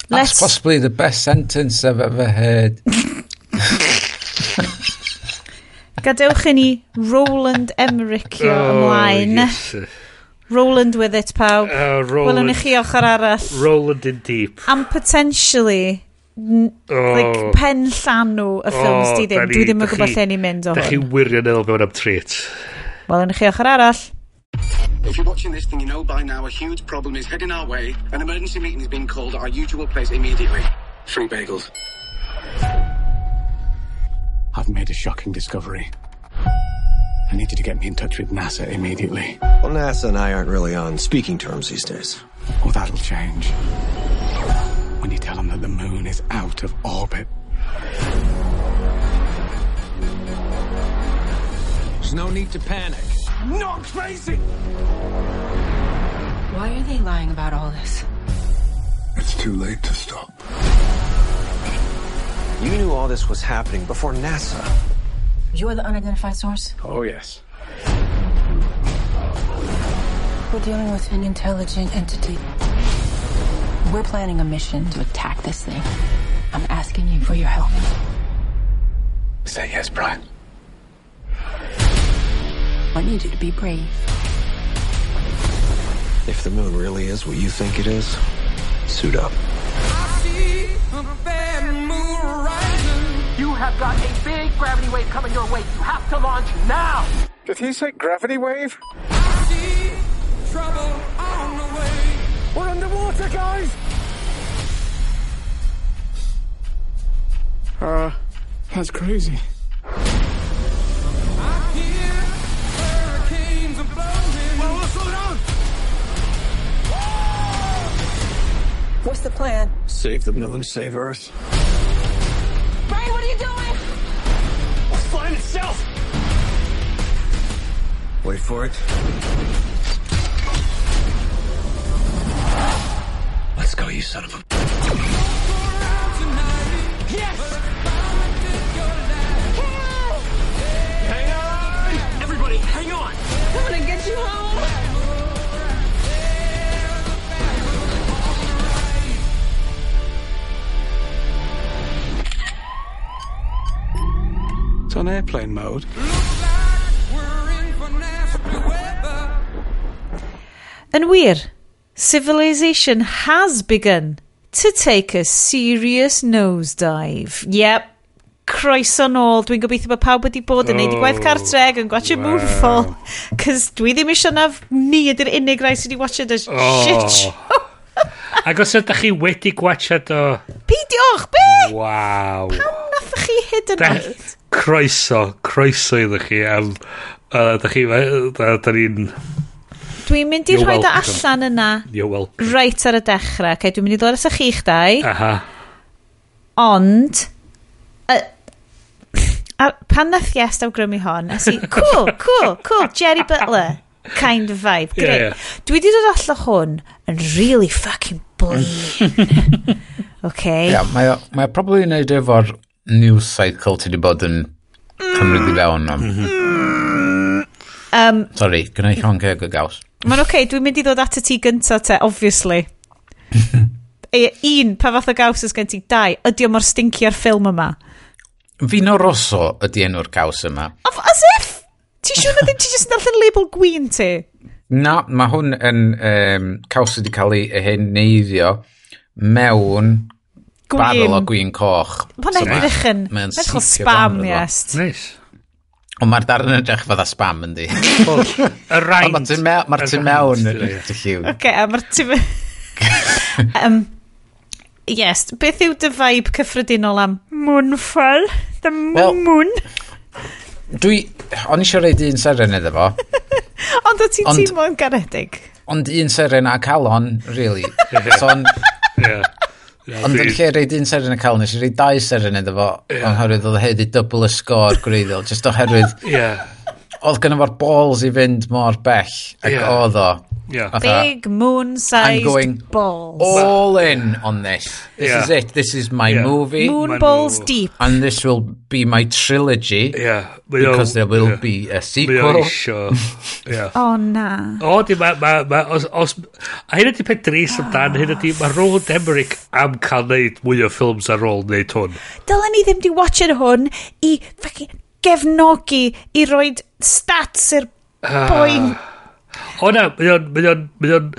Let's... That's possibly the best sentence I've ever heard. [laughs] [laughs] Gadewch i ni Roland Emmerichio oh, ymlaen. Yes. Roland with it, pawb. Uh, Roland, Welwn i chi ochr arall. Roland in deep. Am potentially, N oh. like, pen llanw y oh, ffilms oh, di ddim. Dwi ddim yn gwybod lle ni'n mynd o hwn. Da chi wirioneddol mewn am treat. Wel, yn chi ochr arall. If you're watching this, then you know by now a huge problem is heading our way. An emergency meeting is being called at our usual place immediately. Free bagels. I've made a shocking discovery. I need you to get me in touch with NASA immediately. Well, NASA and I aren't really on speaking terms these days. Oh, that'll change. When you tell them that the moon is out of orbit. There's no need to panic. I'm not crazy! Why are they lying about all this? It's too late to stop. You knew all this was happening before NASA. You're the unidentified source? Oh, yes. We're dealing with an intelligent entity. We're planning a mission to attack this thing. I'm asking you for your help. Say yes, Brian. I need you to be brave. If the moon really is what you think it is, suit up. You have got a big gravity wave coming your way. You have to launch now. Did he say gravity wave? On. We're underwater, guys! Uh, that's crazy. What's the plan? Save the moon, save Earth. Brian, what are you doing? It's flying itself! Wait for it. Let's go, you son of a. Yes! Hang on! Everybody, hang on! I'm gonna get you home. It's on airplane mode. Yn wir, civilization has begun to take a serious nosedive. Yep, croeso nôl. Dwi'n gobeithio bod pawb wedi bod yn neud i gwaith oh, cartreg yn gwachio wow. Moonfall. Cys dwi ddim eisiau na ni ydy'r unig rai sydd wedi watched the oh. shit show. [laughs] Ac os ydych chi wedi gwachio do... Pidiwch, be? Waw. Pam nath chi hyd yn oed? croeso, croeso iddo chi am... Uh, da chi, da, da ni'n... Dwi'n mynd i rhoi da allan yna reit ar y dechrau. Okay, dwi'n mynd i ddod at y chi'ch dau. Aha. Ond, uh, a, pan nath yes awgrymu hon, a i, cool, cool, cool, Jerry Butler kind of vibe. Great. Yeah, yeah. Dwi wedi dod allan hwn yn really fucking blin. [laughs] okay. Yeah, mae o, mae o probably yn neud efo'r news cycle ti wedi bod yn cymryd i fewn am. Mhm. Um, Sorry, gyda i llon ceg o gaws. Mae'n oce, okay, dwi'n mynd i ddod at y ti gynta te, obviously. [laughs] e, un, pa fath o gaws ys gen ti? Dau, ydy o mor stinky ar ffilm yma? Fino Rosso ydy enw'r gaws yma. Of, as if! Ti'n siŵr na ddim ti jyst yn darllen label gwyn ti? Na, mae hwn yn um, caws wedi cael ei heneiddio mewn gwin. Barrel o gwyn coch. Mae'n so edrych yn... Mae'n edrych o spam, yes. Nice. Ond mae'r darn yn edrych fydda spam yndi. [laughs] Y rhaint. Mae'r tu mewn yn edrych lliw. Oce, a mae'r tu mewn... Yes, beth yw dy vibe cyffredinol am mwynffal? Dy mwyn? Dwi, o'n eisiau reid un seren iddo fo. [laughs] Ond o ti'n teimlo'n garedig? Ond un seren a calon, really. [laughs] so, on, yeah. Ond yn lle reid un seren y cael, nes i reid dau seren iddo fo, yeah. oherwydd oedd hyd i double y sgôr gwreiddiol, just oherwydd yeah oedd gynnu fo'r balls i fynd mor bell. Ac yeah. oedd o. Yeah. Big moon-sized balls. all in on this. This yeah. is it. This is my yeah. movie. Moon my balls movie. deep. And this will be my trilogy. Yeah. Mae because there will yeah. be a sequel. Isio. [laughs] Yeah. oh, na. O, di, ma, ma, ma, os, os, a hyn ydi peth dris amdan, ah. hyn ydi, mae Roland Emmerich am cael neud mwy o ffilms ar ôl neud hwn. Dylen ni ddim di watcher hwn i fucking gefnogi i roed stats i'r ah. boi'n... O na, mae o'n, mae o'n, mae o'n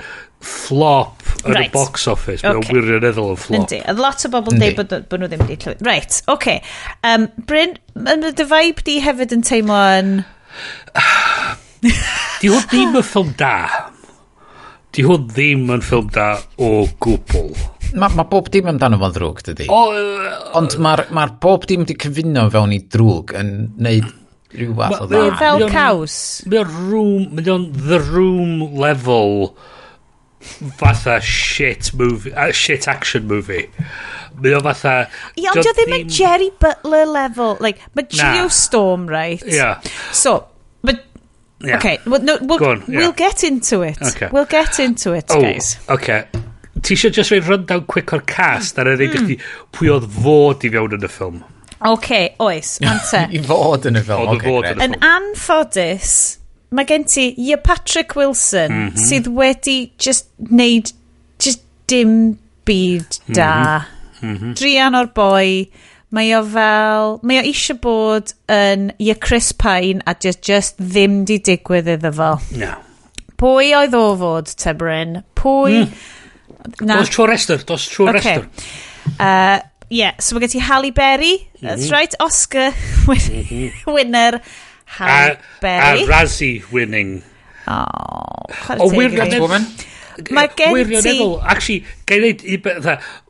flop yn right. y box office. Mae okay. o'n wirioneddol yn flop. Yndi, a lot o bobl dweud bod, bod nhw ddim wedi clywed. Right, oce. Okay. Um, Bryn, yn y dy vibe di hefyd yn teimlo yn... di hwn ddim yn ffilm da. Di hwn ddim yn ffilm da o gwbl. Mae ma bob dim amdano fo'n ddrwg, dydy. O, Ond mae'r ma bob dim wedi cyfuno fewn i drwg yn neud rhyw fath o dda. Mae fel caws. Mae o'n room, mae o'n the room level fatha shit movie, uh, shit action movie. Mae o fatha... Ie, ond ddim yn Jerry Butler level. Like, mae Geostorm, right? Yeah. So, but Yeah. Okay, well, no, we'll, on, yeah. we'll get into it. Okay. We'll get into it, oh, guys. Okay ti eisiau just rhaid rundown quick o'r cast ar y reid mm. chdi pwy oedd fod i fewn yn y ffilm. Oce, okay, oes, mante. [laughs] I fod yn y ffilm. Oedd okay, fod yn y. Yn anffodus, mae gen ti Ie Patrick Wilson mm -hmm. sydd wedi just neud just dim byd da. Mm -hmm. Mm -hmm. Drian o'r boi, mae o fel, mae o eisiau bod yn your Chris Pine a just, just ddim di digwydd iddo fo. No. Pwy oedd o fod, Tebrin? Pwy... Mm Na. Dos trwy'r rester, dos trwy'r okay. rester. Uh, yeah, so mae gen ti Halle Berry, mm -hmm. that's mhm. right, Oscar [laughs] win mhm. winner Halle a, Berry. A Razzie winning. Oh, o wirioneddol. Mae gen ti... Wirioneddol, actually, gael neud i beth,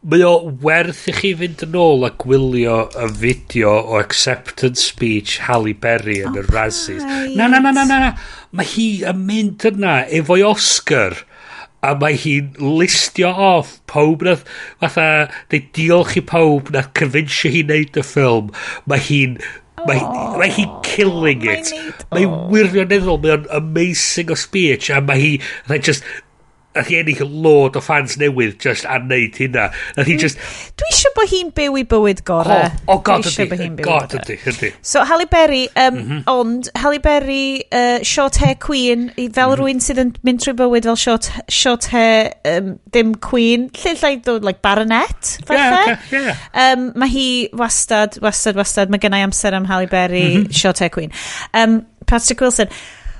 mae o werth i chi fynd yn ôl a gwylio y fideo o acceptance speech Halle Berry yn oh, y Razzies. Na, na, na, na, na, mae hi yn mynd yna efo'i Oscar a mae hi'n listio off. Pob nath fatha neu diolch i pawb nath cyfinsio hi wneud y ffilm. Mae hi'n Mae oh, mae hi killing it. Mae'n oh. wirioneddol, mae o'n amazing o speech, a mae hi, mae just nath i ennill lod o fans newydd just a neud hynna. Nath i mm. just... Dwi eisiau bod hi'n byw i bywyd gorau. O, oh, oh, god ydy, god ydy, ydy. So, Halle Berry, um, mm -hmm. ond Halle Berry, uh, short hair queen, fel mm rwy'n sydd yn mynd trwy bywyd fel short, short hair, um, dim queen, lle llai dod, like baronet, falle. Yeah, okay, yeah. um, mae hi wastad, wastad, wastad, mae gennau amser am Halle Berry, mm -hmm. short hair queen. Um, Patrick Wilson.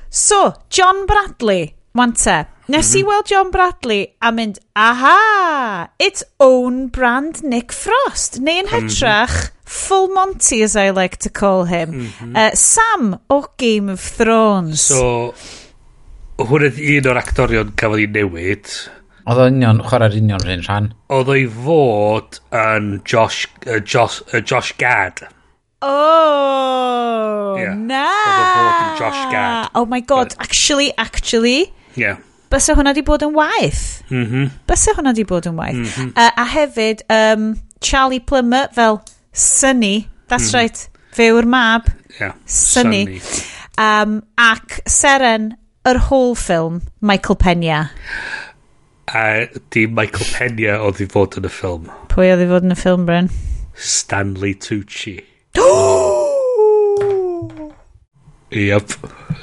So, John Bradley, Wante, nes i mhm. weld John Bradley a mynd, aha, it's own brand Nick Frost. Neu yn mhm. hytrach, Full Monty as I like to call him. Uh, Sam o Game of Thrones. So, hwn ydy un o'r actorion cafodd ei newid. Oedd o'n union, chwarae'r union rhan rhan. Oedd o'i fod yn Josh, uh, Josh, uh, Josh Gad. Oh, yeah. na. Oedd o'i fod yn Josh Gad. Oh my god, actually, actually, Yeah. Bysa hwnna di bod yn waith. Mm -hmm. Bysa hwnna di bod yn waith. Mm -hmm. uh, a hefyd, um, Charlie Plummer fel Sunny. That's mm -hmm. right. Fe yw'r mab. Yeah. Sunny. Sunny. Um, ac Seren, yr whole film, Michael Pena. A di Michael Pena oedd i fod yn y ffilm. Pwy oedd i fod yn y ffilm, Bryn? Stanley Tucci. [gasps] Yep,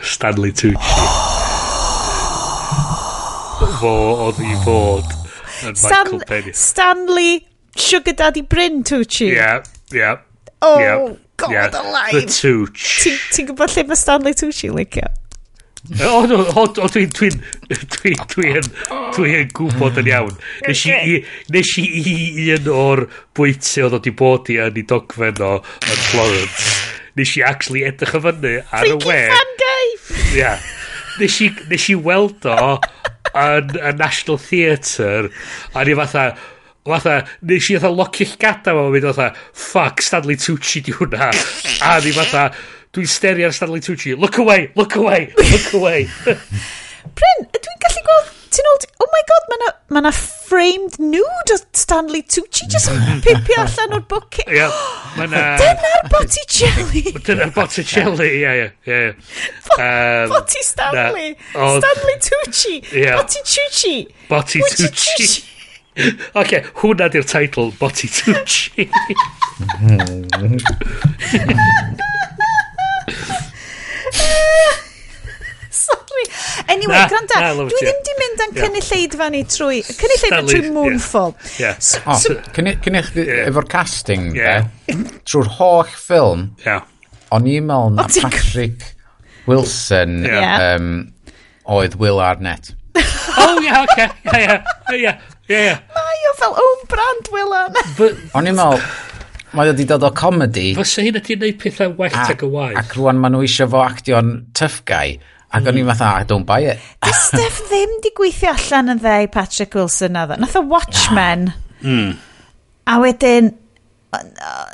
Stanley Tucci. [gasps] fo oedd i fod yn Stan Michael Penny. Stanley Sugar Daddy Bryn Tucci. Ie, yeah, ie. Yeah, oh, yeah, god yeah. alive. The Tucci. Ti'n ti gwybod lle mae Stanley Tucci licio? O, no, o, o dwi'n dwi'n dwi'n dwi'n dwi'n gwybod yn iawn. Nes i, nes i un o'r bwyty oedd wedi bod i yn ei dogfen o yn Florence. Nes i actually edrych y fyny ar y we. Freaky Fan Dave! Ia. Nes i, Nes i weld o yn y National Theatre a ni fatha fatha nes i fatha locio llgada fo mynd fatha fuck Stanley Tucci di hwnna. A ni fatha dwi'n steri ar Stanley Tucci. Look away look away look away. [laughs] Bryn, ti'n old, oh my god, mae na, ma na framed nude o Stanley Tucci just mm. [laughs] pipio allan o'r bwcyn. Ia, [gasps] mae na... Dyna'r Botticelli. [laughs] Dyna'r Botticelli, ie, ie, ia. Botti Stanley. Na, Stanley Tucci. Yeah. Botti Tucci. Botti Tucci. [laughs] Oce, hwnna di'r teitl, Botti Tucci. Ha ah sorry. Anyway, na, granda, na, dwi ddim di mynd yn yeah. cynulleidfa ni trwy, cynulleidfa trwy Moonfall. Yeah. Oh, yeah. So, oh, efo'r casting, yeah. trwy'r holl ffilm, yeah. o'n i'n meddwl na Patrick Wilson yeah. um, oedd Will Arnett. [laughs] oh, yeah, okay. Yeah, yeah, yeah. yeah. Mae o fel own brand Will Arnett. O'n i'n meddwl, mae o wedi dod o comedy. Fysa hyn ydy'n neud pethau well ac, ac y waith. Ac rwan maen nhw eisiau fo actio'n tough guy. Ac o'n i'n mm. fatha, I don't buy it. [laughs] Di Steph ddim di gweithio allan yn ddau Patrick Wilson na dda. Nath o Watchmen. Mm. A wedyn,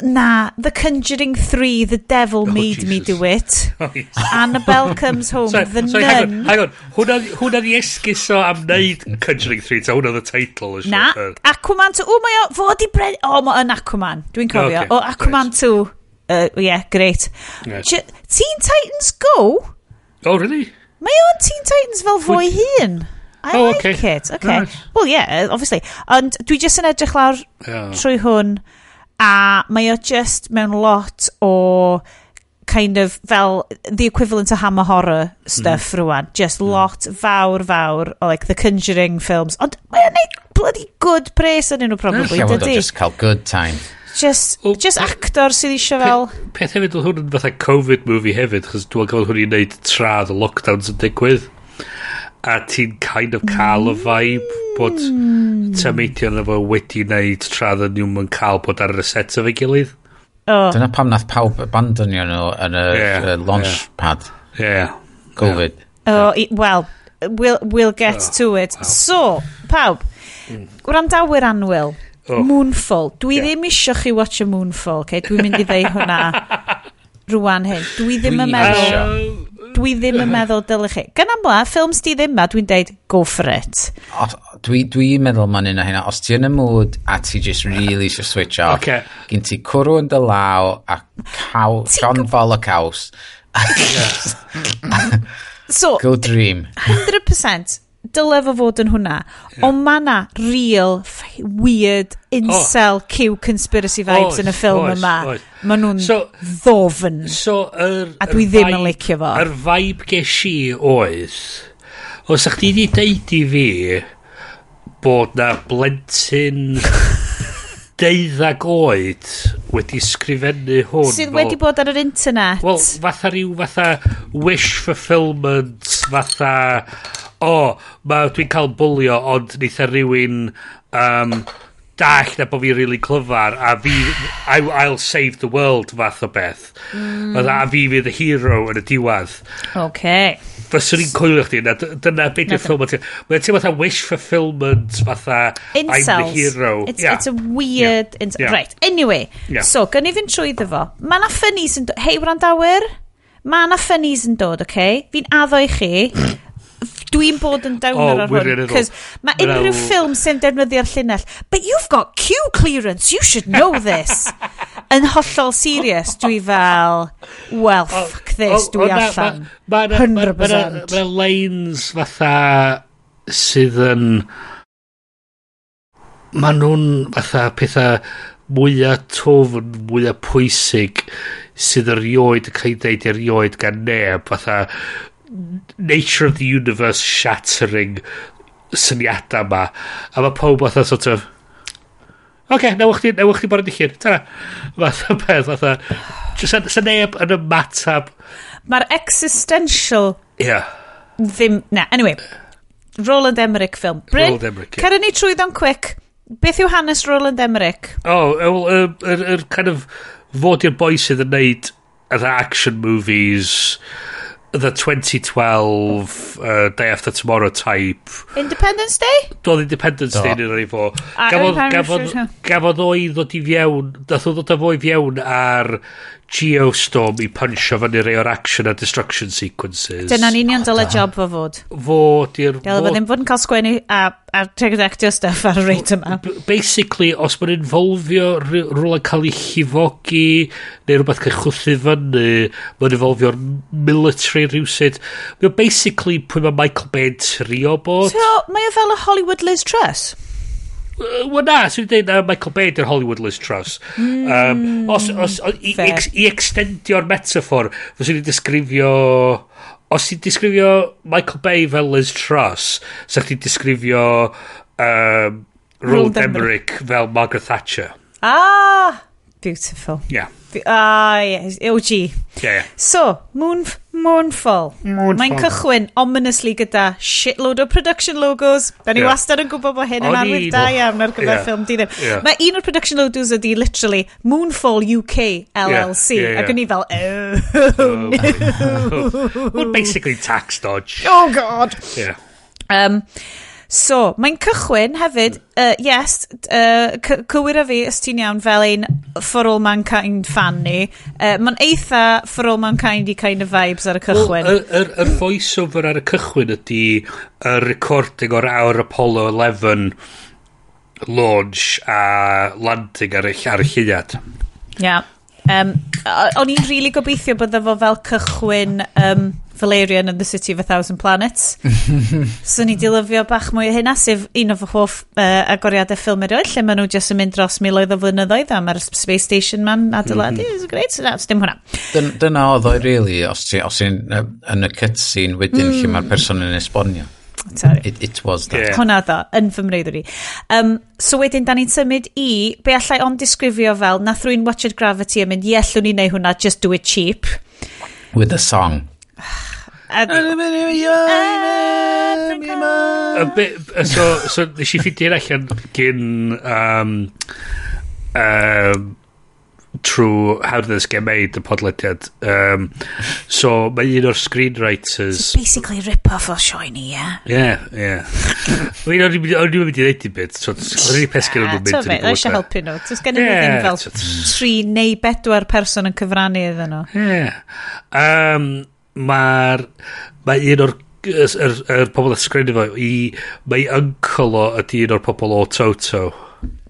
na, The Conjuring 3, The Devil oh, Made Jesus. Me Do It. [laughs] Oh, yes. Annabelle Comes Home, sorry, The sorry, Nun. Hang on, hang on. hwnna ni esguso am wneud Conjuring 3, ta hwnna the title. Is Na, Aquaman 2, o mae o, fo di bren... O, mae yn Aquaman, dwi'n cofio. Okay, o, Aquaman right. 2, uh, yeah, great. Yes. Teen Titans Go? Oh, really? Mae o'n Teen Titans fel fwy hun. I oh, like okay. it. Okay. Nice. Well, yeah, obviously. Ond dwi jyst yn edrych lawr yeah. trwy hwn, a mae o just mewn lot o kind of fel the equivalent of Hammer Horror stuff mm-hmm. mm. rwan. Just lot fawr fawr o like the Conjuring films. Ond mae o'n neud bloody good pres yn unrhyw probably, dydy? Yeah, just cael good time. Just, o, just actor sydd eisiau fel... Peth hefyd, oedd hwn yn fatha Covid movie hefyd, chos dwi'n cael hwn i'n neud tra the lockdowns yn digwydd. A ti'n kind of cael y vibe bod mm. tameidion efo wedi wneud tra ddyn nhw'n yn cael bod ar y set efo'i gilydd. Oh. Dyna pam nath pawb abandonio nhw yn y yeah, launch yeah. pad. Yeah. Covid. Yeah. Oh, Wel, we'll, we'll we'll get oh, to it. Wow. So, pawb, mm. gwrandawyr anwyl, Oh. Moonfall. Dwi yeah. ddim isio chi watch a Moonfall, okay? Dwi'n mynd i ddeu hwnna [laughs] rwan hyn. Dwi ddim yn meddwl... Dwi ddim yn meddwl dylech chi. Gan amla, ffilms di ddim ma, dwi'n deud, go for it. Os, dwi, dwi'n meddwl ma'n un o hynna. Os ti yn y mood a ti just really eisiau switch off, okay. gyn ti cwrw yn dy law a caw, gonfol y caws. so, go [laughs] dream. 100% dyle fo fod yn hwnna. Yeah. Ond ma' na real, weird, incel, oh. Q conspiracy vibes oes, yn y ffilm oes, yma. Oes. Ma' nhw'n so, ddofn. So, er, a dwi ddim yn licio fo. Yr vibe ges i oedd, os ych chi wedi deud i fi bod na blentyn [laughs] deuddag oed wedi sgrifennu hwn. Sydd wedi bod ar yr internet. Wel, fatha rhyw, fatha wish fulfillment, fatha o, oh, dwi'n cael bwlio, ond neitha e rhywun um, dall na bod fi'n really clyfar, a fi, I, I'll save the world fath o beth. Mm. E, a fi fydd y hero yn y diwedd. Okay. Fyswn i'n coelio chdi, na, dyna beth yw'r ffilm. Mae'n teimlo fatha wish fulfillment fatha I'm the hero. It's, yeah. it's a weird... Yeah. Yeah. Right, anyway. Yeah. So, gynnu fynd trwy ddefo. Mae na ffynnis yn... Hei, wrandawyr. Mae na ffynnis yn dod, oce? Okay? Fi'n addo i chi. Dwi'n bod yn downer oh, ar hwn. Cos mae unrhyw ffilm sy'n defnyddio'r llinell. But you've got Q clearance, you should know this. [laughs] yn hollol serious, dwi fel, well, oh, fuck this, oh, dwi oh, allan. Mae yna ma, ma, lanes fatha sydd yn... Mae nhw'n fatha pethau mwyaf tofn, mwyaf pwysig sydd erioed yn cael ei ddeud erioed gan neb. Fatha, nature of the universe shattering syniadau yma a mae pob fatha sort of Oce, okay, nawch chi, nawch chi bod yn dichyn. Tara. Fatha peth, fatha... Sa'n neb yn ymatab... Mae'r existential... Ia. Yeah. Ddim... Na, anyway. Roland Emmerich film. Bryn, Roland Emmerich, yeah. Ceren ni trwy ddo'n quick. Beth yw hanes Roland Emmerich? O, oh, yr er, er, er, kind of... Fod i'r boi sydd yn neud yr action movies the 2012 uh, Day After Tomorrow type Independence Day? Doedd Independence Do. Day yn yr efo gafodd, gafodd, gafodd o'i ddod i fiewn dath o ddod â fo i fiewn ar Geostorm i punchio fyny rei o'r action a destruction sequences. Dyna'n union dyle job fo fod. Fo, di'r... Dyle fo ddim fod yn cael sgwennu a, a tegdectio stuff ar y reit yma. Basically, os mae'n involfio rhywle cael ei chifogi neu rhywbeth cael chwthu fyny, mae'n involfio'r military rhywsyd. Mae'n basically pwy mae Michael Bay yn trio bod. So, mae o fel y Hollywood Liz Truss? Wel na, swn i'n dweud na Michael Bay dy'r Hollywood Liz Truss. Um, os, os, os, i, ex, i extendio'r metafor, fyswn i'n disgrifio... Os ti'n disgrifio Michael Bay fel Liz Truss, sa chdi'n disgrifio um, Roland Emmerich fel Margaret Thatcher. Ah! Beautiful. Yeah. Be ah, yes. OG. Yeah, yeah. So, moon, Moonfall. Mournfall. Mae'n cychwyn ominously gyda shitload o production logos. Da ni yeah. wastad yn gwybod bod hyn yn arwydd da iawn ar gyfer yeah. ffilm di ddim. Yeah. Mae un o'r production logos ydi literally Moonfall UK LLC. Yeah. Yeah, yeah. Ac yn i fel, oh, oh no. Well, basically tax dodge. Oh, God. Yeah. Um, So, mae'n cychwyn hefyd, uh, yes, uh, cywir a fi, os ti'n iawn fel ein For All Mankind fan ni. Uh, mae'n eitha For All Mankind i kind of vibes ar y cychwyn. Well, yr, yr voiceover ar y cychwyn ydy y recording o'r awr Apollo 11 launch a landing ar y, ar y lliad. Yeah. Um, o'n i'n rili really gobeithio bydde fo fel cychwyn um, Valerian and the City of a Thousand Planets. [laughs] so ni dilyfio bach mwy o hynna, sef un o fy hoff uh, agoriadau ffilm erioed, lle maen nhw jyst yn mynd dros miloedd o flynyddoedd am mae'r Space Station ma'n adeiladu. Mm. It's great, so that's dim hwnna. Dyna oedd o'i really, os ti'n os yn y cutscene wedyn mm. lle mae'r person yn esbonio. Sorry. It, it was that. Yeah. Hwna ddo, yn fy i. Um, so wedyn, da ni'n symud i, be allai ond disgrifio fel, nath rwy'n Watched Gravity yn mynd, ie, llwn ni neu hwnna, just do it cheap. With a song. So, so nes i ffidio'n allan gyn um, um, trwy How Did This Get Made, y podlediad. Um, so mae un o'r screenwriters... It's basically rip-off o Shiny, ie. yeah? Yeah, yeah. O'n i'n mynd i ddeud i bit. O'n i'n pesgyn yn mynd i'n bod. eisiau helpu nhw. Dwi'n gen i ddim fel tri neu bedwar person yn cyfrannu iddyn nhw. Yeah. Um, Mae'r... Mae un o'r yr, er, er, er pobl a sgrennu fo i... Mae uncle o ydy un o'r pobl o Toto.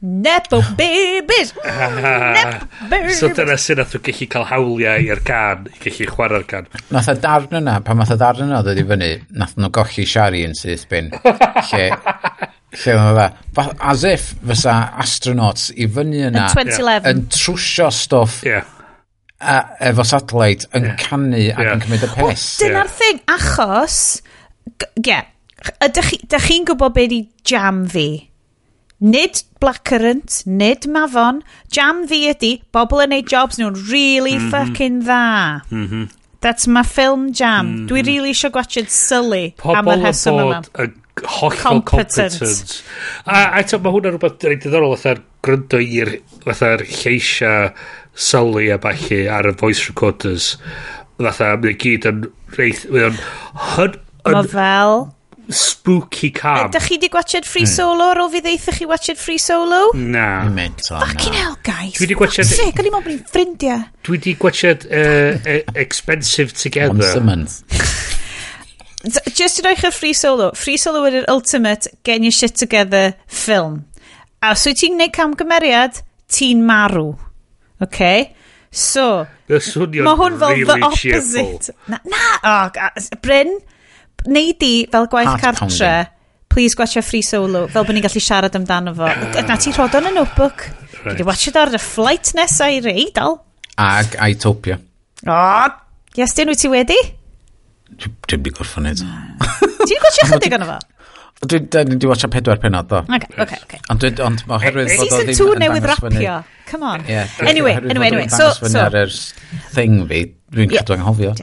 Nepo babies! Nepo babies! So dyna sy'n nath o gallu cael hawliau i'r can, i gallu chwarae'r can. Nath y darn yna, pan nath y darn yna ddod i fyny, nath nhw golli siari yn syth bin. Lle, lle oedd dda. As if fysa astronauts i fyny yna... Yn 2011. Yn trwsio stoff... Yeah a, efo satellite yn yeah. canu ac yeah. yn cymryd y pes. Well, dyna'r yeah. thing, achos... Ie, yeah, ydych chi'n gwybod beth i jam fi? Nid blackcurrant, nid mafon. Jam fi ydi, bobl yn neud jobs nhw'n really mm -hmm. fucking dda. Mm -hmm. That's my film jam. Mm -hmm. Dwi mhm. really eisiau gwachod Sully Pobl am y rheswm yma. Pobl yn hollol competent. competent. A eto, mae hwnna'n rhywbeth reit diddorol fatha'r gryndo i'r fatha'r lleisia Sully a falle ar y voice recorders. Fatha, mae'n gyd yn reith... Mae'n hyn... Mae fel spooky calm. Ydych chi wedi gwachod Free hmm. Solo ar ôl fi ddeithio chi wachod Free Solo? Na. Mento, Fucking hell, guys. Dwi wedi gwachod... Se, gan i mewn bod ffrindiau. Dwi wedi gwachod uh, Expensive Together. Once a month. Just i roi chi Free Solo. Free Solo ydy'r ultimate get your shit together film. A os wyt ti'n gwneud camgymeriad, ti'n marw. Okay? So, mae hwn fel really the opposite. Na, na, oh, Bryn, neud i fel gwaith Heart cartre, pounding. please gwachio Free Solo, fel bod ni'n gallu siarad amdano fo. Ah. Na ti rhod o'n y notebook. Right. Di watch it ar y flight nesa i'r eidl. Ag Aitopia. O, oh, yes, dyn wyt ti wedi? Dwi'n di gorffan eto. Ti'n gwachio [laughs] chydig yn fo? Dwi wedi watcha pedwar penod, do. Okay, okay, okay. Ond, dwi, ond oherwydd bod o ddim... Season 2 newydd rapio. Come on. Yeah, anyway, anyway, anyway. So, so, ar yr thing fi, dwi'n cadw anghofio.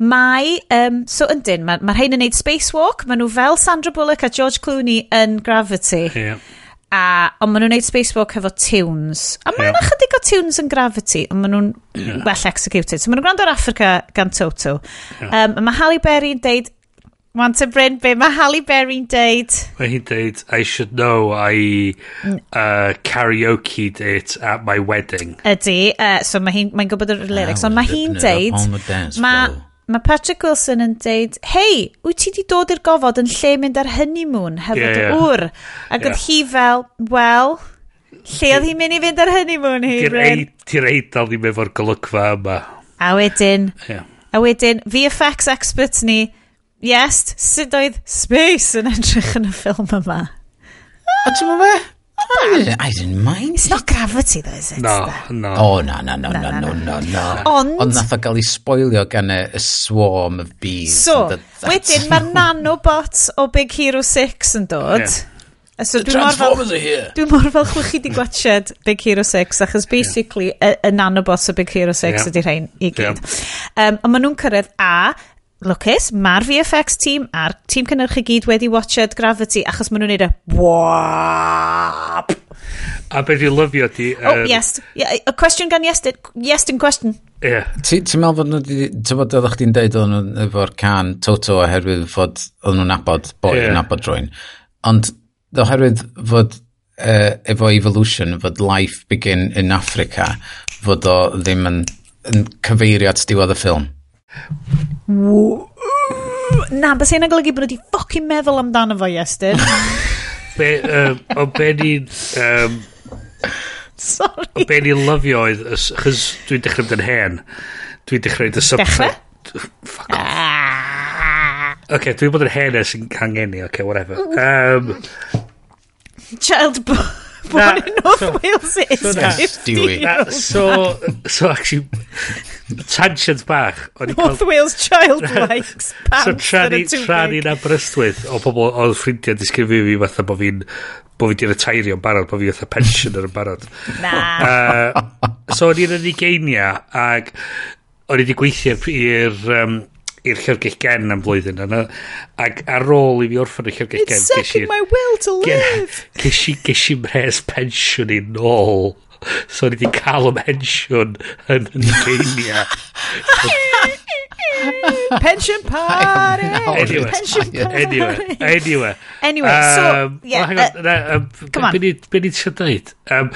Mae, um, so yndyn, mae ma rhain yn neud spacewalk, maen nhw fel Sandra Bullock a George Clooney yn Gravity. Yeah. A, ond maen nhw'n neud spacewalk efo tunes. A mae'n yeah. chydig o tunes yn Gravity, ond maen nhw'n well executed. So maen nhw'n gwrando ar Africa gan Toto. Um, mae Halle Berry'n deud, Want to Bryn, be mae Halle Berry'n deud? Mae hi'n deud, I should know I uh, karaoke'd it at my wedding. Ydy, uh, so mae hi'n mae gwybod yr lyrics, ond mae hi'n deud, mae ma Patrick Wilson yn deud, hei, wyt ti di dod i'r gofod yn lle mynd ar honeymoon hefo yeah, yeah. wr? Ac yeah. oedd hi fel, well, lle oedd hi'n mynd i fynd ar honeymoon hi, Bryn? Ti'r eidl ni'n mefo'r golygfa yma. A wedyn, yeah. a wedyn, VFX experts ni, yes, sut oedd space yn edrych yn y ffilm yma? A ti'n mwyn e? I didn't mind. It's not gravity though, is it? No, no. Oh, no, no, no, no, no, no, no. Ond... Ond nath o gael ei spoilio gan y swarm of bees. So, wedyn mae'r nanobot o Big Hero 6 yn dod. So The Transformers fel, are here. Dwi'n mor fel chwch chi wedi gwachod Big Hero 6, achos basically y yeah. nanobots o Big Hero 6 yeah. ydy rhain i gyd. Yeah. Um, a maen nhw'n cyrraedd A, lwcus, mae'r VFX team a'r tîm cynnyrchu gyd wedi watched Gravity achos maen nhw'n neud y wap. A beth dwi'n lyfio di... Um, oh, yes. Yeah, a question gan yes, yes in question. Yeah. Ti'n meddwl bod nhw wedi... Ti'n bod oeddech chdi'n deud o'n nhw efo'r can Toto oherwydd fod o'n nhw'n nabod boi, yn nabod rwy'n. Ond oherwydd fod uh, efo evolution, fod life begin in Africa, fod o ddim yn, yn cyfeiriad diwedd y ffilm. Na, bys hynna'n golygu bod wedi ffocin meddwl amdano fo, Iestyn. [laughs] be, um, o be ni'n... Um, Sorry. O be ni'n lyfio oedd, chys dwi'n dechrau mynd yn hen, dwi'n dechrau mynd sub... Dechrau? Fuck off. Ah. Ok, dwi'n bod yn hen ers yn cangeni, ok, whatever. Um, Childbirth born in North so, Wales it so is so 15 that, So, so actually, tangent bach. North call, Wales child [laughs] likes pants So trani, trani ni'n brystwyth o bobl oedd ffrindiau disgrifio fi fatha bod fi'n bod fi di retirio yn barod, bod fi fatha pension yn barod. Na. Uh, so, o'n i'n yn Ugeinia, ac o'n i wedi gweithio i'r um, i'r llyfrgell gen am flwyddyn yna. Ac ar ôl i fi orffen y llyfrgell gen... It's sucking my will to live! Ges i, ges i mres pensiwn i nôl. So ni wedi cael y [laughs] pensiwn yn yn Kenya. pension party! Anyway, pension party! Anyway, anyway. Anyway, so... um, yeah. Well, hang on, uh, um, come on. Be ni ti'n dweud? Um,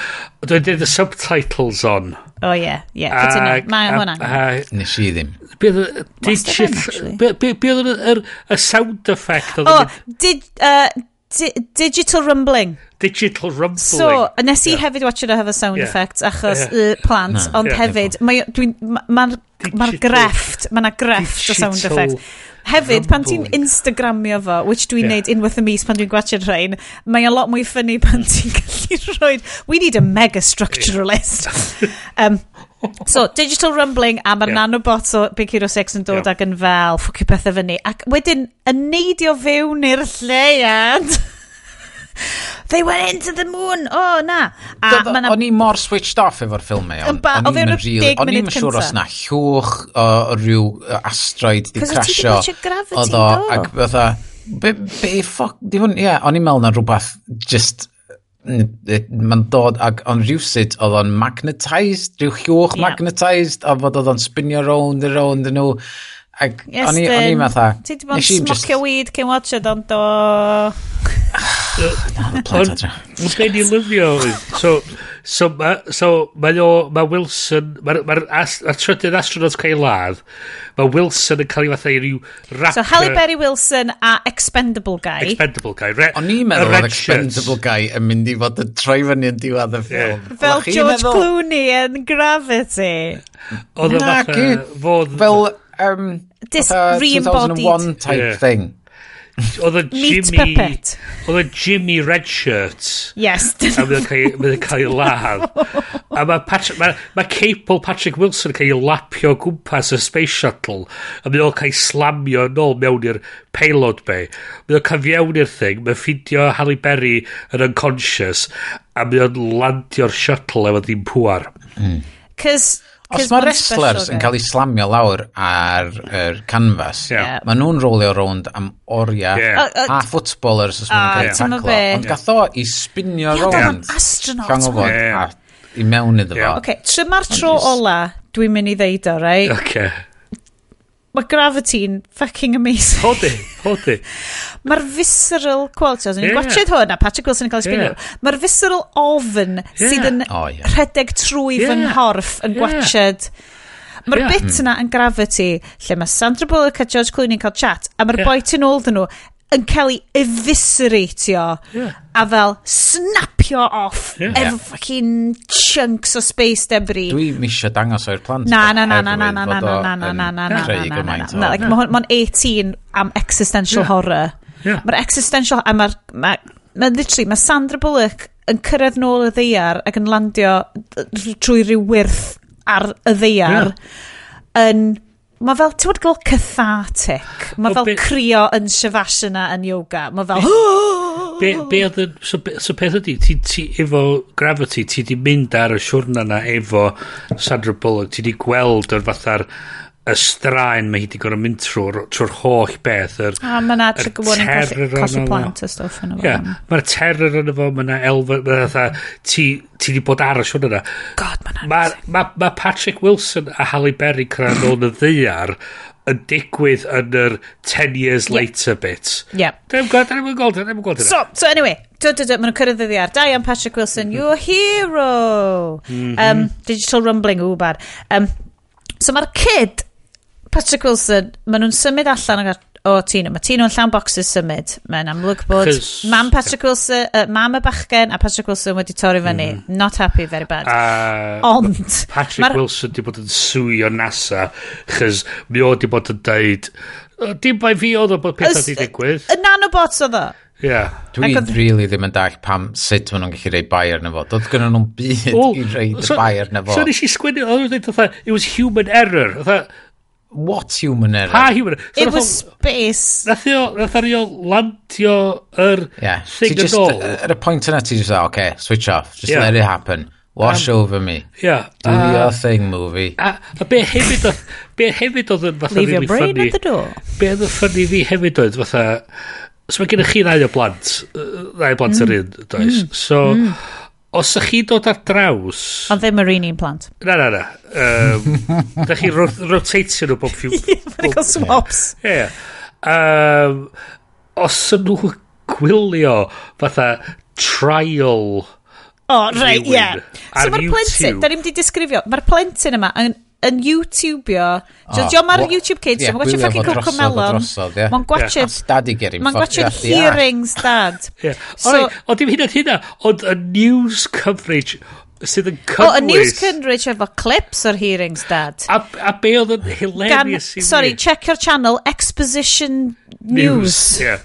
Dwi'n dweud y subtitles on. Oh, o ie, ie, cytuno. Mae hwnna'n. Nes i ddim. Did shift... Be oedd y sound effect? O, oh, did... Uh, di digital rumbling. Digital rumbling. So, nes i yeah. hefyd watcher have hefo sound yeah. effects achos yeah. Uh, plant, ond yeah. hefyd, mae'r ma, ma, grefft, mae'na grefft o sound effects. Hefyd, pan ti'n Instagramio fo, which dwi'n yeah. neud unwaith y mis pan dwi'n gwachio'r rhain, mae a lot mwy ffynnu pan ti'n gallu [laughs] rhoi... We need a mega structuralist. um, so, digital rumbling a mae'r yeah. nanobots o Big Hero 6 yn dod yeah. ac yn fel ffwcio pethau fyny. Ac wedyn, yn neidio fewn i'r lleiad... [laughs] They went into the moon! O, oh, na! A Do, na... O'n i mor switched off efo'r ffilmau. E, o'n i'n really, o'n i'n siŵr os na llwch o rhyw asteroid di crasio. Oedd o, ac fatha, be, be, ffoc, di hwn, ie, o'n i'n meddwl na rhywbeth just mae'n dod ac o'n rhywsyd oedd o'n magnetised, rhyw llwch yeah. magnetised a fod oedd o'n spinio round and round yn nhw Ac yes, o'n i'n um, fatha... Ti di bod yn smocio weed cyn watch it ond o... [sighs] Ond be ni lyfio So, so, ma, so mae o, mae Wilson, mae'r ma as, ma trydydd astronaut cael ei ladd, mae Wilson yn cael ei fatha i ryw rapper. So Halle Berry Wilson a Expendable Guy. Expendable Guy. Re, O'n i'n meddwl oedd Expendable Guy yn mynd i fod yn troi fyny yn diwedd y ffilm. Yeah. Fel George meddwl... Clooney yn Gravity. Oedd e y fatha fod... Fel um, Dis re-embodied. type yeah. thing. Oedd y Jimmy... puppet. Oedd y Jimmy Redshirt. Yes. a mae'n cael, mae cael ei ladd. A mae Patrick, Mae ma Capel Patrick Wilson yn cael ei lapio gwmpas y Space Shuttle. A mae o'n cael ei slamio yn ôl mewn i'r payload bay. Mae o'n cael fiewn i'r thing. Mae'n ffidio Halle Berry yn unconscious. A mae o'n landio'r shuttle efo ddim pwar. Mm. Cys Os mae wrestlers yn cael eu slamio lawr ar yr canfas, yeah. maen nhw'n rolio rownd am oriau yeah. a footballers os maen nhw'n cael eu taclo. Ond gath o i spinio yeah, rownd llongofod yeah. a i mewn iddo fo. Okay, tryma'r tro ola dwi'n mynd i ddeud o, rei? Okay. Mae Gravity'n fucking amazing. Hodi, hodi. [laughs] Mae'r visceral quality, os ni'n yeah. gwachod hwn, a Patrick Wilson yn cael ei sbinio, yeah. mae'r visceral ofn yeah. sydd yn oh, yeah. rhedeg trwy yeah. fy nghorff yn yeah. gwachod. Mae'r yeah. bit yna yn Gravity, lle mae Sandra Bullock a George Clooney yn cael chat, a mae'r yeah. boi tu nôl dyn nhw yn cael ei evisceratio yeah. a fel snapio off yeah. efo er fucking chunks o space debris. Dwi misio dangos o'r plant. Na, na, na, na, na, na, na, na, na, na, na, na, na, na, Mae'n 18 am existential yeah. horror. Yeah. Mae'r existential, a mae'r, ma, ma, literally, mae Sandra Bullock yn cyrraedd nôl y ddeiar ac yn landio trwy rhyw wyrth ar y ddeiar yeah. yn Mae fel, ti'n bod gael cathartic. Mae fel be... crio yn shavasana yn yoga. Mae fel... Be, [gasps] be oedd yn... So, be, so peth ydy, ti, ti efo Gravity, ti di mynd ar y siwrna na efo Sandra Bullock, ti di gweld yr fatha'r y straen mae hi wedi gorau mynd trwy'r trwy holl beth. Yr, a mae yna atrych gwybod yn cosi plant a stwff yn efo. Yeah, mae'r terror yn efo, mae yna elfa, mae yna ti, ti di bod aros hwn yna. God, mae'n ma, ma, ma Patrick Wilson a Halle Berry cyrra'n ôl y ddeiar yn digwydd yn yr 10 years later yep. bit. Yep. Dwi'n gweld, dwi'n gweld, dwi'n gweld So, so anyway, dwi, dwi, dwi, maen nhw'n cyrraedd y ddiar. Da iawn Patrick Wilson, mhm. your hero! Mm -hmm. um, digital rumbling, ww bad. Um, so mae'r kid Patrick Wilson, maen nhw'n symud allan o Tino. Mae Tino yn llawn boxes symud. Mae'n amlwg bod mam Patrick Wilson, uh, mam y bachgen a Patrick Wilson wedi torri fyny. Mm. Not happy, very bad. Uh, Ond... Patrick mar... Wilson di bod yn swio NASA, chys mi o di bod yn deud, dim bai fi oedd o bod pethau di digwydd. Y nanobots oedd o. Yeah. Dwi Ac really ddim yn dall pam sut maen nhw'n gallu rei bai arno fo. Doedd gynnu nhw'n byd well, i rei so, bai arno fo. So nes i sgwini, oedd nhw'n dweud, it was human error. Oedd What human error? Pa human error? So It was space. Nath o, nath o lantio yr yeah. thing so just, at all. Uh, at a point yna ti just, okay, switch off. Just yeah. let it happen. Wash um, over me. Yeah. Do uh, your thing, movie. A, a be hefyd oedd, be hefyd oedd yn fatha Leave your brain funny, at the door. Be oedd yn ffynnu fi hefyd oedd fatha, so mae gennych chi ddau o blant, ddau o blant yr mm. un, does? Mm. So, mm os ych chi dod ar draws... Ond ddim yr un un plant. Na, na, na. Um, [laughs] da chi ro rotatio nhw bob few... [laughs] Ie, mae'n cael swaps. Ie. Um, os yn nhw gwylio fatha trial... O, oh, reit, ie. Yeah. So mae'r plentyn, da ni'n di disgrifio, mae'r plentyn yma yn yn YouTubio. Oh, Diolch ma'r YouTube kids, yeah, mae'n gwachio fucking Coco Melon. Mae'n gwachio... Mae'n gwachio hearings, dad. [laughs] yeah. so, o, dim hyn at hynna. Ond y news coverage sydd yn cynnwys... O, y news coverage efo clips o'r hearings, dad. A, a be oedd yn hilarious Gan, Sorry, check your channel, Exposition News. news yeah.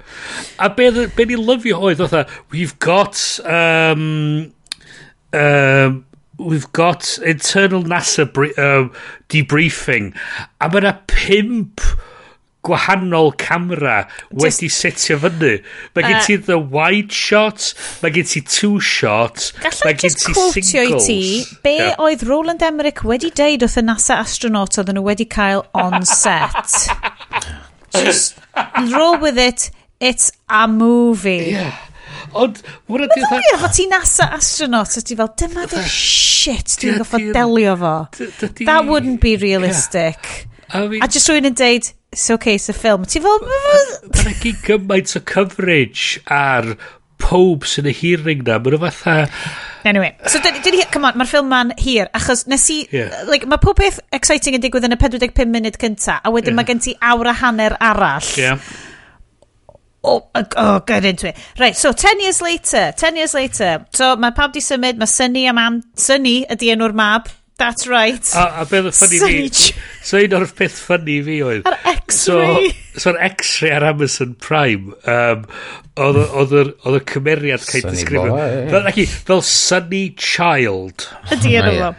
A be, be ni lyfio oedd, oedd we've got... Um, um, we've got internal NASA um, debriefing a mae yna pimp gwahanol camera wedi setio fyny. Mae gen uh. ti the wide shot, mae gen ti two shot, mae gen ti singles. i ti, be yeah. oedd Roland Emmerich wedi deud wrth y NASA astronaut oedden nhw wedi cael on set. [laughs] Just roll with it, it's a movie. Yeah. Ond, wna ydy... Mae'n dda, bod ti'n NASA astronaut, a ti fel, dyma dy shit dwi'n goffo delio fo. That wouldn't be realistic. I mean, a just rwy'n yn deud, it's okay, it's a film. Ti fel... Mae'n gyn gymaint o coverage ar pob sy'n y hearing na. Mae'n fatha... Anyway, so dyn ni, come on, mae'r ffilm ma'n hir, achos nes i, yeah. like, mae pob peth exciting yn digwydd yn y 45 munud cynta, a wedyn yeah. mae gen ti awr a hanner arall. Yeah oh, oh, get into it. Right, so 10 years later, 10 years later. So mae pawb di symud, mae Sunny a Mam, Sunny ydi enw'r mab. That's right. A, a beth oedd ffynnu fi... So un o'r peth ffynnu fi oedd... Ar X-ray. So, so'r X-ray ar Amazon Prime, um, oedd y cymeriad cael disgrifio. Fel, ac, fel Sunny Child. Ydi enw fo.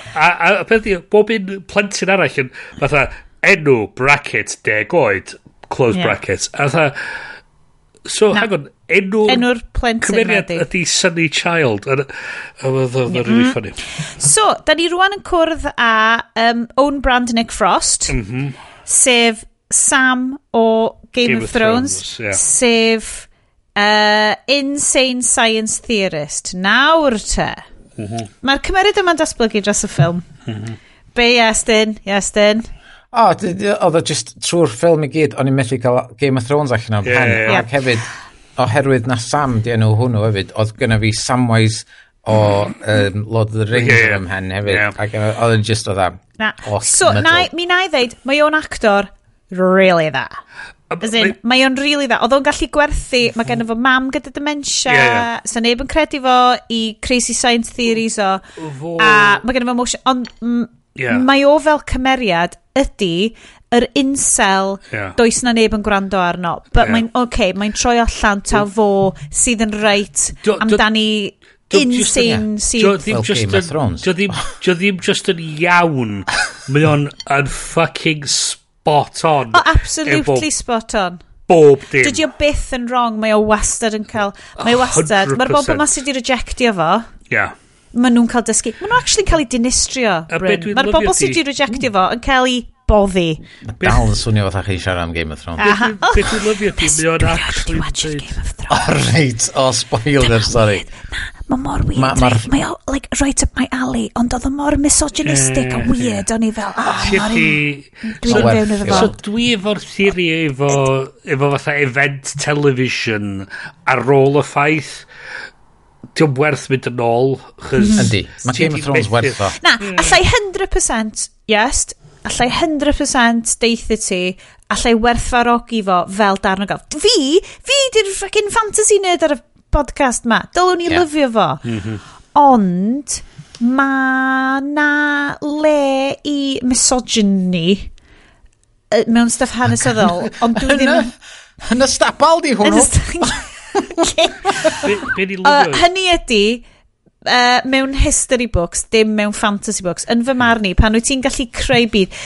A, a, a beth oedd bob un plentyn arall yn fatha enw bracket deg oed, close yeah. bracket. A fatha So, Na. hang on, enw... Enw'r plentyn Cymeriad ydy. ydy Sunny Child. A oedd o'n mm-hmm. rili ffynnu. So, da ni rwan yn cwrdd â um, Own Brand Nick Frost, mm -hmm. sef Sam o Game, Game of, of Thrones, Thrones yeah. sef uh, Insane Science Theorist. Nawr te. Mm -hmm. Mae'r cymeriad yma'n datblygu dros y ffilm. Mm -hmm. Be, Iestyn? Iestyn? O, oedd o just trwy'r ffilm i gyd, o'n i'n methu cael Game of Thrones allan o'r yeah, pen. Yeah. Ac hefyd, oherwydd na Sam di enw hwnnw hefyd, oedd gyna fi Samwise o um, Lord of the Rings yeah. ym hen hefyd. Yeah. Ac oedd yn just oedd dda. Na. So, na, mi na i ddeud, mae o'n actor really dda. As in, mae o'n really dda. Oedd o'n gallu gwerthu, mae gen fo mam gyda dementia, yeah, yeah. so neb yn credu fo i crazy science theories o. Fo... A mae gen fo motion, ond yeah. mae o fel cymeriad ydy yr incel yeah. does na neb yn gwrando arno but yeah. mae'n okay, mae'n troi allan ta fo sydd yn reit amdani insane sydd ddim just yn dio ddim just yn iawn [laughs] mae o'n yn fucking spot on oh, absolutely spot on bob dim. Dydy o byth yn wrong, mae o wastad yn cael... Mae o wastad... Mae'r bobl yma sydd wedi rejectio fo. Yeah maen nhw'n cael dysgu. Maen nhw'n actually cael ei dinistrio. Bryn. Mae'r bobl sydd wedi rejectio fo yn cael ei boddi. Mae dal yn swnio fatha chi siarad am Game of Thrones. Aha. Beth dwi'n lyfio ti, Mae o'n actually dweud. [laughs] O reit, o spoiler, sorry. Mae mor weird. Mae o, like, right up my alley, ond oedd o mor misogynistic a weird, o'n i fel, o, mori, dwi'n fewn efo fo. So dwi efo'r theori efo, efo fatha event television ar ôl y ffaith diolch werth mynd yn ôl. Mhm. Yndi, mae Game of Thrones werth o. Na, hmm. allai 100% yes, allai 100% deithi ti, allai werthfarogi fo fel darn o gael. Fi, fi di'r fucking fantasy nerd ar y podcast ma. Dylwn ni yeah. lyfio fo. Mhm. Ond, mae na le i misogyny mewn stuff hanesyddol, ond dwi ddim... Yn y stabal di hwnnw. Be ni lyfio? Uh, hynny ydy, uh, mewn history books, dim mewn fantasy books, yn fy marn i, pan wyt ti'n gallu creu byd,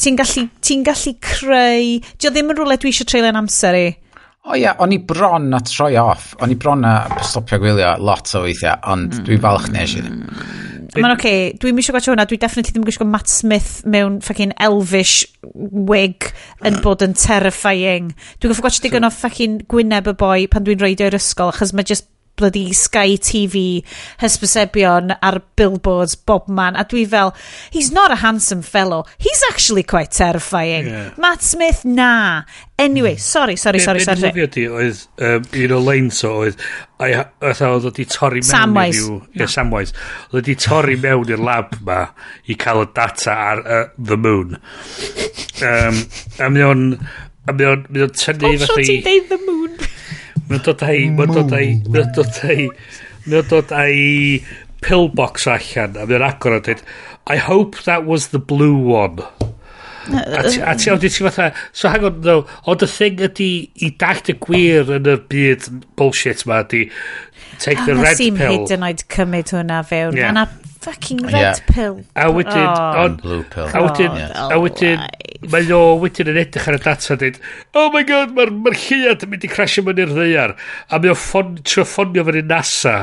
ti'n gallu, ti gallu creu... Dio ddim yn rhywle dwi eisiau treulio'n amser i. O oh, ia, yeah, o'n i bron a troi off. O'n i bron a stopio gwylio lot o weithiau, ond mm. falch nes i ddim. Mae'n oce. Okay. Dwi'n mysio gwachio hwnna. Dwi definitely ddim yn gwisgo Matt Smith mewn fucking elfish wig yn bod yn terrifying. Dwi'n goffi gwachio digon o fucking gwyneb y boi pan dwi'n reidio i'r ysgol achos mae just bloody Sky TV hysbysebion ar billboards bob man. A dwi fel he's not a handsome fellow. He's actually quite terrifying. Yeah. Matt Smith na. Anyway hmm. sorry sorry be, sorry be sorry be di oedd um, un o leins o oedd oedd oedd wedi torri mewn Samwise. yeah, yeah. Samwise. Oedd wedi torri mewn i'r lab ma i cael y data ar uh, the moon. Um, a mi o'n a mi o'n mi o'n tynnu oh, fatha i... deud the moon. Mae'n dod a'i... Mae'n dod a'i... Mae'n dod a'i... Mae'n dod a'i pillbox allan a mae'n agor a dweud I hope that was the blue one. A ti awd i ti fatha, so hang on, no, ond y thing ydi... i dallt y gwir yn y byd bullshit ma, ydi... take the red pill. A nes hyd yn oed cymryd hwnna fewn. Yeah. Fucking red yeah. pill. A wedyn... Oh, on, blue pill. A wedyn... Yeah. A oh, wedyn... Mae o wedyn yn edrych ar y data dweud, oh my god, mae'r ma lliad yn mynd i crasio mewn i'r ddeiar. A mae o ffon, trio ffonio fyny NASA.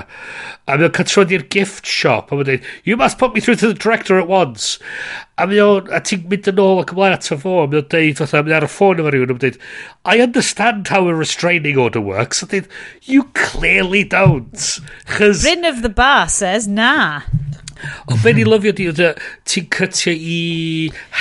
A mae o catrod i'r gift shop. A mae dweud, you must put me through to the director at once. A mae o... A ti'n mynd yn ôl ac ymlaen ato fo. A mae o'n dweud, fatha, mae ar y ffôn efo rhywun. A mae dweud, I understand how a restraining order works. A dweud, you clearly don't. Rin of the bar says, na. O, be ni lyfio di, ti'n cytio i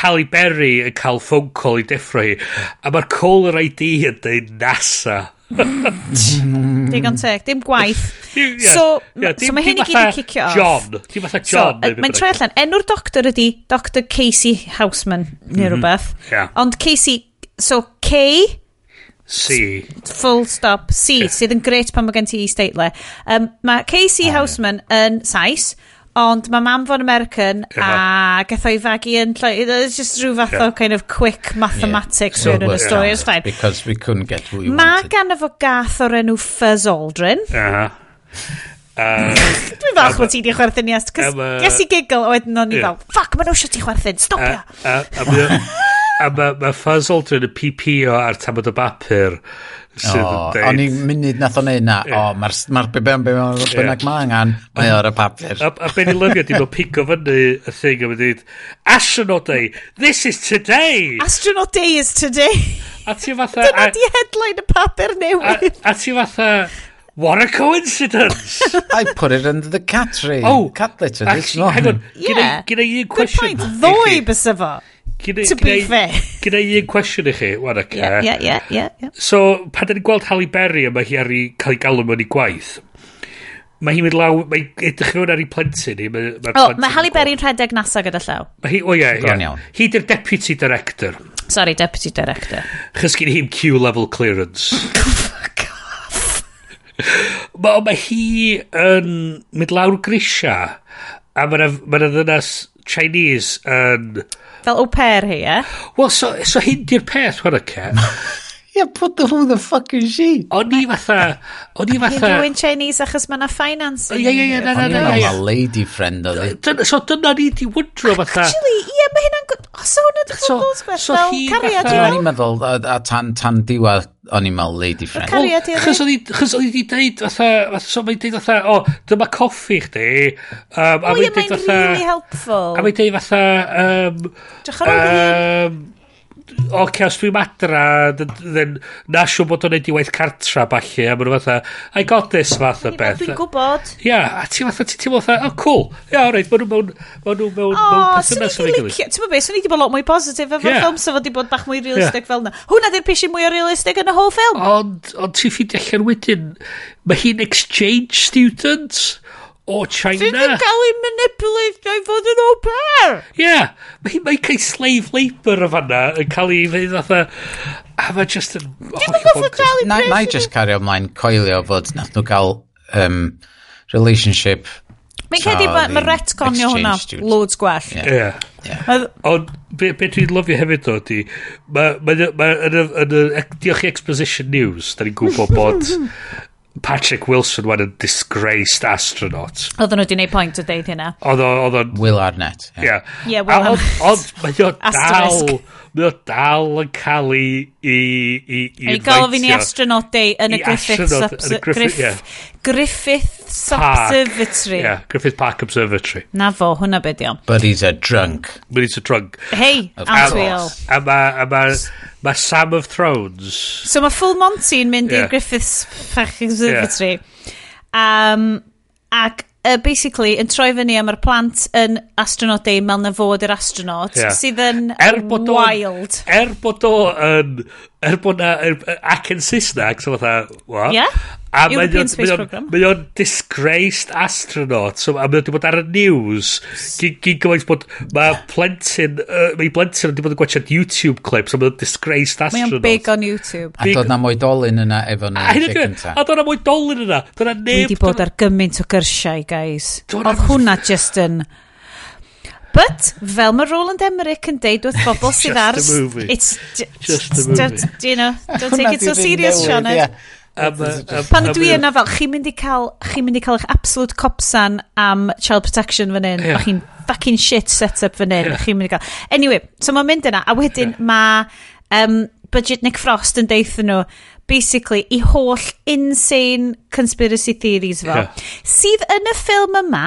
Halle Berry yn cael phone call i deffro hi, a mae'r caller ID yn dweud NASA. [laughs] Digon teg, dim gwaith. Yeah, so, yeah, dim, mae hyn i gyd i cicio off. John, dim fatha John. So, mae'n troi allan, enw'r doctor ydi Dr Casey Houseman, neu mhm. rhywbeth. Yeah. Ond Casey, so K... C. Full stop, C, yeah. sydd yn gret pan mae gen ti i steitle. Um, mae Casey Houseman yn Sais, Ond mae mam fo'n American yeah. a gatho i fagu yn lle. It's just rhyw fath yeah. o kind of quick mathematics yeah. so, well, yn y stori Yeah. It's fine. Because we couldn't get what we ma wanted. Mae gan efo gath o'r enw Fuzz Aldrin. Uh. [laughs] Uh, Dwi'n falch bod ti di chwerthin yes, cos um, yes i giggle a wedyn o'n i fel, fuck maen nhw eisiau ti chwerthin, stopio A, a, a, a, a mae ma Fuzz Aldrin yn o ar tamod o bapur sydd O'n i'n munud nath o'n neud na, o, mae'r ma be bynnag ma mae angen, mae o'r y papur. A, a ben i lyfio, dim o'n pigo fyny y thing o'n dweud, Astronaut Day, this is today! Astronaut Day is today! A ti fatha... [laughs] Dyna di headline y papur newydd! A, a ti fatha... What a coincidence! [laughs] I put it under the cat tree. Oh, cat litter, this not. Hang on, yeah. gyda un cwestiwn. Good point, ddwy bys efo gyda, To be gyda, fair. Gyda i un cwestiwn i chi, wana ca. Yeah, yeah, yeah, yeah, yeah. So, pan da ni'n gweld Halle Berry a mae hi ar ei cael ei galw mewn i gwaith, Mae hi'n mynd law, mae edrych yn ar ei plentyn hi. Ma, ma o, oh, mae Halle Berry'n rhedeg nasa gyda llaw. Mae hi, o oh, ie, ie. Hi di'r deputy director. Sorry, deputy director. Chys gen hi'n Q-level clearance. [laughs] Oh, fuck off. [laughs] Mae ma hi yn mynd lawr grisia, a mae'n ma ddynas Chinese yn... Fel au pair hi, e? Wel, so, so hyn di'r peth, wrth y yeah, put the, who the fuck is she? O'n i fatha, o'n i fatha... Rwy'n Chinese achos mae yna finance. Ie, ie, ie, na, na, na. O'n i'n lady friend o fi. So dyna ni di wydro fatha. Actually, ie, mae hynna'n... O, so hwnna di so, so fel cariad i O'n i'n meddwl, a tan, tan diwedd, o'n i'n meddwl lady friend. Cariad i fi. Chos o'n i di deud fatha, so mae'n deud fatha, o, dyma coffi chdi. Um, o, ie, mae'n really helpful. A mae'n deud fatha... Um, Drach ar ôl o, okay, os dwi'n adra, then, na siw bod o'n neud i waith cartra, falle, a maen nhw fatha, I got this, fath o beth. Dwi'n gwybod. Ia, a ti fatha, ti'n ti fatha, oh, cool. Ia, yeah, alright, maen nhw mewn, maen nhw mewn, mewn perthynas o'n ei gilydd. Ti'n meddwl, swn i wedi bod lot mwy positif efo'r yeah. ffilm, so wedi bod bach mwy realistig yeah. fel yna. Hwna di'r pysyn mwy o realistig yn y whole ffilm. Ond, ond ti'n ffeindio allan wedyn, mae hi'n exchange students o China. Dyn ni'n cael ei manipulate na'i fod yn au pair. Ie, yeah, mae'n cael slave labour o fanna yn cael ei fydd fatha... A mae just yn... Dwi'n yn goffa dal i Na i just cario ymlaen coelio fod nath nhw gael um, relationship Mae'n cedi mae ma retconio hwnna loads gwell. Yeah. Yeah. Yeah. Ond be, be dwi'n lyfio hefyd o di, mae ma, ma, ma, yn y diolch i Exposition News, da ni'n gwybod bod [laughs] Patrick Wilson wan yn disgraced astronaut. Oedden nhw wedi gwneud pwynt o deud hynna. Oedd o'n... Will Arnett. Ie. Yeah. Yeah, Will Arnett. Ond mae o dal Asterisk mae o dal yn cael ei i, i, i ei gofyn i day yn y Griffith Griff, yeah. Griffith Observatory. Yeah, Griffith Park Observatory. Na fo hwnna beth diolch. but he's a drunk. But he's a drunk. Hei Antwiel a mae ma, ma Sam of Thrones. So mae Full Monty yn mynd yeah. i'r Griffith Park Observatory. Yeah. um, ac uh, basically yn troi fyny am yr plant yn astronaut day mewn na fod yr astronaut yeah. sydd yn er bod wild. O, er bod o yn... Er bod na... Er, ac yn Saesneg, so fatha... What? Yeah? A European Space Programme. Mae o'n disgraced astronaut, so, a mae o'n bod ar y news. Gyn gymaint bod, mae plentyn, uh, mae plentyn wedi bod yn gwachod YouTube clips, a mae o'n disgraced astronaut. Mae o'n big on YouTube. A dod na mwy dolun yna efo nhw. A dod na mwy dolun yna. Dod na neb... Dwi wedi bod ar gymaint o gyrsiau, guys. Oedd hwnna just yn... But, fel mae Roland Emmerich yn deud wrth bobl [laughs] sydd ar... Just a movie. It's just, just a movie. Don't, you know, don't take it so serious, Sianed. Yeah. Am, am, Pan ydw i yna fel, chi'n mynd i cael, chi'n mynd i cael eich absolute copsan am child protection fan hyn, yeah. chi'n fucking shit set up fan hyn, yeah. chi'n mynd i cael. Anyway, so mae'n mynd yna, a wedyn yeah. mae um, budget Nick Frost yn deithio nhw, basically, i holl insane conspiracy theories fo, yeah. sydd yn y ffilm yma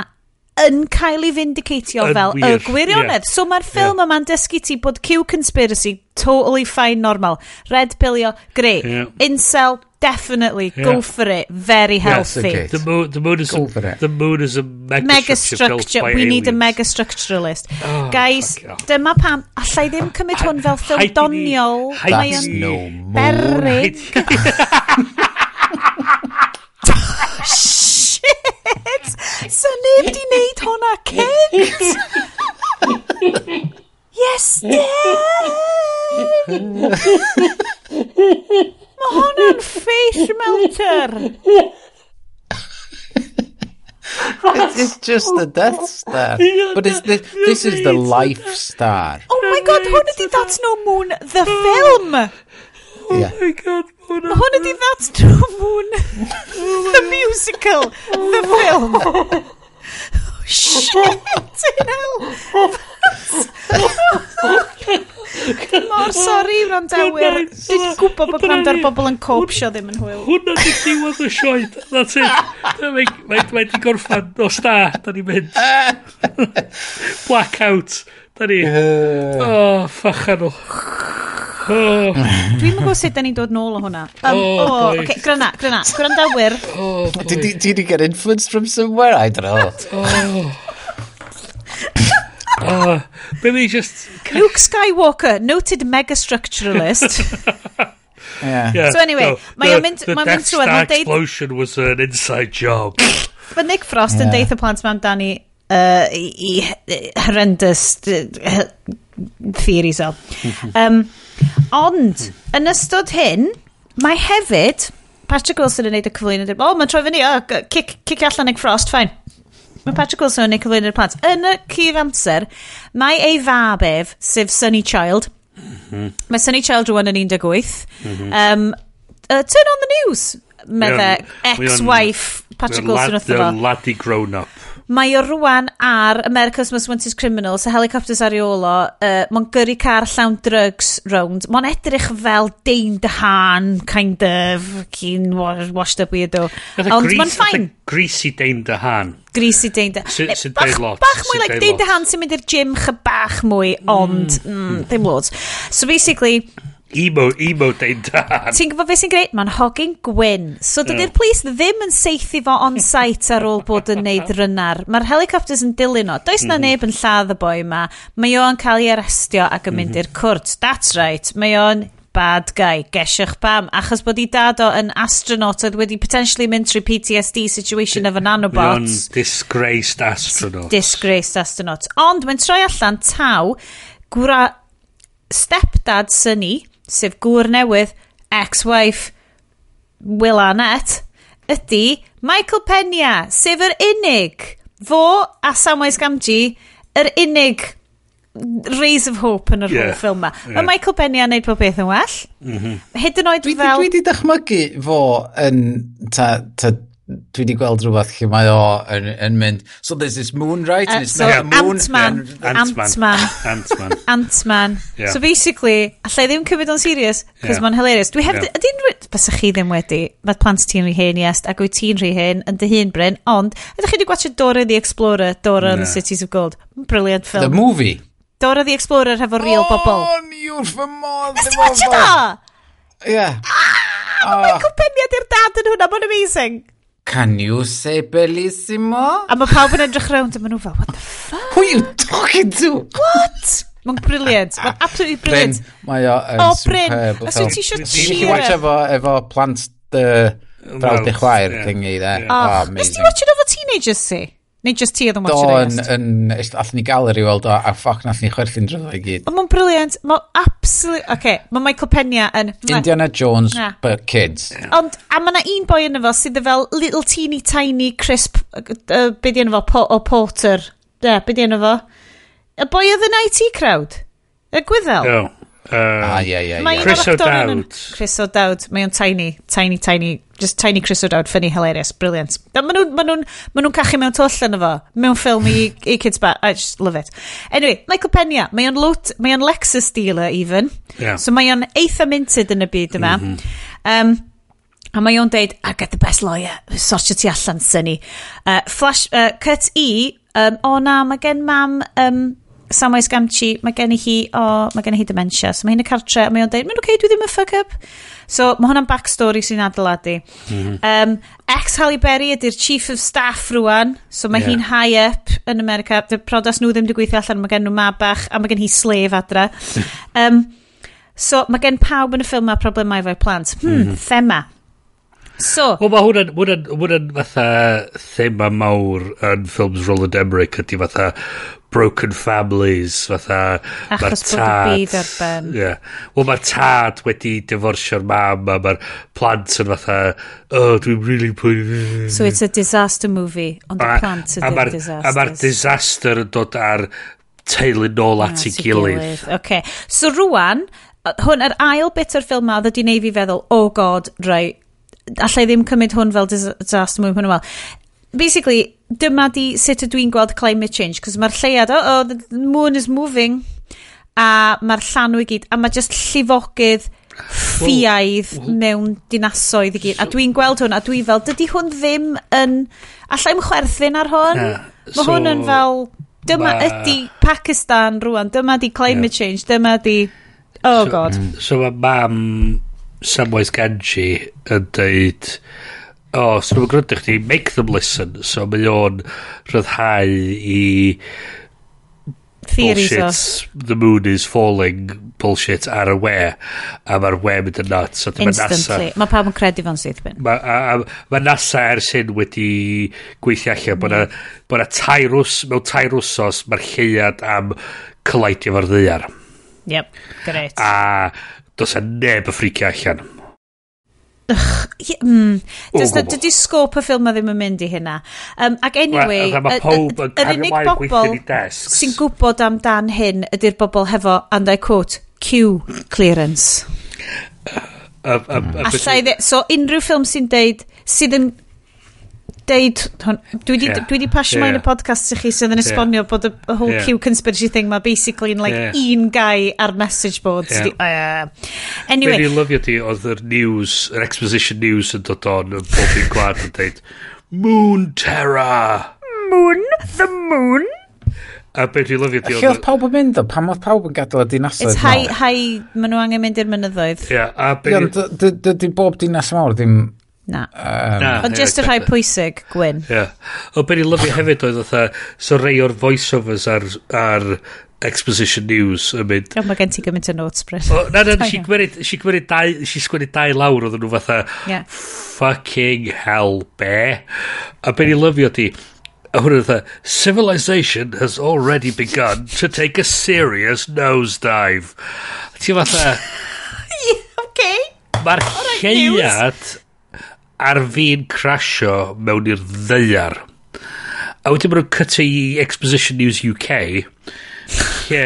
yn cael ei vindicatio fel y gwirionedd. Yeah. So mae'r ffilm yeah. yma'n dysgu ti bod Q conspiracy totally fine normal. Red pillio, greu. Yeah. Incel, definitely yeah. go for it. Very healthy. Yes, the, moon, the, moon is go a, for it. the moon is a mega, mega structure. structure. We aliens. need a mega structuralist. Oh, Guys, dyma pam, allai ddim ah, cymryd hwn fel ffilm doniol. That's no moon. Berig. [laughs] [laughs] Shit! So neb di wneud hwnna, kids! [laughs] yes, Dave Mae hwnna'n face melter. It's, it's just the Death Star. [laughs] But it's the, this is the Life Star. Oh my god, hwn ydi That's No Moon, the film. Oh yeah. Oh my god, hwnna. Hwn ydi That's No Moon, oh the musical, the film. [laughs] Oh, shit, in hell. Oh Mor sori, wrandawyr. Dwi'n gwybod bod gwranda'r bobl yn copsio ddim yn hwyl. Hwna di diwedd y sioed. That's it. Mae di gorffan o sta, da ni mynd. Blackout. Da ni. O, ffachan o. Dwi'n mynd gwybod sut da ni'n dod nôl o hwnna. Um, oh, oh, okay, gryna, gryna, gwrandawyr. Oh, Did he get influence from somewhere? I don't know. Oh oh, Billy just... Luke Skywalker, noted megastructuralist. [laughs] yeah. yeah. So anyway, no, mae o'n mynd... The Death Star deud... explosion was an inside job. But Nick Frost yeah. yn deith y plant mewn Danny uh, i, i horrendous theories o. Um, ond, yn ystod hyn, mae hefyd... Patrick Wilson yn neud y cyflwyno. O, oh, mae'n troi fyny, o, oh, cic, cic allan Nick Frost, fine. Mae Patrick Wilson yn ei cyflwyno'r plant. Yn y cyf amser, mae ei fab ef, sef Sunny Child. Mm -hmm. Mae Sunny Child rwan yn 18. Mm -hmm. um, uh, turn on the news, medde ex-wife Patrick Wilson wrtho fo. Lad, lad grown-up. Mae o rwan ar America's Most Wanted Criminals, y helicopters ar ariolo, uh, mae'n gyrru car llawn drugs round. Mae'n edrych fel Dane DeHaan, kind of, cyn washed up weirdo. Ond mae'n ffain. Greasy Dane DeHaan. Greasy Dane DeHaan. Sy'n deud lot. Bach mwy, like Dane DeHaan sy'n mynd i'r gym chy bach mwy, ond mm, mm, ddim loads. So basically, Emo, emo dein [laughs] dan. Ti'n gwybod beth sy'n greit? Mae'n hogyn gwyn. So dydy'r plis ddim yn seithi fo on-site ar ôl bod yn neud rynnar. Mae'r helicopters yn dilyn o. Does na mhm. neb yn lladd y boi yma. Mae o'n cael ei arestio ac yn mynd i'r cwrt. That's right. Mae o'n bad guy, gesiwch pam, achos bod i dad o yn astronaut oedd wedi potentially mynd trwy PTSD situation efo nanobot. Mae'n disgraced astronaut. Disgraced astronaut. Ond mae'n troi allan taw, gwra stepdad syni, sef gŵr newydd, ex-wife Will Arnett, ydy Michael Pena, sef yr unig, fo a Samwise Gamgee, yr unig rays of hope yn yr yeah. holl ffilm ma. Yeah. Mae Michael Benny yn neud pob beth yn well. Mm -hmm. Hyd yn oed dwi, fel... Dwi wedi dychmygu fo yn ta, ta dwi wedi gweld rhywbeth lle mae o yn, yn mynd. So there's this moon right? Uh, and it's so not yeah. moon Ant-Man. Ant-Man. Ant-Man. [laughs] Ant-Man. Yeah. so basically allai ddim cymryd o'n serious cos yeah. mae'n hilarious. Dwi hefyd yeah. ydy'n bys chi ddim wedi mae plant ti'n rhy hen yes ac wyt ti'n rhy hen yn dy hun Bryn ond ydych chi wedi gwachio Dora the Explorer Dora no. and the Cities of Gold? Brilliant film. the movie? Dora the Explorer hefo real oh, bobl o niw'r fy modd ysdi watch it o? yeah ah, oh. mae'n ah. cwmpeniad i'r dad yn hwnna mae'n amazing. Can you say bellissimo? A mae pawb yn edrych rownd a maen nhw fel, what the fuck? Who are you talking to? What? Mae'n briliant. Mae'n ah. absolutely briliant. Bryn, mae o yn oh, superb. Bryn, a swy ti eisiau cheer? Ti'n watch efo, efo plant dy... Fel dy chwaer, yeah. thingy, dde. Yeah. Oh, amazing. Nes ti watch it over teenagers, si? Neu just ti oedd yn watch it Do, yn, yn, allan ni galeri weld o, a ffoc nath ni chwerthu'n drwy i gyd. Ond mae'n briliant, mae'n absolute, oce, okay, mae Michael Pena yn... Indiana Jones, na. but kids. Ond, a mae yna un boi yn efo sydd fel little teeny tiny crisp, uh, be di efo, po, o Porter. De, be di efo? Y boi oedd yn IT crowd. Y gwyddel. Yeah. Ah, ie, ie, ie. Chris O'Dowd. Chris O'Dowd. Mae o'n tiny, tiny, tiny, just tiny Chris O'Dowd. Funny, hilarious, brilliant. Maen nhw'n ma nhw, ma nhw cachu mewn twll yn efo. Mewn ffilm i, i kids bat. I just love it. Anyway, Michael Pena. Mae o'n mae o'n Lexus dealer, even. Yeah. So mae o'n eitha minted yn y byd yma. Mm -hmm. um, A mae o'n deud, I get the best lawyer, sortio ti allan, syni. Uh, flash, uh, cut E, um, o na, mae gen mam um, Samwise Gamgee, mae gen i hi, o, oh, mae gen i hi dementia, so mae hi'n y cartre, a mae o'n dweud, mae'n okay, dwi ddim yn fuck up. So mae hwnna'n backstory sy'n adeiladu. Mm -hmm. um, ex Halle Berry ydy'r chief of staff rwan, so mae yeah. hi'n high up yn America, dy prodas nhw ddim wedi gweithio allan, mae gen nhw mabach, a mae gen hi slave adra. [laughs] um, so mae gen pawb yn y ffilm a problemau efo'i plant. Hmm, mm -hmm. thema. So... Wel, mae hwnna'n, hwnna'n, hwnna'n fatha thema mawr yn ffilms Roland Emmerich ydy fatha broken families, fatha... Achos bod y byd ar ben. Yeah. Wel, mae'r tad wedi divorcio'r mam, a mae'r plant yn fatha, oh, dwi'n really pwy So it's a disaster movie, ond y plant ydy'r disasters A mae'r disaster yn dod ar teulu nôl at ei gilydd. gilydd. Okay. So rwan, hwn, yr ail bit o'r ffilm ma, ddod i neud fi feddwl, oh god, rai, right, allai ddim cymryd hwn fel disaster mwy hwnnw fel. Basically, dyma di sut ydw i'n gweld climate change, cos mae'r lleiad, oh, oh, the moon is moving, a mae'r llanw i gyd, a mae just llifogydd ffiaidd well, well, mewn dinasoedd i gyd. So, a dwi'n gweld hwn, a dwi fel, dydy hwn ddim yn... Allai'm chwerthin ar hwn. Na, mae so, hwn yn fel... Dyma ma, ydy Pakistan rwan, dyma di climate yeah. change, dyma di... Oh so, god. So mae mam Samwise Ganji yn dweud o, oh, sy'n nhw'n gwrando chdi, make them listen. So mae o'n rhyddhau i Theories bullshit, o. the moon is falling bullshit ar y we a mae'r we mynd yn nuts so instantly, mae pawb yn credu fo'n sydd byn mae ma NASA ers hyn wedi gweithio allan bod mm. na tair wws mewn tair wsos mae'r lleiad am colaidio fo'r ddeiar yep, great a dos a neb y ffricio allan. Ych, mm. Does na, dydy sgôp y ffilm ddim yn mynd i hynna. Um, ac anyway, well, y, y, yr unig bobl sy'n gwybod amdan hyn ydy'r bobl hefo, and I quote, Q clearance. Uh, uh, uh, Alla Allai, dde, so unrhyw ffilm sy'n deud, sydd yn deud, hwn, dwi di, yeah. dwi di pasio yeah. mewn y podcast i chi sydd yn esbonio yeah. bod y whole yeah. Q conspiracy thing ma basically yn like yeah. un guy ar message boards. Yeah. Di, uh, anyway. Fe'n i lyfio ti oedd yr news, yr exposition news yn dod on yn bob un gwad yn deud, Moon Terror! Moon? The Moon? A be dwi'n lyfio di... Lle oedd pawb yn mynd o? Pam oedd pawb yn gadael y dinasoedd It's high, high, maen nhw angen mynd i'r mynyddoedd. Ie, yeah, a be... Dydy bob dinas mawr ddim Na. Um, na Ond just y rhai pwysig, Gwyn. Yeah. O, ben i lyfio hefyd oedd otha, so rei o'r voiceovers ar, ar Exposition News yn mynd... O, mae gen ti gymaint o notes, Bryn. O, na, na, [laughs] si gwerid, si gwerid dau, si sgwerid dau lawr oedd nhw fatha, yeah. fucking hell, be? A ben i lyfio ti, a hwnna fatha, civilization has already begun to take a serious nosedive. Ti fatha... [laughs] yeah, okay. Mae'r right, ar fi'n crasio mewn i'r ddeiar. A wedyn maen nhw'n i Exposition News UK, lle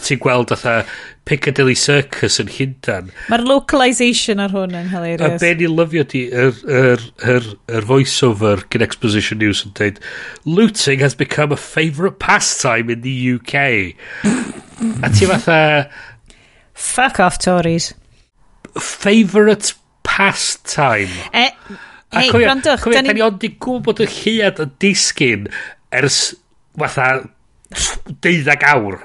ti'n gweld atha Piccadilly Circus yn hyndan. Mae'r localisation ar hwn yn hilarious. A be ni lyfio di, yr, yr, yr, yr voiceover gyn Exposition News yn dweud, looting has become a favourite pastime in the UK. a ti fatha... Fuck off Tories. Favourite pastime. E, hei, gwrandwch. Cofio, da ni ond i gwybod y lliad yn disgyn ers, fatha, 12 awr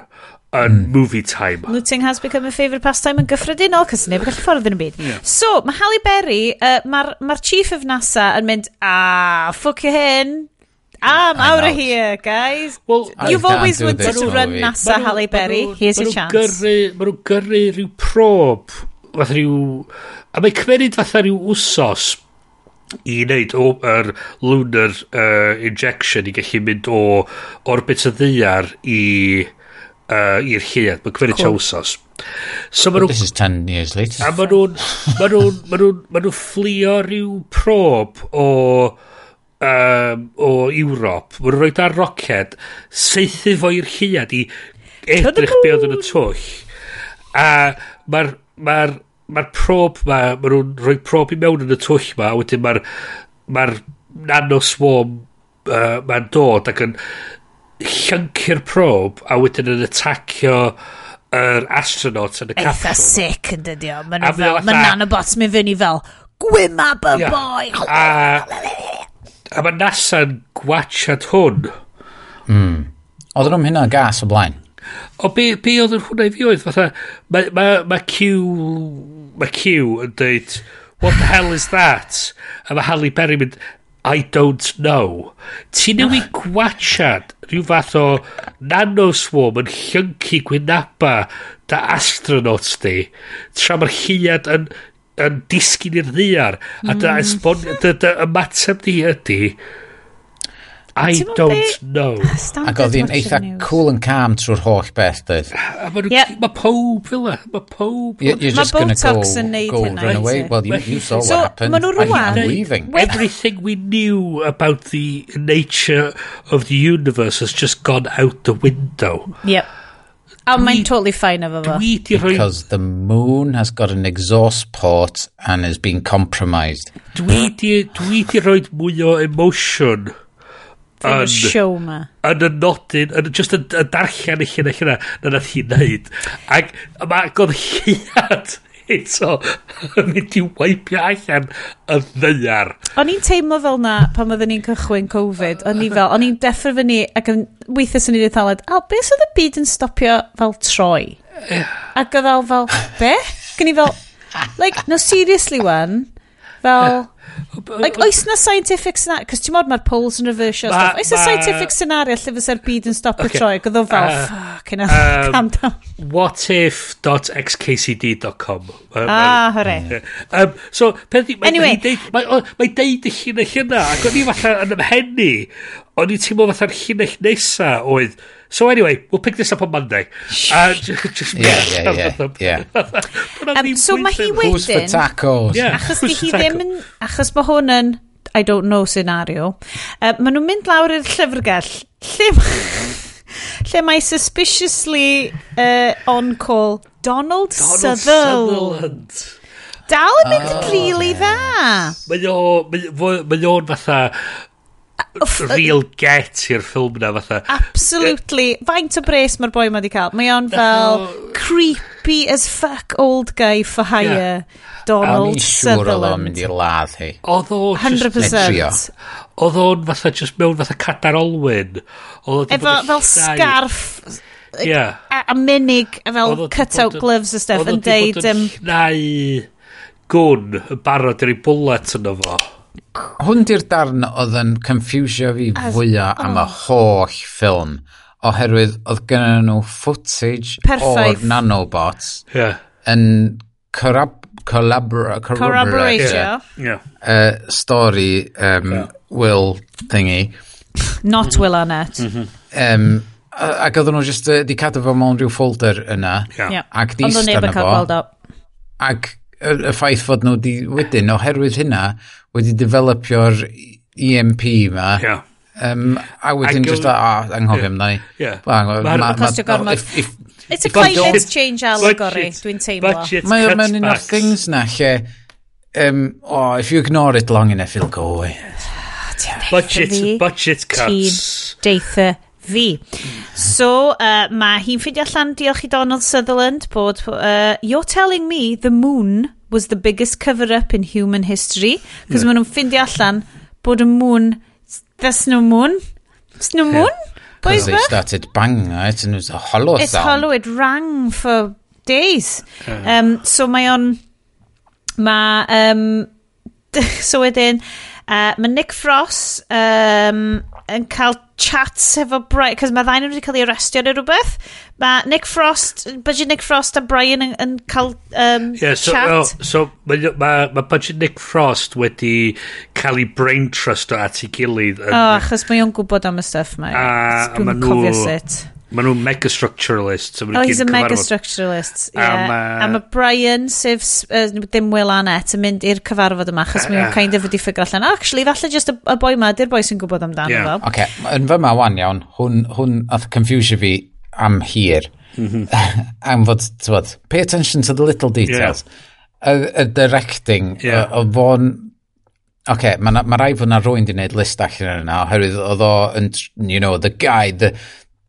yn mm. movie time. Looting has become a favourite pastime yn gyffredinol, cos neb yn gallu ffordd yn y byd. Yeah. So, mae Halle Berry, uh, mae'r ma chief of NASA yn mynd, ah, ffwcio hyn, ah, I'm, I'm out, out of here, guys. Well, You've always wanted to run movie. NASA, Halle Berry. Here's your chance. Mae nhw'n gyrru rhyw prob, fath rhyw A mae cymerid fatha rhyw wsos i wneud o'r lunar uh, injection i gallu mynd o orbit y ddiar i uh, i'r lliad. Mae cymerid cool. wsos. So well, this is 10 years later. A maen nhw'n ma nhw'n ma nhw'n ma nhw'n fflio rhyw prob o um, o Ewrop. Maen nhw'n rhoi ar roced seithi fo i'r lliad i edrych be oedd yn y twll. A mae'r ma mae'r prob ma, mae nhw'n rhoi prob i mewn yn y twll ma, a wedyn mae'r ma nano uh, mae'n dod ac yn llyncu'r prob a wedyn yn atacio yr astronauts yn y capsule. Eitha sick yn dydi o. Mae nanobots mynd fyny fel, gwyma ab y yeah. boi. A, a mae NASA'n gwachad hwn. Mm. Oedden nhw'n hynna gas o blaen. O be, be oedd yn hwnna i fi oedd? Fatha, mae ma, ma, ma Q mae Q yn dweud, what the hell is that? A mae Halle Berry mynd, I don't know. Ti newid gwachad rhyw fath o nanoswarm yn llyncu gwynaba da astronauts di. Tra mae'r lliad yn, yn disgyn i'r ddiar. A dy mm. esbon, da, da ymateb di ydy I don't be? know. Ac oedd hi'n eitha cool and calm trwy'r holl beth, dweud. Yep. Mae pob fel Mae pob... You're just going to go, go hynna, run away. Well, you, you saw so, what happened. I'm, I'm leaving. Everything we knew about the nature of the universe has just gone out the window. Yep. A mae'n totally fine efo fo. Because the moon has got an exhaust port and has been compromised. Dwi di, dwi di rhoi mwy o emotion yn y siow ma. Yn y nodyn, yn just y, y darllen eich llun yna, na nath hi wneud. Ac mae godd lliad [laughs] eto yn mynd i waipio allan y ddeiar. O'n i'n teimlo fel na pan oedden ni'n cychwyn Covid. O'n i fel, o'n i'n deffro fyny ac yn weithio sy'n i'n thalad, a beth oedd y byd yn stopio fel troi? Ac oedd fel, be? Gyn i fel, like, no seriously one, Fel... like, oes na scientific scenario? Cos ti'n modd mae'r polls yn reversio ma, stuff. Oes na scientific scenario lle fysa'r byd yn stopio okay. troi? Gwyddo fel, uh, fuck, yna, um, calm down. Whatif.xkcd.com Ah, hore. Um, so, peth i... Anyway. Mae deud y llinell yna, ac o'n i falle yn ymhenni, o'n i teimlo fatha'r llinell nesa oedd So anyway, we'll pick this up on Monday. Uh, [laughs] just yeah, [laughs] yeah, yeah, yeah. [laughs] um, so mae hi wedyn... Who's for tacos? Yeah, achos di hi ddim yn... Achos mae hwn yn... I don't know scenario. Uh, maen nhw'n mynd lawr i'r llyfrgell. Lle, lle mae suspiciously uh, on call Donald, Donald Sutherland. Sutherland. Dal yn mynd ah, oh, really yeah. dda. Mae o'n fatha real get i'r ffilm na fatha. Absolutely. Faint o bres mae'r boi ma wedi cael. Mae o'n fel no. creepy as fuck old guy for hire. Yeah. Donald Sutherland. O'n siŵr oedd o'n mynd i'r ladd hi. Oedd o just... 100%. Oedd o'n fatha just mewn fatha cadar olwyn. Efo fel scarf yeah. a, a minig a fel cut-out gloves a stuff yn deud... Oedd o'n yn llnau gwn yn barod i'r bullet yn fo hwn di'r darn oedd yn confusio fi fwyaf am y holl ffilm oherwydd oedd gen nhw footage Perffaith. o'r nanobots yeah. yn corab corroborate yeah. yeah. uh, story um. Will thingy not. Will Arnett mm -hmm. um, ac oedden nhw just uh, di cadw fo mewn rhyw folder yna yeah. ac di stan efo ac y ffaith fod nhw di wedyn oherwydd hynna wedi developio'r EMP ma. Yeah. Um, a wedyn just, ah, oh, anghofio yeah. amdani. Yeah. Well, ma, ma, ma, gormod. if, if, It's a climate change allegory, dwi'n teimlo. Mae'n ma un o'r things na lle, um, oh, if you ignore it long enough, it'll go away. Ah, budget, budget cuts. Deitha fi. So, uh, mae hi'n ffeindio allan, diolch i Donald Sutherland, bod, uh, you're telling me the moon was the biggest cover-up in human history. Cos yeah. maen nhw'n ffindi allan bod y mŵn... there's no moon. there's no moon. Yeah. Because they started banging it and it was a hollow It's sound. hollow. It rang for days. Um, so mae o'n... Mae... Um, [laughs] so wedyn... Uh, mae Nick Frost um, yn cael chats efo Brian, cos mae ddain nhw wedi cael ei arrestio neu rhywbeth. Mae Nick Frost, budget Nick Frost a Brian yn, yn cael um, yeah, so, chat. Oh, so mae ma, ma budget Nick Frost wedi cael ei brain trust o at ei gilydd. Yn, oh, achos mae o'n gwybod am y stuff mae. A, a, a ma nhw... Mae nhw'n mega structuralist. So oh, ma oh, he's a mega megastructuralist. Yeah. A, a mae Brian, sef uh, dim Will Annett, yn mynd i'r cyfarfod yma, achos uh, ah. mae'n kind of wedi ffigur allan. Actually, falle just y, y boi ma, di'r boi sy'n gwybod amdano yeah. fo. Oce, okay. yn fy ma wan iawn, hwn, hwn oedd confusio fi am hir. Mm -hmm. [laughs] am fod, tywod, pay attention to the little details. Y yeah. directing, yeah. o fo'n Oce, okay, mae ma rai fod na rwy'n di wneud list allan yna, oherwydd oedd o, you know, the guy, the,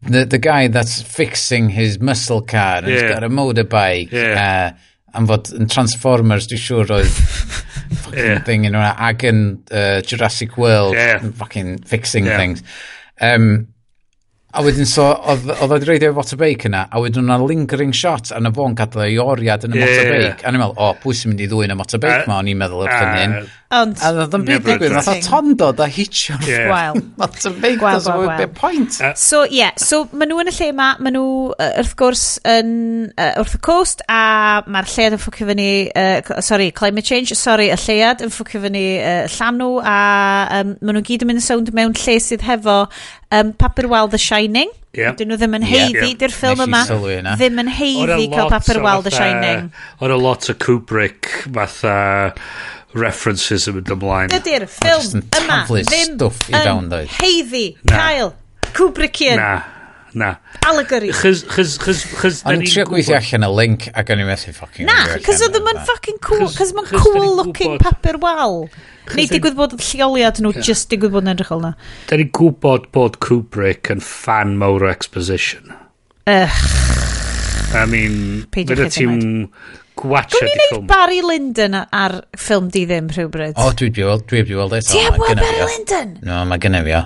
the the guy that's fixing his muscle car and yeah. he's got a motorbike yeah. uh, am fod yn Transformers dwi'n siŵr oedd [laughs] fucking yeah. thing yn hwnna ag yn uh, Jurassic World yeah. fucking fixing yeah. things um, a wedyn so oedd oedd reidio motorbike e yna a wedyn yna lingering shot a na fo'n gadael ei oriad yn y yeah. motorbike a ni'n meddwl o pwy sy'n mynd i ddwy'n y motorbike uh, ma o'n i'n meddwl wrth uh, hynny Ond... A ddodd yn byd digwydd, nath o tondo da hitio'r yeah. Wel. That's a big well, well, well. point. So, ie, yeah, so maen nhw yn y lle yma, maen nhw uh, wrth gwrs yn uh, wrth y coast, a mae'r llead yn ffwcio fyny, uh, sorry, climate change, sorry, y llead yn ffwcio fyny uh, llanw, a um, maen nhw gyd yn mynd yn sound mewn lle sydd hefo um, Papur Wal The Shining. Yeah. Dyn nhw ddim yn heiddi, yeah. di'r ffilm yma, ddim yn heiddi cael Papur Wal The Shining. Oedd a lot o Kubrick, fatha... Uh, references yn mynd ymlaen. Dydy'r ffilm yma ddim yn heiddi Kyle, Kubrickian. Na, na. Allegory. Chys, chys, chys, chys... Ond trio gweithio allan y link ac o'n i methu ffocin... Na, cys oedd yn ffocin cool, cys mae'n cool looking papur wal. Neu digwydd bod y lleoliad nhw, just digwydd bod yn edrych olna. Da ni'n gwybod bod Kubrick yn fan mawr exposition. Ych. I mean, fydda ti'n gwacha di ffilm. Gwni Barry Lyndon ar ffilm di ddim rhywbryd. O, dwi wedi weld, dwi wedi weld eto. Ti heb weld Barry Lyndon? No, mae gynnu fi o.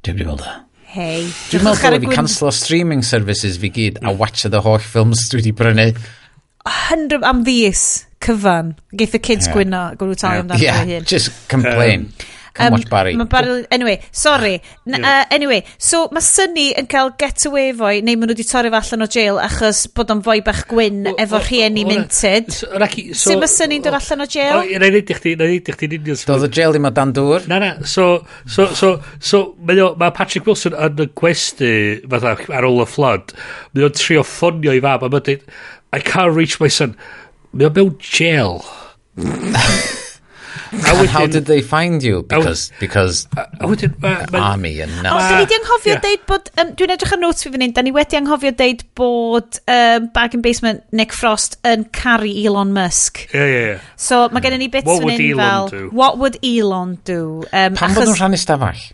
Dwi wedi weld o. Hei. Dwi'n meddwl bod fi cancel o streaming services fi gyd a watcha the holl ffilms dwi wedi brynu. 100 am ddys cyfan. Geith y kids yeah. gwyno, gwrw talu yeah. amdano yeah, hyn. just complain. Um, Come um, watch Barry. Ma Barry. Anyway, sorry. N yeah. uh, anyway, so mae Sunny yn cael getaway fo'i, neu maen nhw wedi torri fo allan o jail achos bod o'n fwy bach gwyn o, efo rhieni minted. So, so, Sut mae Sunny'n dod allan o jail? Na i reidio chdi, na i reidio chdi union. Doedd y jail ddim o dan dŵr. Na, na, so, so, so, so, mae Patrick Wilson yn y gwesti, fatha, ar ôl y flood, mae o'n trio ffonio i fab, a mae'n dweud, I can't reach my son. Mae o'n mewn jail. [laughs] And how did they find you? Because, because a, a wedyn, ma, ma, army and nuts. O, da ni di anghofio yeah. deud bod, um, dwi'n edrych ar notes fi fan hyn, da ni wedi anghofio deud bod um, Bag in Basement Nick Frost yn caru Elon Musk. Ie, ie, ie. So, mae gen i ni bits fan hyn fel, do? what would Elon do? Um, Pan bod nhw'n rhan stafell?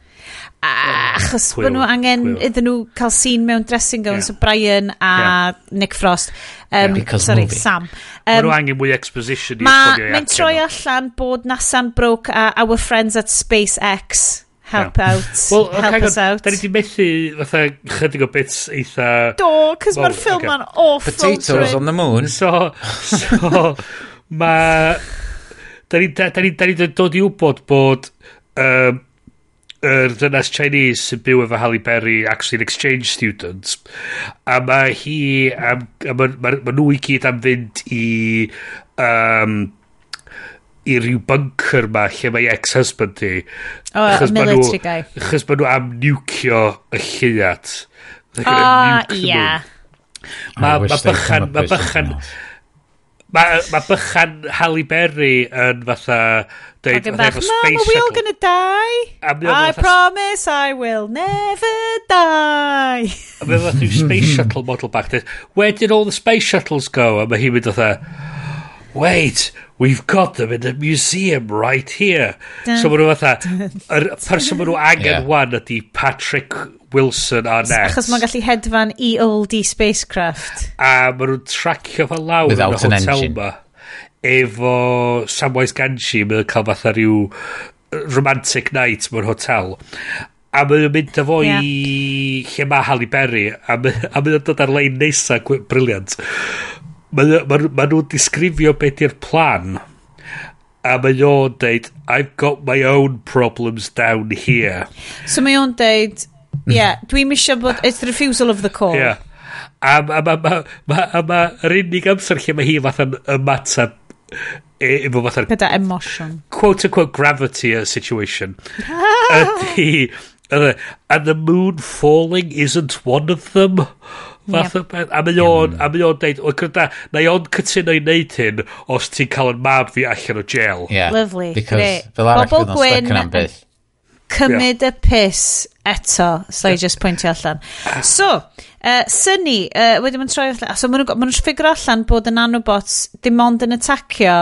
achos bod nhw angen Quill. iddyn nhw cael sîn mewn dressing gown yeah. so Brian a yeah. Nick Frost um, yeah, sorry movie. Sam um, nhw angen mwy exposition mae'n ma troi allan bod Nasan Broke a Our Friends at SpaceX help yeah. out well, help okay, us out da ni di methu fatha chydig o bits eitha do cos well, mae'r ffilm okay. ma'n awful potatoes on the moon so so mae da ni da, da ni da ni dod i wybod bod um, yr dynas Chinese sy'n byw efo Halle Berry actually an exchange student a mae hi am, a mae ma, ma nhw i gyd am fynd i um, i ryw bunker ma lle mae ex-husband i oh, achos ma nhw achos ma nhw am niwcio y lliat oh, yeah. Nhw. Ma, oh, ma bychan, ma bychan, Mae ma bychan Halle Berry yn fatha... Deud, fatha efo space are we all gonna die? I promise I will never die. A mae fath yw space shuttle model bach. Where did all the space shuttles go? A mae hi'n mynd fatha... Wait, we've got them in the museum right here. Dun, so maen nhw fatha... Yr person maen nhw angen yeah. wan ydi Patrick Wilson a net. Achos mae'n gallu hedfan i oldie spacecraft. A maen nhw'n tracio fel lawr yn y hotel engine. ma. Efo Samwise Ganshi, mae'n cael fatha rhyw romantic night mewn hotel. A mae'n mynd â fo yeah. i lle mae Halle Berry. A mae mae'n dod ar lein nesa, briliant. Mae ma, ma nhw'n disgrifio beth di'r plan. A mae o'n deud, I've got my own problems down here. So mae o'n deud, yeah, dwi'n misio bod, it's the refusal of the call. Yeah. A mae'r ma, ma, ma, ma, ma, unig amser lle mae hi fatha'n ymateb efo fatha'n... Gyda emotion. Quote unquote gravity a situation. [laughs] Ydy... And the moon falling isn't one of them. Fath yep. a mae o'n, a mae o'n deud, o gryda, na i o'n cytuno i wneud hyn os ti'n cael yn mab fi allan o jail. Yeah. Lovely. Because Great. fel arall fydd o'n stuck yn am cymryd yeah. y piss eto, so i just pwyntio allan. So, uh, Sunny, uh, wedi ma'n troi allan, so maen nhw'n ma nhw ffigur allan bod y nanobots dim ond yn atacio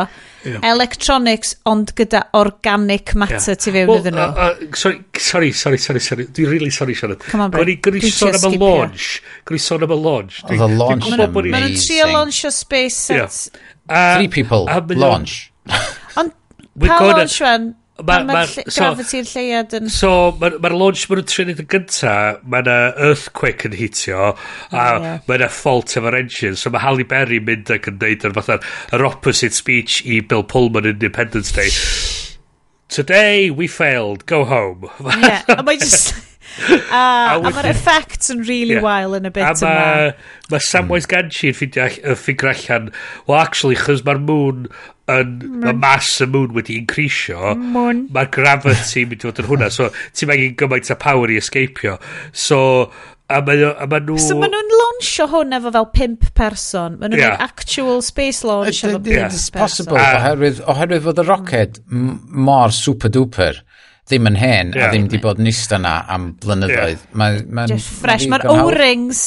yeah. electronics ond gyda organic matter yeah. tu fewn well, iddyn nhw. Uh, uh, sorry, sorry, sorry, sorry, sorry. Dwi'n really sorry, Sianad. Come on, Bryn. Gwni sôn am y launch. Gwni sôn am y launch. Oedd y launch yn amazing. Maen nhw'n trio launchio space set. Yeah. Uh, Three people, launch. Ond pa launch, Wen? Mae'r ma, ma, ma so, gravity'r lleiad yn... So, mae'r ma launch maen nhw'n trin yn gynta, mae yna earthquake yn hitio, a yeah. mae yna fault efo'r engine. So, mae Halle Berry mynd ac yn deud yr fatha yr opposite speech i Bill Pullman yn Independence Day. Today we failed, go home. yeah, a mae just... [laughs] a, a, a mae'r effects yn really yeah. wael yn y bit yma. Mae ma Samwise hmm. Ganshi yn ffeindio y ffigur allan, well actually, chys mae'r moon yn, mae mas y mŵn wedi increasio, mae'r gravity yn mynd i fod yn hwnna, so ti'n megin gymaint a power i escapio. So, A mae ma nhw... So maen nhw'n launchio hwn efo fel pimp person. Maen nhw'n yeah. actual space launch efo pimp person. It's possible, oherwydd, oherwydd fod y rocket mor super duper ddim yn hen yeah. a ddim wedi bod yn ista na am blynyddoedd. Yeah. Ma, ma, Just fresh. Mae'r O-rings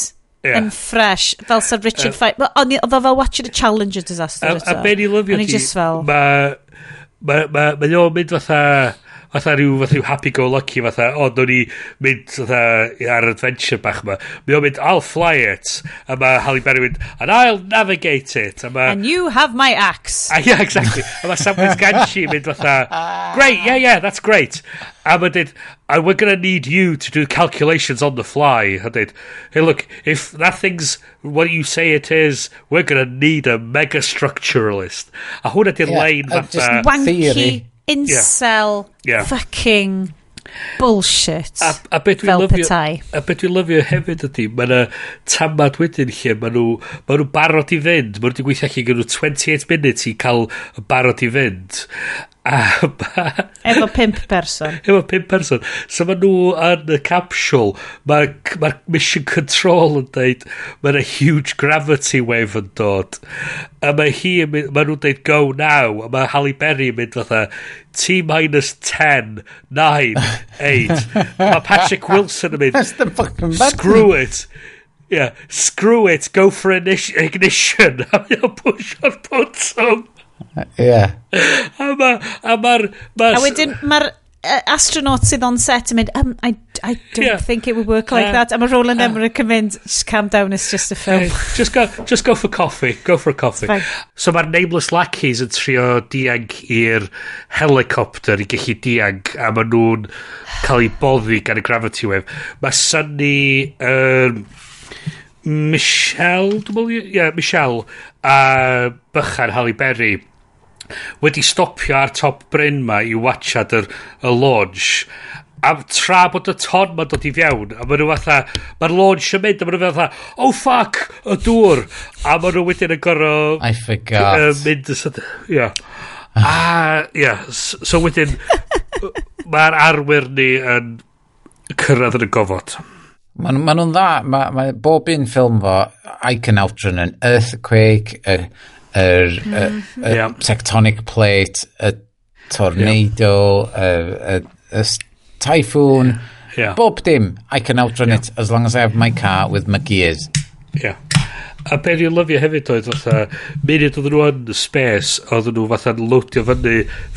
yeah. yn fresh. Fel Sir Richard uh, Fife. Oedd o fel watching a Challenger disaster. A, a, a be ni lyfio ti, mae ma, ma, ma, ma mynd fatha fatha rhyw, fatha rhyw happy-go-lucky fatha, o, dwi'n ni mynd fatha ar adventure bach ma. Mae o'n mynd, I'll fly it. A mae Halle Berry mynd, and I'll navigate it. A mae... And you have my axe. Ah, yeah, exactly. A mae Samwise [laughs] Ganshi yn mynd fatha, great, yeah, yeah, that's great. A mae dweud, and we're going to need you to do calculations on the fly. A dweud, hey, look, if that thing's what you say it is, we're going to need a mega structuralist. A hwnna di'r Yeah, lein a just. Wanky, theory. incel yeah. Yeah. fucking bullshit a, a beth fel lyfio, petai. A beth dwi'n lyfio hefyd ydy, mae yna tamad wedyn lle, mae nhw, mae nhw barod i fynd, mae nhw wedi gweithio allan gen nhw 28 minutes i cael barod i fynd, A ma... Efo pimp person. [laughs] Efo pimp person. So mae nhw yn y capsule, mae ma mission control yn deud, mae a huge gravity wave yn dod. A mae hi, mae nhw'n deud go now, a mae Halle Berry yn mynd fatha, T minus 10, 9, 8. mae Patrick Wilson yn mynd, screw it. Yeah, screw it, go for ignition. [laughs] A mae'n push o'r botwm. Yeah. A ma... A ma'r... Ma a wedyn ma'r astronaut sydd on set yn mynd, um, I, I don't yeah. think it would work like uh, that. A mae Roland uh, Emmerich yn mynd, just calm down, it's just a film. Uh, just, go, just go for coffee, go for a coffee. Right. So mae'r nameless lackeys yn trio diag i'r helicopter i gallu diag, a maen nhw'n cael eu boddi gan y gravity wave. Mae Sunny... Um, Michelle, dwi'n meddwl, ie, yeah, Michelle, a bychan Halle Berry wedi stopio ar top bryn ma i watchad yr, y launch. A tra bod y ton ma'n dod i fiewn a maen nhw fatha mae'r launch yn mynd a maen nhw fatha oh fuck y dŵr. A maen nhw wedyn yn gorro I forgot. uh, mynd yeah. a yeah, so wedyn [laughs] mae'r arwyr ni yn cyrraedd yn y gofod. Ma, ma nhw'n dda. Mae ma bob un ffilm fo, Icon Altron yn Earthquake, yr er, er, er, yeah. Tectonic Plate, y Tornado, y yeah. Typhoon. Yeah. Bob dim, I can outrun yeah. it as long as I have my car with my gears. Yeah a be ni'n lyfio hefyd oedd fatha, munud oedden nhw yn space, oedden nhw fatha loadio fyny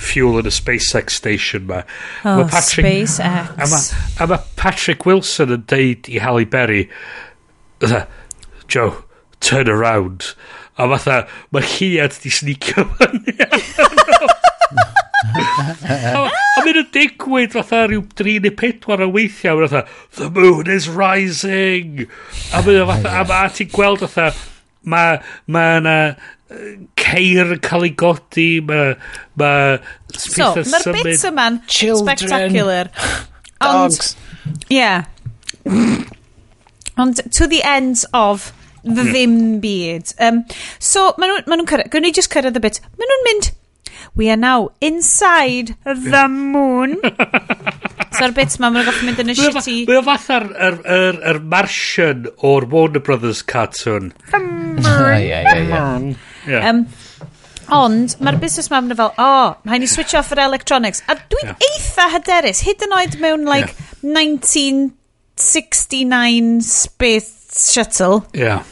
fuel yn y SpaceX station ma. Oh, ma Patrick, SpaceX. A ma, a ma Patrick Wilson yn deud i Halle Berry, fatha, Joe, turn around. A fatha, mae hiad di sneakio fyny. [laughs] a mynd yn digwydd fatha rhyw 3 neu 4 o weithiau fatha the moon is rising. A mynd fatha a, a ti'n gweld fatha mae ma yna ceir yn cael ei godi mae ma so mae'r bits yma'n spectacular. Ond yeah ond to the ends of the hmm. ddim byd. Um, so maen nhw'n ma nhw cyrraedd gwneud just cyrraedd y bit. Maen nhw'n mynd We are now inside the moon. [laughs] So'r bits ma, mae'n goffi mynd yn y shitty... Mae'n fatha'r er, er, er Martian o'r Warner Brothers cartoon. The moon. [laughs] yeah, yeah, yeah. Um, Ond mae'r busnes ma, yn fel, o, oh, mae ni switch off yr electronics. A dwi'n yeah. eitha hyderus, hyd yn oed mewn, like, yeah. 1969 space shuttle. Yeah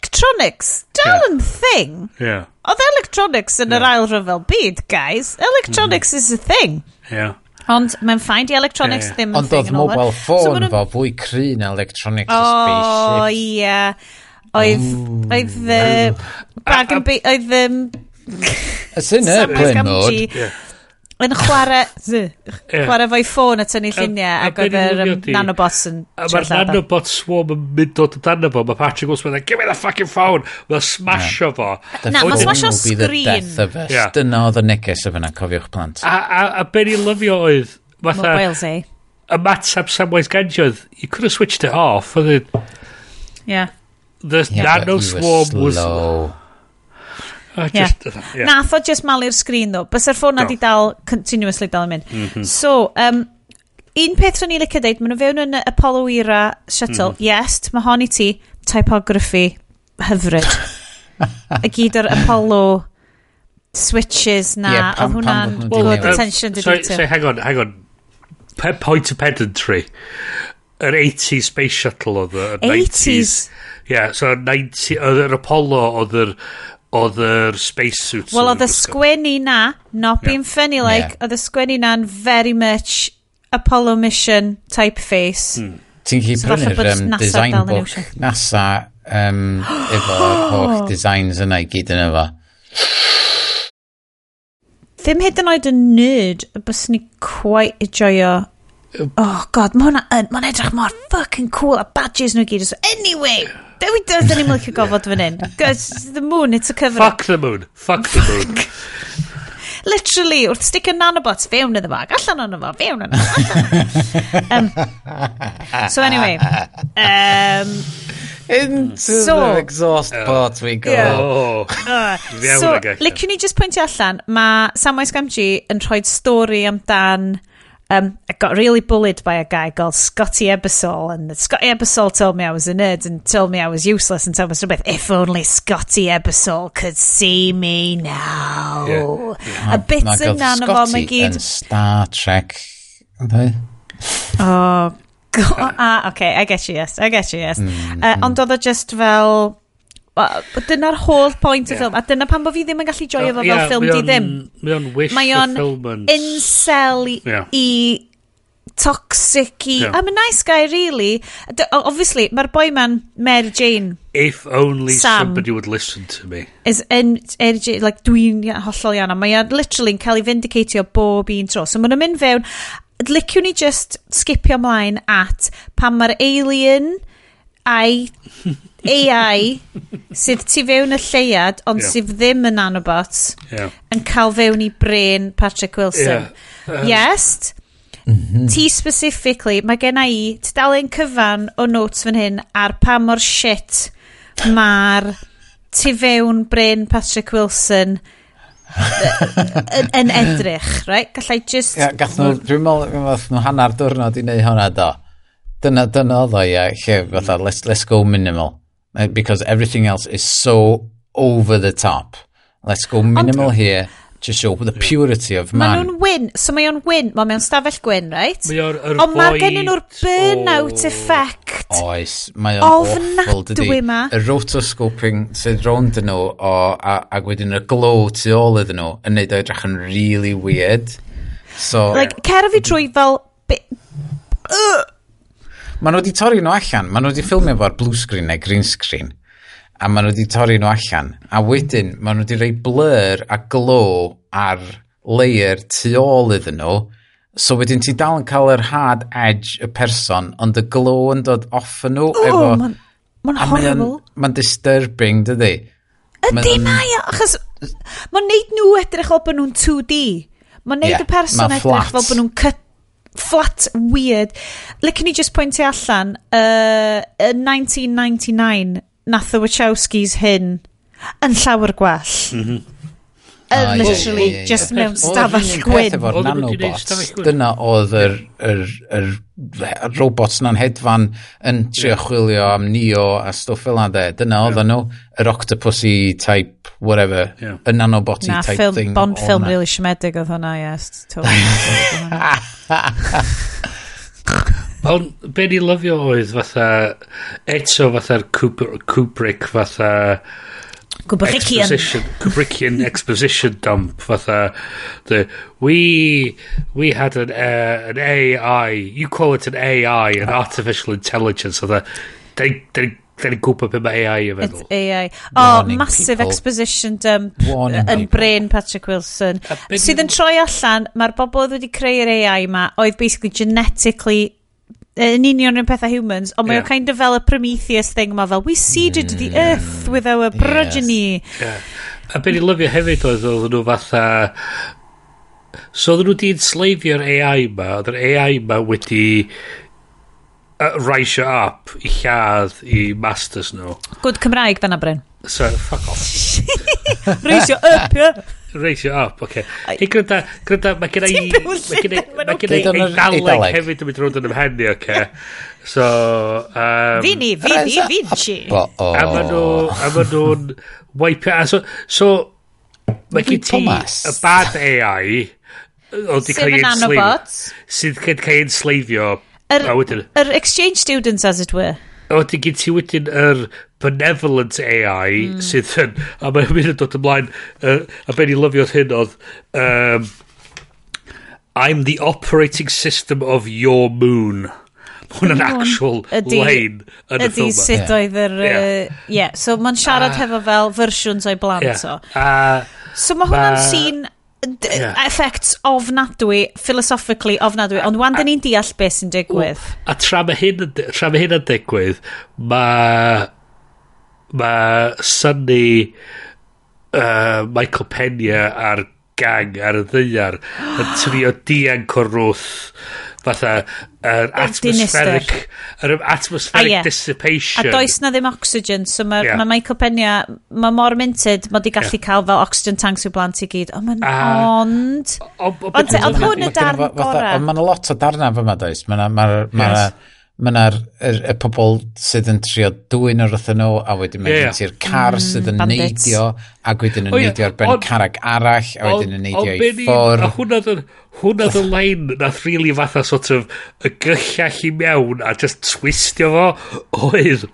electronics, dal yn thing. Yeah. Oedd electronics yn yr ail rhyfel byd, guys. Electronics is a thing. Yeah. Ond mae'n ffain i electronics yeah, yeah. ddim yn Ond oedd mobile phone so, fo fwy cry na electronics oh, spaceship. O, ie. Oedd, mm. oedd, bag and oedd, um, It's in airplane mode. Yeah yn chwarae chwarae fo'i ffôn a tynnu lluniau ac oedd yr nanobots yn a Mae'r nanobot swarm yn mynd dod dan fo mae Patrick Wilson yn give me the fucking phone! Mae'n smasho fo. Na mae'n smasho screen. dyna oedd y neges o fyna cofiwch plant. A a, a be ni'n lyfio oedd fatha eh? matab Samwise Ganjodd you could have switched it off oedd it... yeah the yeah, nano swarm was slow. Ah, just, yeah. Nath o just malu'r sgrin ddo. Bys yr ffôn na di dal, continuously dal yn mynd. Mm -hmm. So, um, un peth rwy'n i licio deud, maen nhw fewn yn Apollo era shuttle. Mm -hmm. Yes, mae hon i ti typography hyfryd. [laughs] y gyd o'r Apollo switches na, yeah, pam, oedd hwnna'n good attention to detail. Sorry, hang on, hang on. Pe point of pedantry. Yr 80s space shuttle oedd y 90s. Yeah, so 90, oedd yr Apollo oedd yr... Er, oedd yr space suits... Wel, oedd y sgwennu na, not being funny like, yeah. oedd y sgwennu na'n very much Apollo mission typeface. Hmm. Ti'n gallu so prynu'r um, design book NASA um, [gasps] efo'r holl designs yna i gyd yn efo. Ddim hyd yn oed yn nerd y bys ni quite enjoyo Oh god, mae hwnna yn, mae'n edrych mor fucking cool a badges nhw gyd. So Anyway, Dewi does, da ni'n licio gofod fan hyn. The moon, it's a cover. Fuck the moon. Fuck the moon. [laughs] Literally, wrth stick y nanobots fewn iddo fo, allan o'n fo, fewn o'n um, So anyway. Um, Into so, the exhaust oh. port we go. Yeah. Oh, uh, so, liciwn ni just pwyntio allan, mae Samwise Gamgee yn rhoi stori amdan Um, I got really bullied by a guy called Scotty Ebersol, and Scotty Ebersol told me I was a nerd and told me I was useless and told me something. If only Scotty Ebersol could see me now. Yeah, A bit Nag oedd yna na Scotty gyd. yn Star Trek. Ynddi? Oh, God. Ah, okay, I get you, yes. I get you, yes. Mm, Uh, ond oedd o just fel... Dyna'r whole point yeah. y ffilm. A dyna pan bod fi ddim yn gallu joio fo fel yeah, ffilm di ddim. Mae o'n wish mae on film. Mae o'n incel yeah. i toxic i... Yeah. I'm a nice guy, really. D obviously, mae'r boy man, Mary Jane. If only Sam, somebody would listen to me. Is in, er, like, dwi'n hollol iawn. Mae o'n literally yn cael ei vindicatio bob un tro. So mae'n nhw'n mynd fewn... Liciwn ni just skipio ymlaen at pan mae'r alien a'i AI sydd tu fewn y lleiad, ond yeah. sydd ddim yn nanobots, yeah. yn cael fewn i brain Patrick Wilson. Yeah. Um, yes, Mm -hmm. Ti specifically, mae gen i tudalen cyfan o notes fan hyn ar pa mor shit mae'r tu fewn bren Patrick Wilson yn, yn edrych, right? Gallai just... Ia, gath nhw, dwi'n meddwl, gath nhw hanner diwrnod i wneud hwnna do. Dyna, dyna oedd o, ia, lle, fatha, let's, let's go minimal. Uh, because everything else is so over the top. Let's go minimal here to show the purity of man. Mae nhw'n wyn, so mae o'n wyn, mae mewn stafell gwyn, right? Mae o'r er Ond mae gen nhw'r burnout oh. effect. Oes, mae o'n awful, dydy. E ma. Y rotoscoping sydd rownd yn nhw, o, a, a wedyn y glow tu ôl iddyn nhw, yn neud o edrych yn really weird. So, like, cer fi drwy fel... Be, uh, Maen nhw wedi torri nhw allan. Maen nhw wedi ffilmio fo'r blue screen neu green screen. A maen nhw wedi torri nhw allan. A wedyn, maen nhw wedi rhoi blur a glow ar layer tu ôl iddyn nhw. So wedyn ti dal yn cael yr hard edge y person, ond y glow yn dod off yn nhw. Oh, efo, man, man horrible. Mae'n disturbing, dydy. Ydy mae, achos mae'n neud nhw edrych fel bod nhw'n 2D. Mae'n neud yeah, y person ma edrych fel bod nhw'n cut flat weird. Licen ni just pwyntio allan, uh, in 1999, nath y Wachowskis hyn yn llawer gwell. Mm -hmm yn literally just mewn stafell gwyn. Efo'r nanobots, dyna oedd yr, yr, yr, yr robots na'n hedfan yn trio chwilio am Neo a stwff fel yna. Dyna oedd nhw, yr octopusy type, whatever, y yeah. nanoboty Na, type film, thing. Bond film really siomedig oedd hwnna, yes. [laughs] Ond be ni lyfio oedd fatha, eto fatha'r Kubrick fatha Kubrickian. Exposition, Kubrickian exposition dump, fatha, the, we, we had an, uh, an AI, you call it an AI, an artificial intelligence, fatha, da ni'n gwybod beth mae AI yn feddwl. It's AI. Oh, Warning massive people. exposition dump uh, Warning yn people. brain Patrick Wilson. Sydd yn troi allan, mae'r bobl wedi creu'r AI ma, oedd basically genetically Yn union yn pethau humans, ond mae yeah. mae'n kind of fel y Prometheus thing ma fel, we seeded the earth with our yes. progeny. Yeah. A beth i'n lyfio hefyd oedd oedd nhw fatha... So oedd nhw di'n sleifio'r AI ma, oedd yr AI ma wedi uh, raisio up i lladd i masters nhw. Good Cymraeg, Benna Bryn. So, fuck off. [laughs] raisio up, ie? Yeah? Reisio, o, oh, oce. Okay. Hei, gryda, gryda, mae gen i... Ti'n byw sydyn, mae'n oce. Mae gen i eidaleg hefyd yn mynd rhwnd yn ymhenni, oce. [laughs] So... Um, Fini, Fini, Vinci. A maen nhw... A maen nhw'n... Wipe... So... so mae gen ti... Y bad AI... Oedd di cael ei ensleifio. Sydd wedi cael ei ensleifio. Yr exchange students, as it were. Oedd di gen ti wedyn yr benevolent AI mm. sydd yn a mae hyn yn dod ymlaen uh, a be ni lyfiodd hyn oedd um, I'm the operating system of your moon hwnna'n hmm. actual ydy, lane yn y ffilm. Ydy sut oedd yr... Ie, so mae'n siarad uh, hefo fel fersiwns o'i blant yeah. o. Uh, so mae hwnna'n uh, sîn yeah. effects ofnadwy, philosophically ofnadwy, ond wan dyn ni'n deall beth sy'n digwydd. A tra mae hyn, tra mae hyn yn digwydd, mae mae Sunny uh, Michael Pena a'r gang ar y ddeiar yn [gasps] trio dianc o'r rwth fatha yr atmospheric yr atmospheric a, yeah. dissipation. A does na ddim oxygen so mae yeah. ma Michael Pena mae mor minted mae di gallu yeah. cael fel oxygen tanks i'w blant i gyd. O mae'n uh, ah. ond. Ond oedd hwn y darn gorau. ond mae'n lot o darna fyma does. Mae ma mae yna'r er, er pobl sydd yn trio dwy'n yr wrthyn nhw a wedyn mae'n yeah, ti'r car mm, sydd yn bandits. neidio ac wedyn yn oh, yeah. neidio ar ben on, carag arall a wedyn yn neidio i ffwrdd a hwnna dy hwnna dy [laughs] lein nath rili really fatha sort of y gyllall i mewn a just twistio fo [laughs] oedd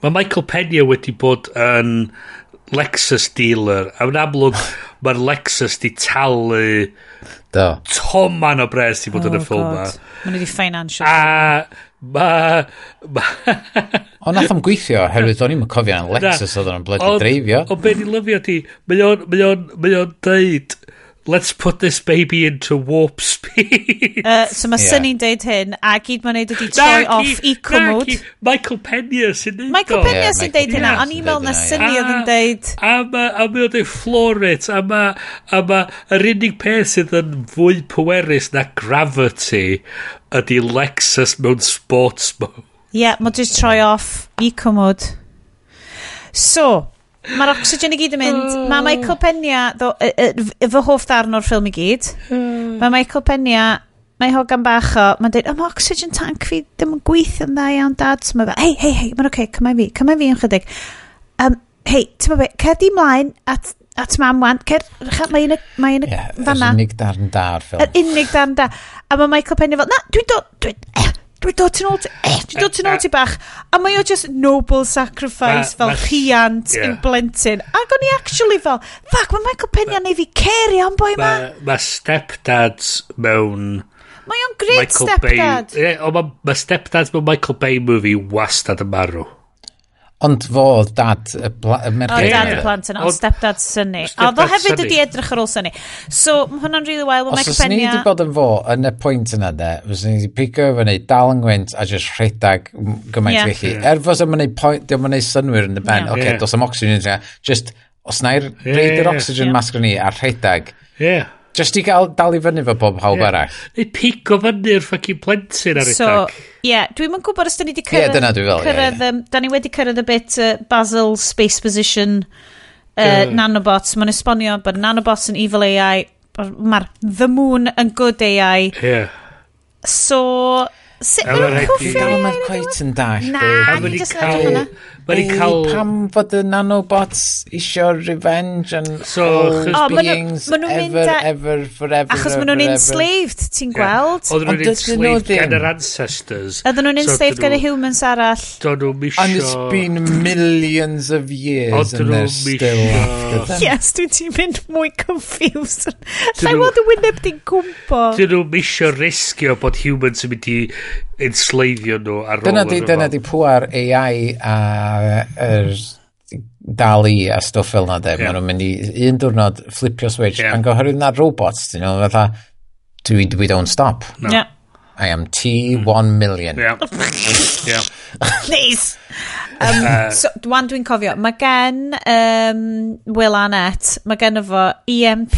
mae Michael Pena wedi bod yn um, Lexus dealer. A yn amlwg, [laughs] mae'r Lexus di talu Do. toman o bres i fod yn y ffilm ma. Mae'n wedi financial. A ma... ma [laughs] Ond nath am gweithio, herwydd o'n i'n cofio yn Lexus oedd o'n bloody dreifio. Ond be'n i lyfio ti, mae o'n deud let's put this baby into warp speed. Uh, so mae yeah. Sunny'n deud hyn, a gyd mae'n neud ydi troi off i cwmwd. Michael Pena sy'n neud Michael Pena sy'n deud hynna, o'n i'n meddwl na Sunny oedd yn deud... A mae o'n deud floor it, a e mae yr unig peth sydd yn fwy pwerus na gravity ydi Lexus mewn sports mode. Ie, yeah, mae'n just troi off eco mode. So, Mae'r oxygen i gyd yn mynd. Mae oh. Michael Pena, ddo, y, y, y, fy hoff darn o'r ffilm i gyd, hmm. mae Michael Pena, mae hogan bach o, mae'n dweud, o, mae oxygen tank fi ddim yn gweithio'n dda iawn, dad. So mae fe, hei, hei, hei, mae'n oce, okay, cymau fi, cymau fi yn chydig. Um, hei, ti'n meddwl, cer di mlaen at at mam wan, cer, mae un, mae un yeah, fanna. Yr unig darn da o'r ffilm. Yr unig darn da. A mae Michael Penny fel, na, dwi'n dod, dwi'n, Dwi'n dod ti'n ôl ti... Eh, dwi'n dod ti'n ôl ti bach. A mae o just noble sacrifice fel rhiant yeah. yn blentyn. Ac o'n i actually fel, fuck, mae Michael Peña neu fi ceri am boi ma. Mae stepdads mewn... Mae o'n great Michael stepdad. Bay, o, mae ma stepdads mewn Michael Bay movie wastad yn marw. Ond fo, dad, y merch. O, dad y plant yna, o stepdad syni. O, fo hefyd ydi edrych ar ôl syni. So, mae hwnna'n really wael. Os oes ni wedi bod yn fo, yn y pwynt yna de, fes ni wedi pigo efo ni, dal yn gwynt a jyst rhedag gymaint yeah. felly. Er fos yma'n wneud pwynt, diolch yn neud synwyr yn y ben, yeah. oce, okay, yeah. dos am oxygen yna, just, os na'i'r yeah, reid yr oxygen yeah. mask ni a rhedag, yeah. just i gael dal i fyny fo bob hawb yeah. arall. Neu pigo fyny'r ffocin plentyn ar so, rhedag. Ie, yeah, dwi'm yn gwybod os da ni wedi cyrraedd... Ie, yeah, dyna dwi fel, cyrraedd, yeah, yeah. Um, da ni wedi cyrraedd y bit uh, Basil Space Position uh, uh. nanobots. Mae'n esbonio bod nanobots yn evil AI, mae'r the moon yn good AI. Yeah. So, sut mae'n cyffio? Fel mae'n quite yn dall. Na, ni just yn edrych hwnna. Mae'n ei cael... Pam fod y nanobots isio revenge and so, all beings ma nhw, ma nhw ever, a... ever, forever, Achos maen nhw'n enslaved, ti'n gweld? Yeah. Oedden nhw'n enslaved gan yr ancestors. Oedden nhw'n enslaved gan y humans arall. Doedden nhw'n misio... And it's been millions of years and they're still after them. Yes, dwi'n ti'n mynd mwy confused. Llai weld y wyneb di'n gwmpo? Dyn nhw'n misio risgio bod humans yn mynd i ensleiddio nhw ar ôl. dyna di, dyna di pwar AI a yr dalu a stwff fel na de yeah. maen nhw'n mynd i un diwrnod flipio switch yeah. a'n gohyrwyd na robots dyn nhw fatha we, we don't stop no. yeah. I am T1 hmm. million yeah. [laughs] yeah. nice Um, [laughs] so, dwan dwi'n cofio, mae gen um, Will Arnett, mae gen efo EMP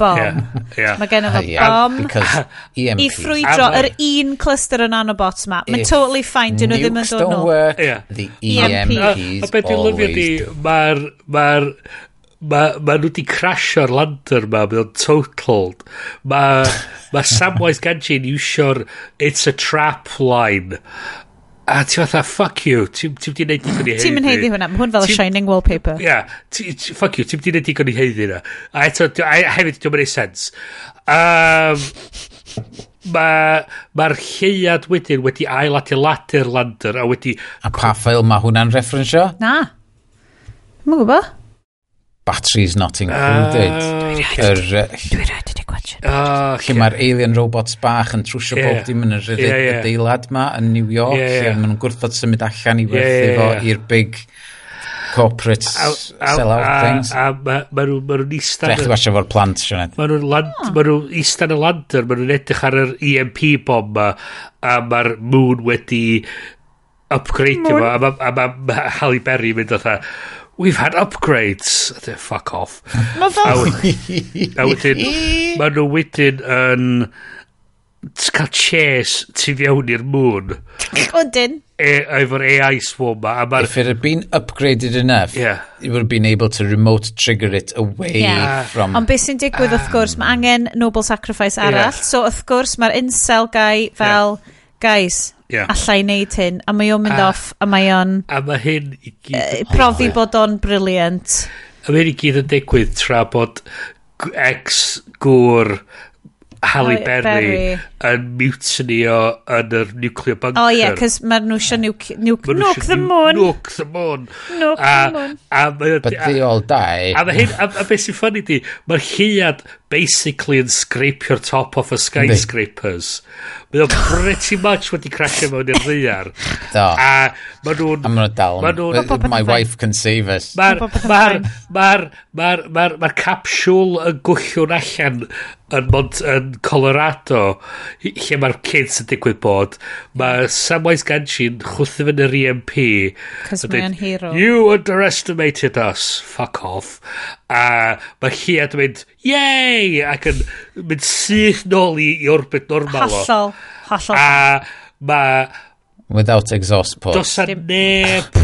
bom. Yeah, yeah. Mae gen fo bom EMP. [laughs] i ffrwydro yr un cluster yn nanobots ma. Mae'n totally fine, dyn nhw ddim yn dod nôl. Work, yeah. the EMPs always... A beth dwi'n lyfio di, mae'r... Mae'r mae ma nhw wedi crasio'r lander ma, mae o'n totaled. Mae ma Samwise Ganjin iwsio'r It's a Trap line a ti fatha, fuck you, ti'n ti wedi gwneud digon i heiddi. Ti'n mynd heiddi hwnna, mae hwn fel y shining wallpaper. Ia, yeah, fuck you, ti'n wedi gwneud digon i heiddi na A eto, hefyd, diolch yn ei sens. Um, Mae'r ma lleiad wedyn wedi ailadeiladu lander a wedi... A pa ffeil mae hwnna'n referensio? Na. Mae'n gwybod batteries not included. Uh, Dwi rhaid i gwachio. Lle mae'r alien robots bach yn trwsio yeah. bob dim yn yr yeah, yeah. adeilad ma yn New York. Yeah, yeah. Lle maen nhw'n gwrthod symud allan i werthu yeah, yeah, yeah. i'r big corporate sell-out things. A, a maen nhw'n eistedd... Drech i wasio fo'r plant, Sionet. Mae nhw'n oh. eistedd y lander, mae nhw'n edrych ar yr EMP bomb ma, a mae'r moon wedi upgrade fo, a mae ma, ma Halle Berry mynd o'n we've had upgrades. A dweud, fuck off. Mae fel... A wedyn, [laughs] mae nhw wedyn yn cael chairs tu fiewn i'r mŵn. Odyn. E, efo'r AI swarm ma. ma If it had been upgraded enough, yeah. it would have been able to remote trigger it away yeah. from... Ond beth sy'n digwydd, um, wrth gwrs, mae angen noble sacrifice arall. Yeah. So, wrth gwrs, mae'r incel guy fel... Yeah guys, yeah. allai wneud hyn, a mae o'n mynd a, off, a mae o'n... A mae hyn i gyd... Uh, profi bod o'n briliant. A mae hyn i gyd yn digwydd tra bod ex gŵr Halle oh, Berry yn mutinio yn yr nuclear bunker. O oh, ie, yeah, cos mae'r nhw eisiau nuke, nuke, nuke the moon. Nuke the moon. Nuke the moon. A, a, But they all die. A, a, a, a beth sy'n ffynnu di, mae'r lliad basically yn scrapio'r top off y skyscrapers. Mae o'n pretty much wedi crasio mewn i'r ddiar. [laughs] Do. A ma nhw'n... A ma nhw'n dal. Ma nhw'n... My wife can save us. Mae'r ma ma ma ma ma capsiwl yn gwyllio'n allan yn, Mont yn Colorado lle mae'r kids yn digwydd bod mae Samwise Ganshin chwthu fy'n yr EMP cos mae'n hero you underestimated us fuck off a mae hi ad mynd yay! ac yn mynd syth nôl i, i orbit normal o. Hollol, hollol. A mae... Without exhaust port. Dos a neb,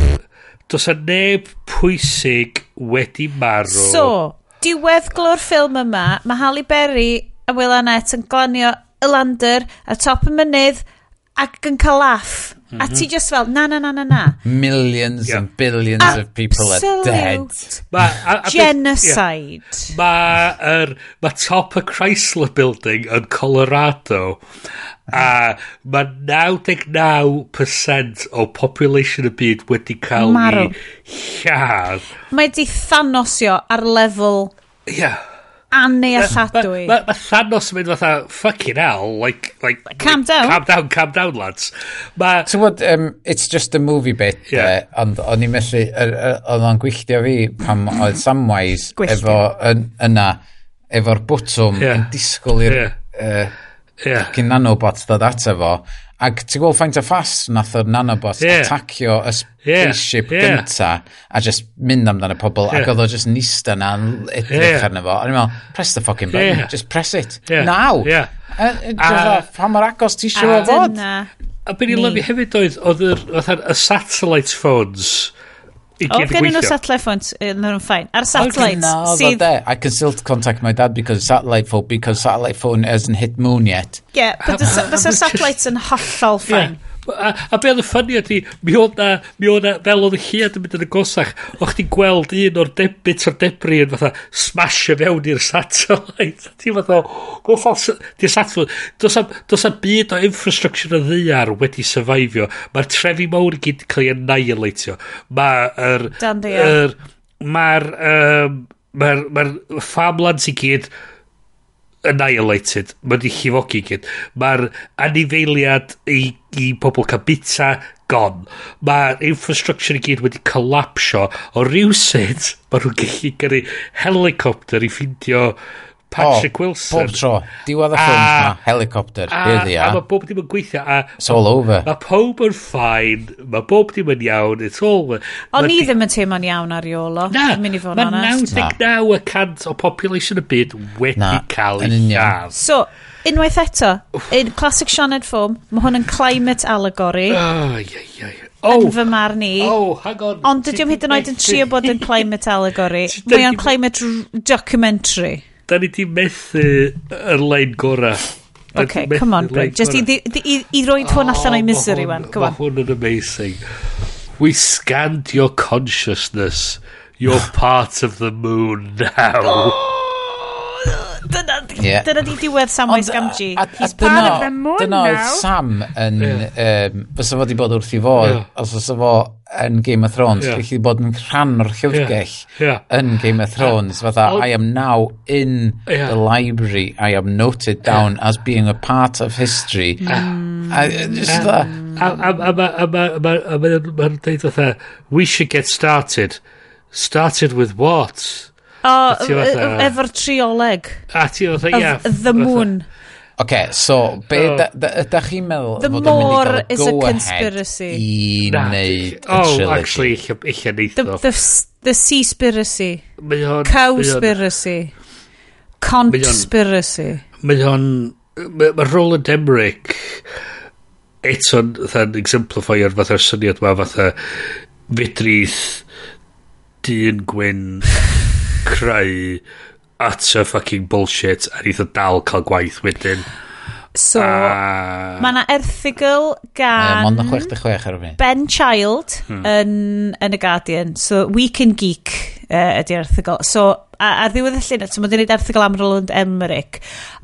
Dos a neb pwysig wedi marw. So, diwedd glw'r ffilm yma, mae Halle Berry a Will Arnett yn glanio y lander a top y mynydd ac yn cael laff. -hmm. A ti mhm. just fel, na, na, na, na, na. Millions yeah. and billions Absolute of people are dead. Ma, a, a Genocide. Yeah. Mae er, ma top y Chrysler Building yn Colorado a mae 99% o population y byd wedi cael Marw. i lladd. Mae di thanosio ar lefel... Yeah anealladwy. Mae ma, ma Thanos yn mynd fatha, fucking hell, like, like, calm like, down. Calm down, calm down, lads. Ma... So what, um, it's just a movie bit, yeah. uh, ond o'n i'n mellu, oedd o'n gwylltio fi pam oedd Samwise efo yna, efo'r bwtwm yeah. yn disgwyl i'r... Yeah. Uh, yeah. cyn nanobot ddod ato fo. Ac ti'n gweld faint o ffas nath o'r nanobot yeah. atacio y spaceship yeah. gynta a just mynd amdano pobl yeah. ac oedd o just nista na yn edrych yeah. arno fo. A ni'n meddwl, press the fucking button, yeah. just press it. Yeah. Now! Yeah. A, a, pa mor agos ti eisiau fod? A beth ni'n lyfu hefyd oedd, oedd y satellite phones Oedd gen nhw satellite phones, yn o'n ffain. Ar satellite. No, sydd... there. I can still contact my dad because satellite phone, because satellite phone hasn't hit moon yet. Yeah, but the, the [laughs] satellites yn hollol ffain. Yeah. A, a be oedd y ffynnu ydi, mi oedd na, mi oedd na, fel oedd y lliad yn mynd yn y gosach, o'ch ti'n gweld un o'r debit o'r debri yn fatha smasio fewn i'r satellite. [laughs] Ti'n fatha, di'r satellite, Dos am, am byd o infrastructure y ddiar wedi survivio. Mae'r trefi mawr i gyd cael ei annihilatio. Mae'r... Er, Mae'r... Um, Mae'r ma, r, ma, r, ma, i gyd annihilated. Mae wedi llifogi gyd. Mae'r anifeiliad i, i pobl cael bita gone. Mae'r infrastructure i gyd wedi collapsio. O rhywsyd, mae nhw'n gallu gyrru helicopter i ffindio Patrick oh, Wilson. Bob tro. Diwedd y ffilm yma. Helicopter. A, a, a mae bob dim yn gweithio. A, It's all over. Mae pob yn ffain. Mae bob dim yn iawn. It's all... O'n i ddim yn teimlo'n iawn ar Iolo. Na. Mynd i fod yn honest. Mae 99% o population y byd wedi na, cael ei lladd. So, unwaith eto, in classic Sioned form, mae hwn yn climate allegory. Oh, ie, ie, ie. Oh, yn fy marn i. Oh, hang on. Ond dydw hyd yn oed yn trio bod yn [laughs] climate allegory. Mae o'n climate documentary da ni di methu yr lein gorau. OK, come on, Bryn. Just i, i, i i roed hwn allan o'i oh, misery, wan. Come on. Mae hwn yn amazing. We scanned your consciousness. You're [laughs] part of the moon now. Oh, dyna yeah. di diwedd Samwise Gamgee. He's part of the moon now. Dyna oedd Sam yn... Fysa fo di bod wrth i fod. Os fysa fo yn Game of Thrones. Yeah. Gallu bod yn rhan o'r llyfrgell yeah. yeah. yn Game of Thrones. Fatha, I am now in yeah. the library. I am noted down yeah. as being a part of history. Mm. I, just that... A mae'n dweud fatha, we should get started. Started with what? O, e, e, efo'r trioleg. A ti fatha, ia. The moon okay, so, be oh. so, ydych chi'n meddwl the fod yn mynd i gael go ahead i wneud y oh, trilogy? Oh, actually, eich The, o. The, the seaspiracy. Cowspiracy. Conspiracy. Mae hon... Mae Roland Emmerich eto'n exemplify o'r fatha'r syniad ma fatha fedrith dyn gwyn [laughs] creu utter fucking bullshit a neith o dal cael gwaith wedyn. So, ah. a... mae yna erthigol gan... Uh, 66 ar y Ben Child hmm. yn, yn y Guardian. So, Week in Geek uh, ydy erthigol. So, a, ar ddiwedd y llun, so mae'n dweud erthigol am Roland Emmerich.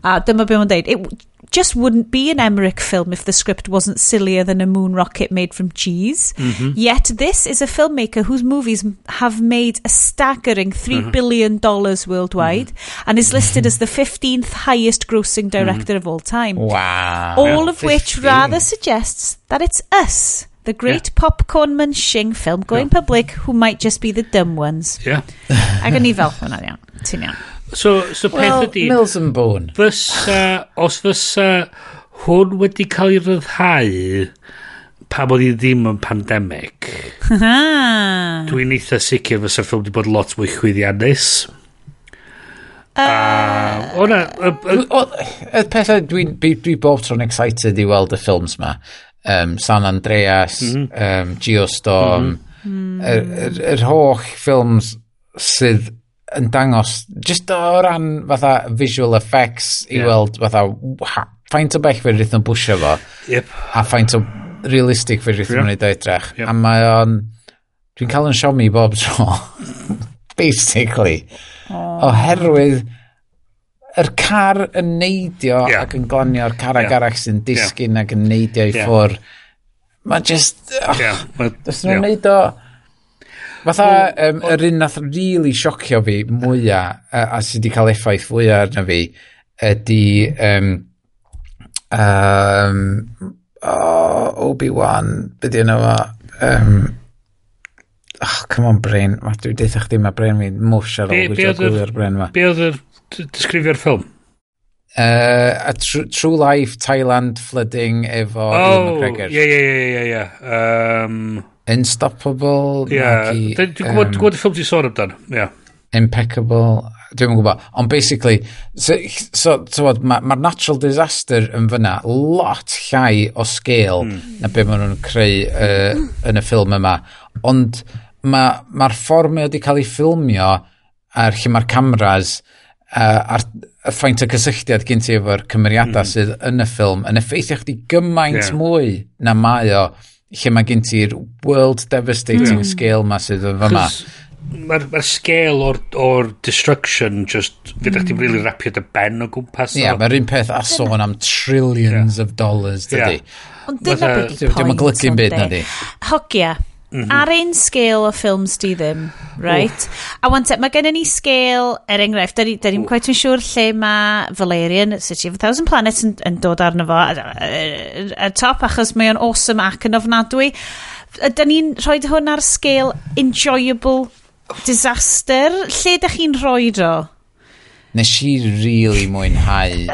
A dyma beth mae'n dweud. It, just wouldn't be an Emmerich film if the script wasn't sillier than a moon rocket made from cheese. Mm-hmm. Yet this is a filmmaker whose movies have made a staggering $3 mm-hmm. billion dollars worldwide mm-hmm. and is listed as the [laughs] 15th highest grossing director of all time. Wow. All of which 15. rather suggests that it's us, the great popcorn munching film going public who might just be the dumb ones. Yeah. Ac yn i fel hwnna, iawn. Ti'n iawn. So, so well, peth ydi... Mills and Bone. Fysa, os fysa hwn wedi cael ei ryddhau pam oedd hi ddim yn pandemig. [laughs] Dwi'n eitha sicr fysa'r ffilm wedi bod lot mwy chwyddiannus. Uh, O'na... Y pethau dwi'n dwi, dwi bob tro'n excited i weld y ffilms ma. Um, San Andreas, mm -hmm. um, Geostorm, mm -hmm. yr, yr, yr holl ffilms sydd yn dangos, just o ran fatha visual effects i yeah. weld fatha, ha, faint o bell fe rydyn nhw'n bwysio fo, yep. a faint o realistic fe rydyn nhw'n ei edrych. Yep. A mae o'n, dwi'n cael yn siomi bob tro, [laughs] basically, oh. oherwydd yr er car yn neidio yeah. ac yn glanio'r car ag yeah. arach sy'n disgyn yeah. ac yn neidio i yeah. ffwr. Mae just... Oh, yeah. Dys nhw'n yeah. neud o Fatha, um, yr un nath really siocio fi mwyaf, a, a sydd wedi cael effaith fwyaf arna fi, ydy um, um, oh, Obi-Wan, byddi yna fo, Um, oh, come on, brain. Ma, dwi deitha chdi mae brain fi'n mwsh ar ôl gwybod gwylio'r brain ma. Be oedd y disgrifio'r ffilm? Uh, a tr True Life, Thailand, Flooding efo oh, Ian McGregor. Ie, ie, ie, ie, ie. Um, Unstoppable. Ie, yeah. dwi'n gwybod, um, gwybod y ffilm ti'n sôn amdan. Yeah. Impeccable. Dwi'n gwybod. Ond basically, so, so, so mae'r ma natural disaster yn fyna lot llai o scale mm. na be maen nhw'n creu uh, yn y ffilm yma. Ond mae'r ma, ma ffordd mae wedi cael ei ffilmio a'r lle mae'r cameras uh, a'r y ffaint o cysylltiad gen ti efo'r cymeriadau mm. sydd yn y ffilm yn effeithio chdi gymaint yeah. mwy na mae o lle mae gen ti'r world devastating mm. scale ma sydd yn fyma. Mae'r ma scale o'r, or destruction just fydd mm. chdi'n really rapio dy ben o gwmpas. Ie, yeah, mae'r un peth a sôn am trillions yeah. of dollars, dydy. Yeah. Ond dyna beth i pwynt. Dwi'n golygu'n byd, na di. Hogia. Mm-hmm. Ar ein scale o ffilms di ddim, right? A wan te, mae gennym ni scale, er enghraifft, da ni'n quite yn siŵr lle mae Valerian, City of a Thousand Planets yn, yn dod arno fo, y top, achos mae o'n awesome ac yn ofnadwy. Da ni'n rhoi hwn ar scale enjoyable disaster. Lle da chi'n rhoi o? Nes i really mwynhau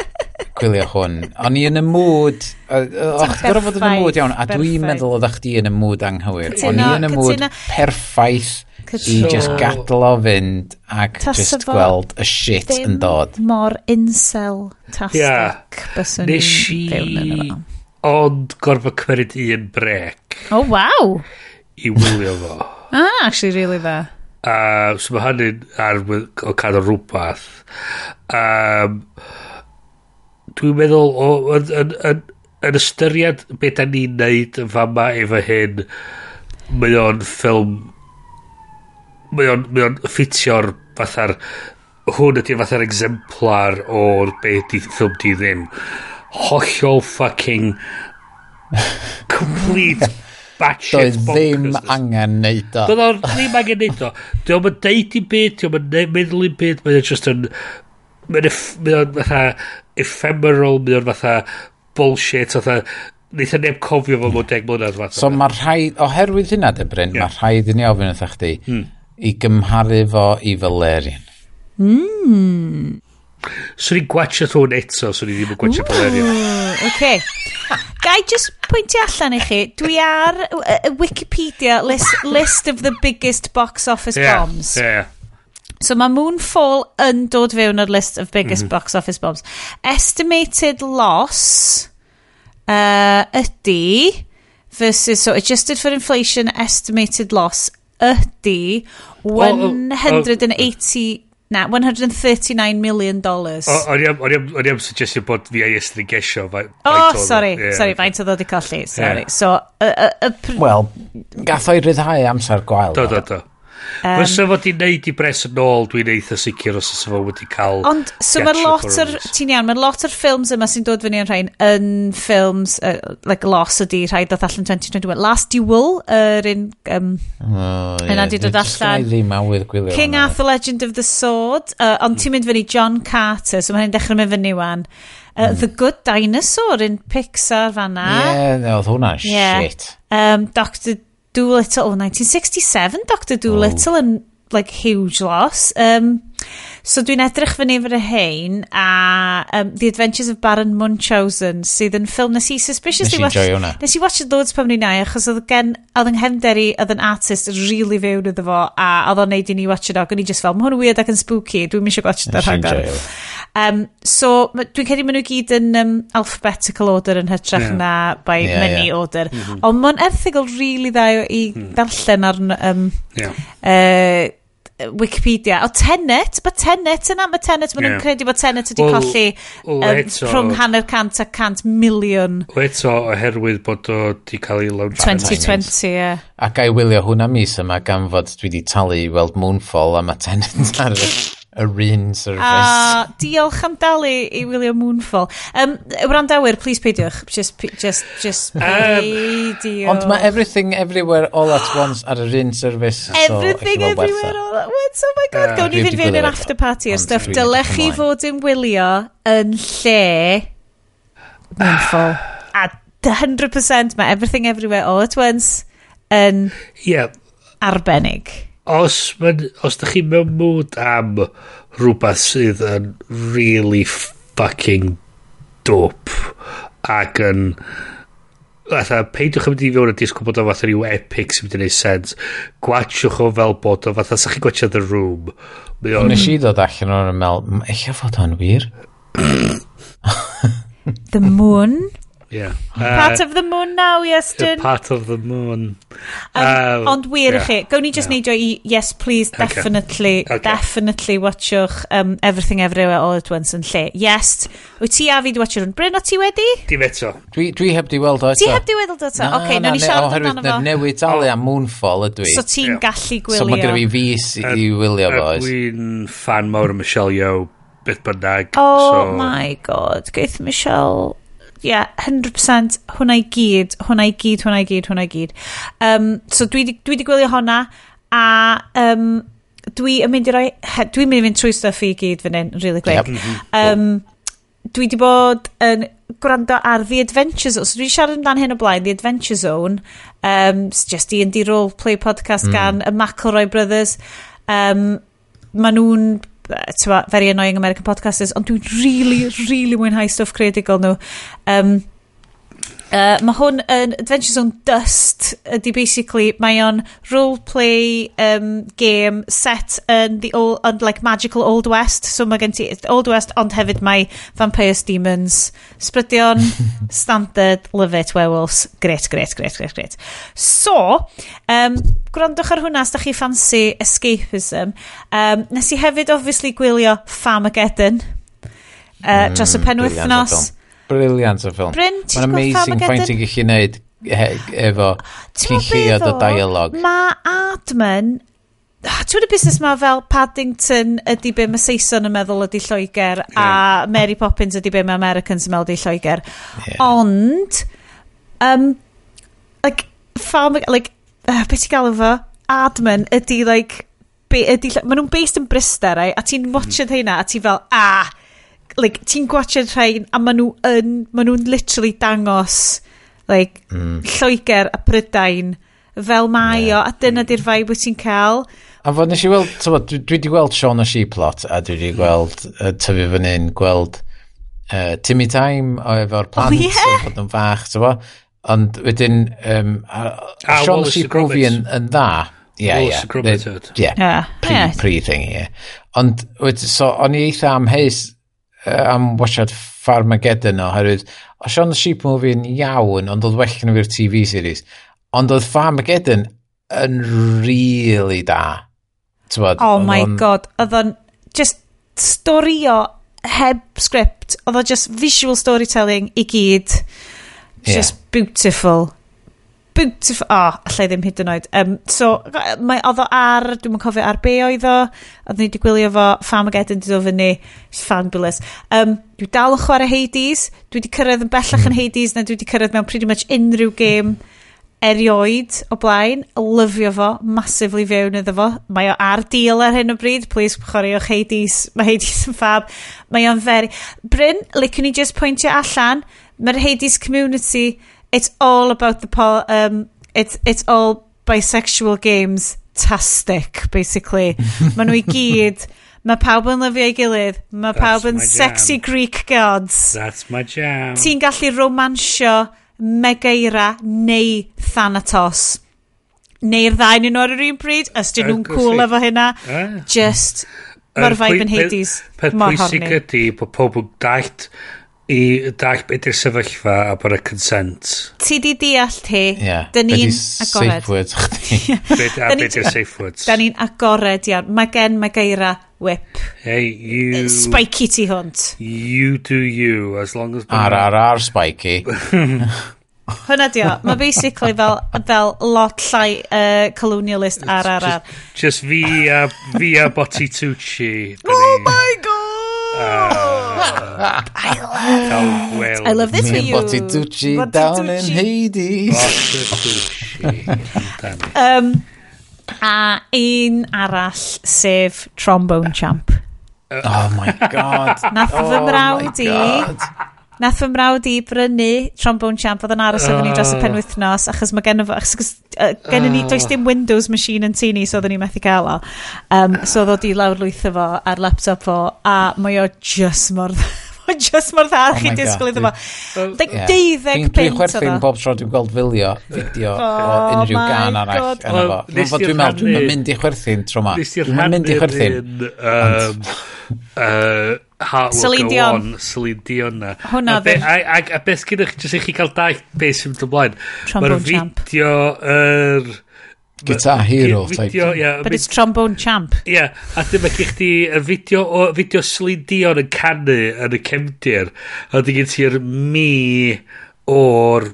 gwylio hwn. O'n i yn y mood... O'ch gorau fod yn y mood iawn. A dwi'n meddwl oedd chdi yn y mood anghywir. O'n i yn y mood perffaith i just gadl o fynd ac just gweld y shit yn dod. mor incel-tastic yeah. byswn i'n fewn yn yma. Ond gorfod cymryd un brec. O, oh, waw! I wylio fo. [laughs] ah, actually, really dda. Uh, so mae hynny'n ar o cadw rhywbeth. Um, dwi'n meddwl o, yn, yn, yn, yn ystyried beth da ni'n neud yn fama efo hyn, mae o'n ffilm... Mae o'n, mae on ffitio'r fatha'r... Hwn ydy'r fatha'r exemplar o'r beth di ffilm di ddim. Hollol fucking... [laughs] complete batshit bonkers. Doedd ddim angen neud o. Doedd ddim angen neud o. Diolch yn deud i byd, diolch yn meddwl i byd, mae'n just yn... Mae'n fatha ephemeral, mae o'n fatha bullshit, fatha Neitha e neb cofio fo hmm. mewn deg mlynedd fath. So mae rhaid, oherwydd hynna dy Bryn, yeah. mae rhaid i ni ofyn wrthach chdi hmm. i gymharu fo i Valerian. Mm. Swn i'n gwachio thwn eto, swn i ddim yn gwachio Valerian. Okay. Gai just pwyntio allan i chi, dwi ar uh, Wikipedia list, list of the biggest box office yeah, bombs. Yeah, So mae Moonfall yn dod fewn o'r list of biggest mm -hmm. box office bombs. Estimated loss uh, ydy versus, so adjusted for inflation, estimated loss ydy 180... Na, 139 million dollars. O'n i am suggestio bod fi ei estri gesio. O, sorry, yeah. sorry, faint oedd wedi colli, sorry. Yeah. So, y... Uh, uh, Wel, gath o'i ryddhau amser gwael. Do, do, do. Um, Fysa fod i neud i bres yn ôl, dwi'n eitha sicr os ysa fo wedi cael... Ond, so mae lot o'r, ti'n iawn, mae lot o'r ffilms yma sy'n dod fyny yn rhain yn ffilms, uh, like Loss ydi rhai dod allan 2021. Last Duel, yr un... Um, oh. Yna di dod allan. ddim awydd gwylio. King hana. Arthur Legend of the Sword, uh, ond ti'n mynd fyny John Carter, so mae hyn dechrau mynd fyny wan. Uh. The Good Dinosaur in Pixar fanna. Ie, yeah, oedd hwnna, yeah. shit. Um, Doctor Doolittle, oh, 1967, Dr Doolittle, oh. and like huge loss. Um, So dwi'n edrych fyny fy hein a um, The Adventures of Baron Munchausen sydd yn ffilm nes i suspiciously nes i watch. Nes i watch it loads pan o'n i'n achos oedd gen, oedd yng nghefnder oedd yn artist really fewn iddo fo a oedd o'n neud i ni watch it og o'n i just fel, ma hwn weird ac yn spooky, dwi'n mysio watch it ar hangar. Um, so dwi'n credu maen nhw gyd yn um, alphabetical order yn hytrach yeah. na by yeah, many yeah. order. Mm -hmm. Ond mae'n erthigol really dda i mm. darllen ar um, yeah. uh, Wikipedia. O, Tenet? Mae Tenet yna? Mae Tenet, maen nhw'n yeah. credu bod Tenet wedi well, colli um, eto, rhwng hanner cant a cant miliwn. O eto, oherwydd bod o wedi cael ei lawn 2020, ie. Yeah. Ac a'i wylio hwnna mis yma gan fod dwi wedi talu i weld Moonfall a mae Tenet ar y yr un service. A diolch am dalu i William Moonfall. Um, Wrandawyr, please peidiwch. Just, just, just peidiwch. Um, ond mae everything everywhere all at once ar yr un service. Everything so, everywhere all at once. Oh my god, uh, gawn ni fynd fewn i'r after party a stuff. Dylech chi fod yn wylio yn lle Moonfall. a 100% mae everything everywhere all at once yn yeah. arbennig os, man, os da chi mewn mood am rhywbeth sydd yn really fucking dope ac yn Fatha, peidiwch yn mynd i fewn a disgwyl bod o fatha rhyw epic sy'n mynd i wneud sens. Gwatiwch o fel bod o fatha, sa chi gwachio The Room? On... Nes i ddod allan o'n ymel, eich fod o'n wir? the Moon Yeah. Uh, part of the moon now, yes, Dyn. Part of the moon. Um, um, ond wir yeah, chi, gawn ni just yeah. neidio i yes, please, definitely, okay. definitely watchwch um, Everything Everywhere All At Once yn lle. Yes, wyt ti a fi di watchio'r hwn. Bryn, o ti wedi? Dim eto. Dwi, dwi heb di weld o eto. Ti heb di weld o eto? No, okay, no, no, ni siarad amdano fo. Newid talu am Moonfall ydw i. So ti'n yeah. gallu gwylio. So mae gyda fi fus i wylio fo. Dwi'n fan mawr o Michelle Yeoh beth bynnag. Oh so. my god, geith Michelle yeah, 100% hwnna i gyd, hwnna i gyd, hwnna i gyd, hwnna i gyd. Um, so dwi, dwi di gwylio hwnna, a um, dwi yn mynd i roi, dwi'n mynd i fynd trwy stuff i gyd fan hyn, really quick. Yep. Um, dwi di bod yn gwrando ar The Adventure Zone. So dwi siarad amdano hyn o blaen, The Adventure Zone. Um, it's just the indie role play podcast mm. gan y McElroy Brothers. Um, maen nhw'n tywa, very annoying American podcasters, ond dwi'n really, really mwynhau stuff creadigol nhw. Um, Uh, mae hwn yn Adventure Zone Dust ydy basically mae o'n role play um, game set yn the old, yn like magical Old West. So mae gen ti Old West ond hefyd mae Vampires Demons Sbrydion [laughs] Standard Love It Werewolves. Great, great, great, great, great. So um, gwrandwch ar hwnna os da chi fancy escapism. Um, nes i hefyd obviously gwylio Famageddon uh, mm, dros y mm, penwythnos briliant o ffilm. Bryn, Mae'n amazing faint ti'n gallu neud efo ti'n lleod o dialog. Mae Adman ah, Ti'n y busnes ma fel Paddington ydy be mae Saeson yn meddwl ydy Lloegr yeah. a Mary Poppins ydy be mae Americans yn meddwl ydy Lloegr. Yeah. Ond, um, like, farm, like, ah, uh, beth ti'n gael efo? Adman ydy, like, be, ydy, maen nhw'n based yn Bryster, ai, a ti'n watching mm. heina, a ti fel, ah, like, ti'n gwachod rhain a maen nhw yn, maen nhw'n literally dangos like, mm. Lloegr a Prydain fel mae yeah. o, a dyna di'r vibe wyt ti'n cael. A fod nes i weld, tywod, dwi wedi gweld Sean o Sheeplot a dwi wedi gweld uh, tyfu fan hyn, gweld uh, Timmy Time o efo'r plant, oh, yeah. bod nhw'n fach, tywod. Ond wedyn, um, a, a Sean o Sheeplot yn, yn dda. Yeah, yeah. Ie, ie. Pre, yeah. pre thing, yeah. Ond, wedyn, so, o'n i eitha amheus am wasiad Farmageddon oherwydd herwydd, o Sean the Sheep Movie yn iawn, ond oedd well na fi'r TV series. Ond oedd Farmageddon yn really da. Tywod, oh my on... god, oedd o'n just storio heb script, oedd o just visual storytelling i gyd. Yeah. Just beautiful beautiful, o, oh, allai ddim hyd yn oed. Um, so, mae oedd o ar, dwi'n mwyn cofio ar be oedd o, oedd ni wedi gwylio fo, Farmageddon di dod fyny, It's fabulous. Um, dwi dal yn chwarae Hades, dwi wedi cyrraedd yn bellach yn mm. Hades, na dwi wedi cyrraedd mewn pretty much unrhyw game erioed o blaen, lyfio fo, massively fewn iddo fo. Mae o ar deal ar hyn o bryd, please chwaraewch Hades, [laughs] mae Hades yn fab. Mae o'n very... Bryn, licwn ni just pwyntio allan, mae'r Hades community it's all about the pol um, it's, it's all bisexual games tastic, basically. [laughs] Maen nhw i gyd, mae pawb yn lyfio ei gilydd, mae pawb yn sexy Greek gods. That's my jam. Ti'n gallu romansio Megeira neu Thanatos. Neu'r ddau nhw ar yr un bryd, os dyn nhw'n cool efo hynna. Ah. Just, mae'r vibe yn Hades. Peth pwysig ydy bod pobl dalt i dall beth yw'r sefyllfa a bod y consent. Ti di deall ti. Yeah. Dyn ni'n agored. Safe words chdi. beth yw'r safe words. Da ni'n agored iawn. Mae gen mae geira whip. Hey, you... Spiky ti hwnt. You do you, as long as... RRR spiky. [laughs] Hwna di o. Mae basically fel, fel lot llai uh, colonialist RRR. Just, just fi a, fi a Botti Tucci. [laughs] Oh my god! Uh, I love it. I love this for you. Bottitucci down in Hades. Bottitucci. [laughs] um, a un arall sef Trombone Champ. Oh my god. Nath oh fy mrawd oh i Nath fy mrawd i brynu trombone champ oedd yn aros efo ni dros y penwythnos achos mae gen, achos, uh, gen ni does dim Windows machine yn tu ni so oedden ni methu cael o um, so oedd o di lawr lwytho fo ar laptop fo a mae o just mor [laughs] mae just mor dda oh i disgwyl iddo fo. Like yeah. deuddeg pint Dwi'n chwerthin bob tro dwi'n gweld fideo, fideo oh, o unrhyw gan arall yna fo. Mae'n fod dwi'n meddwl, mae'n mynd i chwerthu'n tro ma. dwi'n mynd i chwerthin. Heart Celine Dion. On, Celine Dion na. Hwna ddim. A, a, a, a beth gyda chi, jyst i chi cael daith beth sy'n mynd ymlaen. Trombone champ. Mae'r fideo yr... Guitar Hero type. Video, yeah, But it's Trombone Champ. Ie, yeah, a dyma chi chdi y fideo, o, fideo Celine Dion yn canu yn y cefndir. A dy gen ti'r mi o'r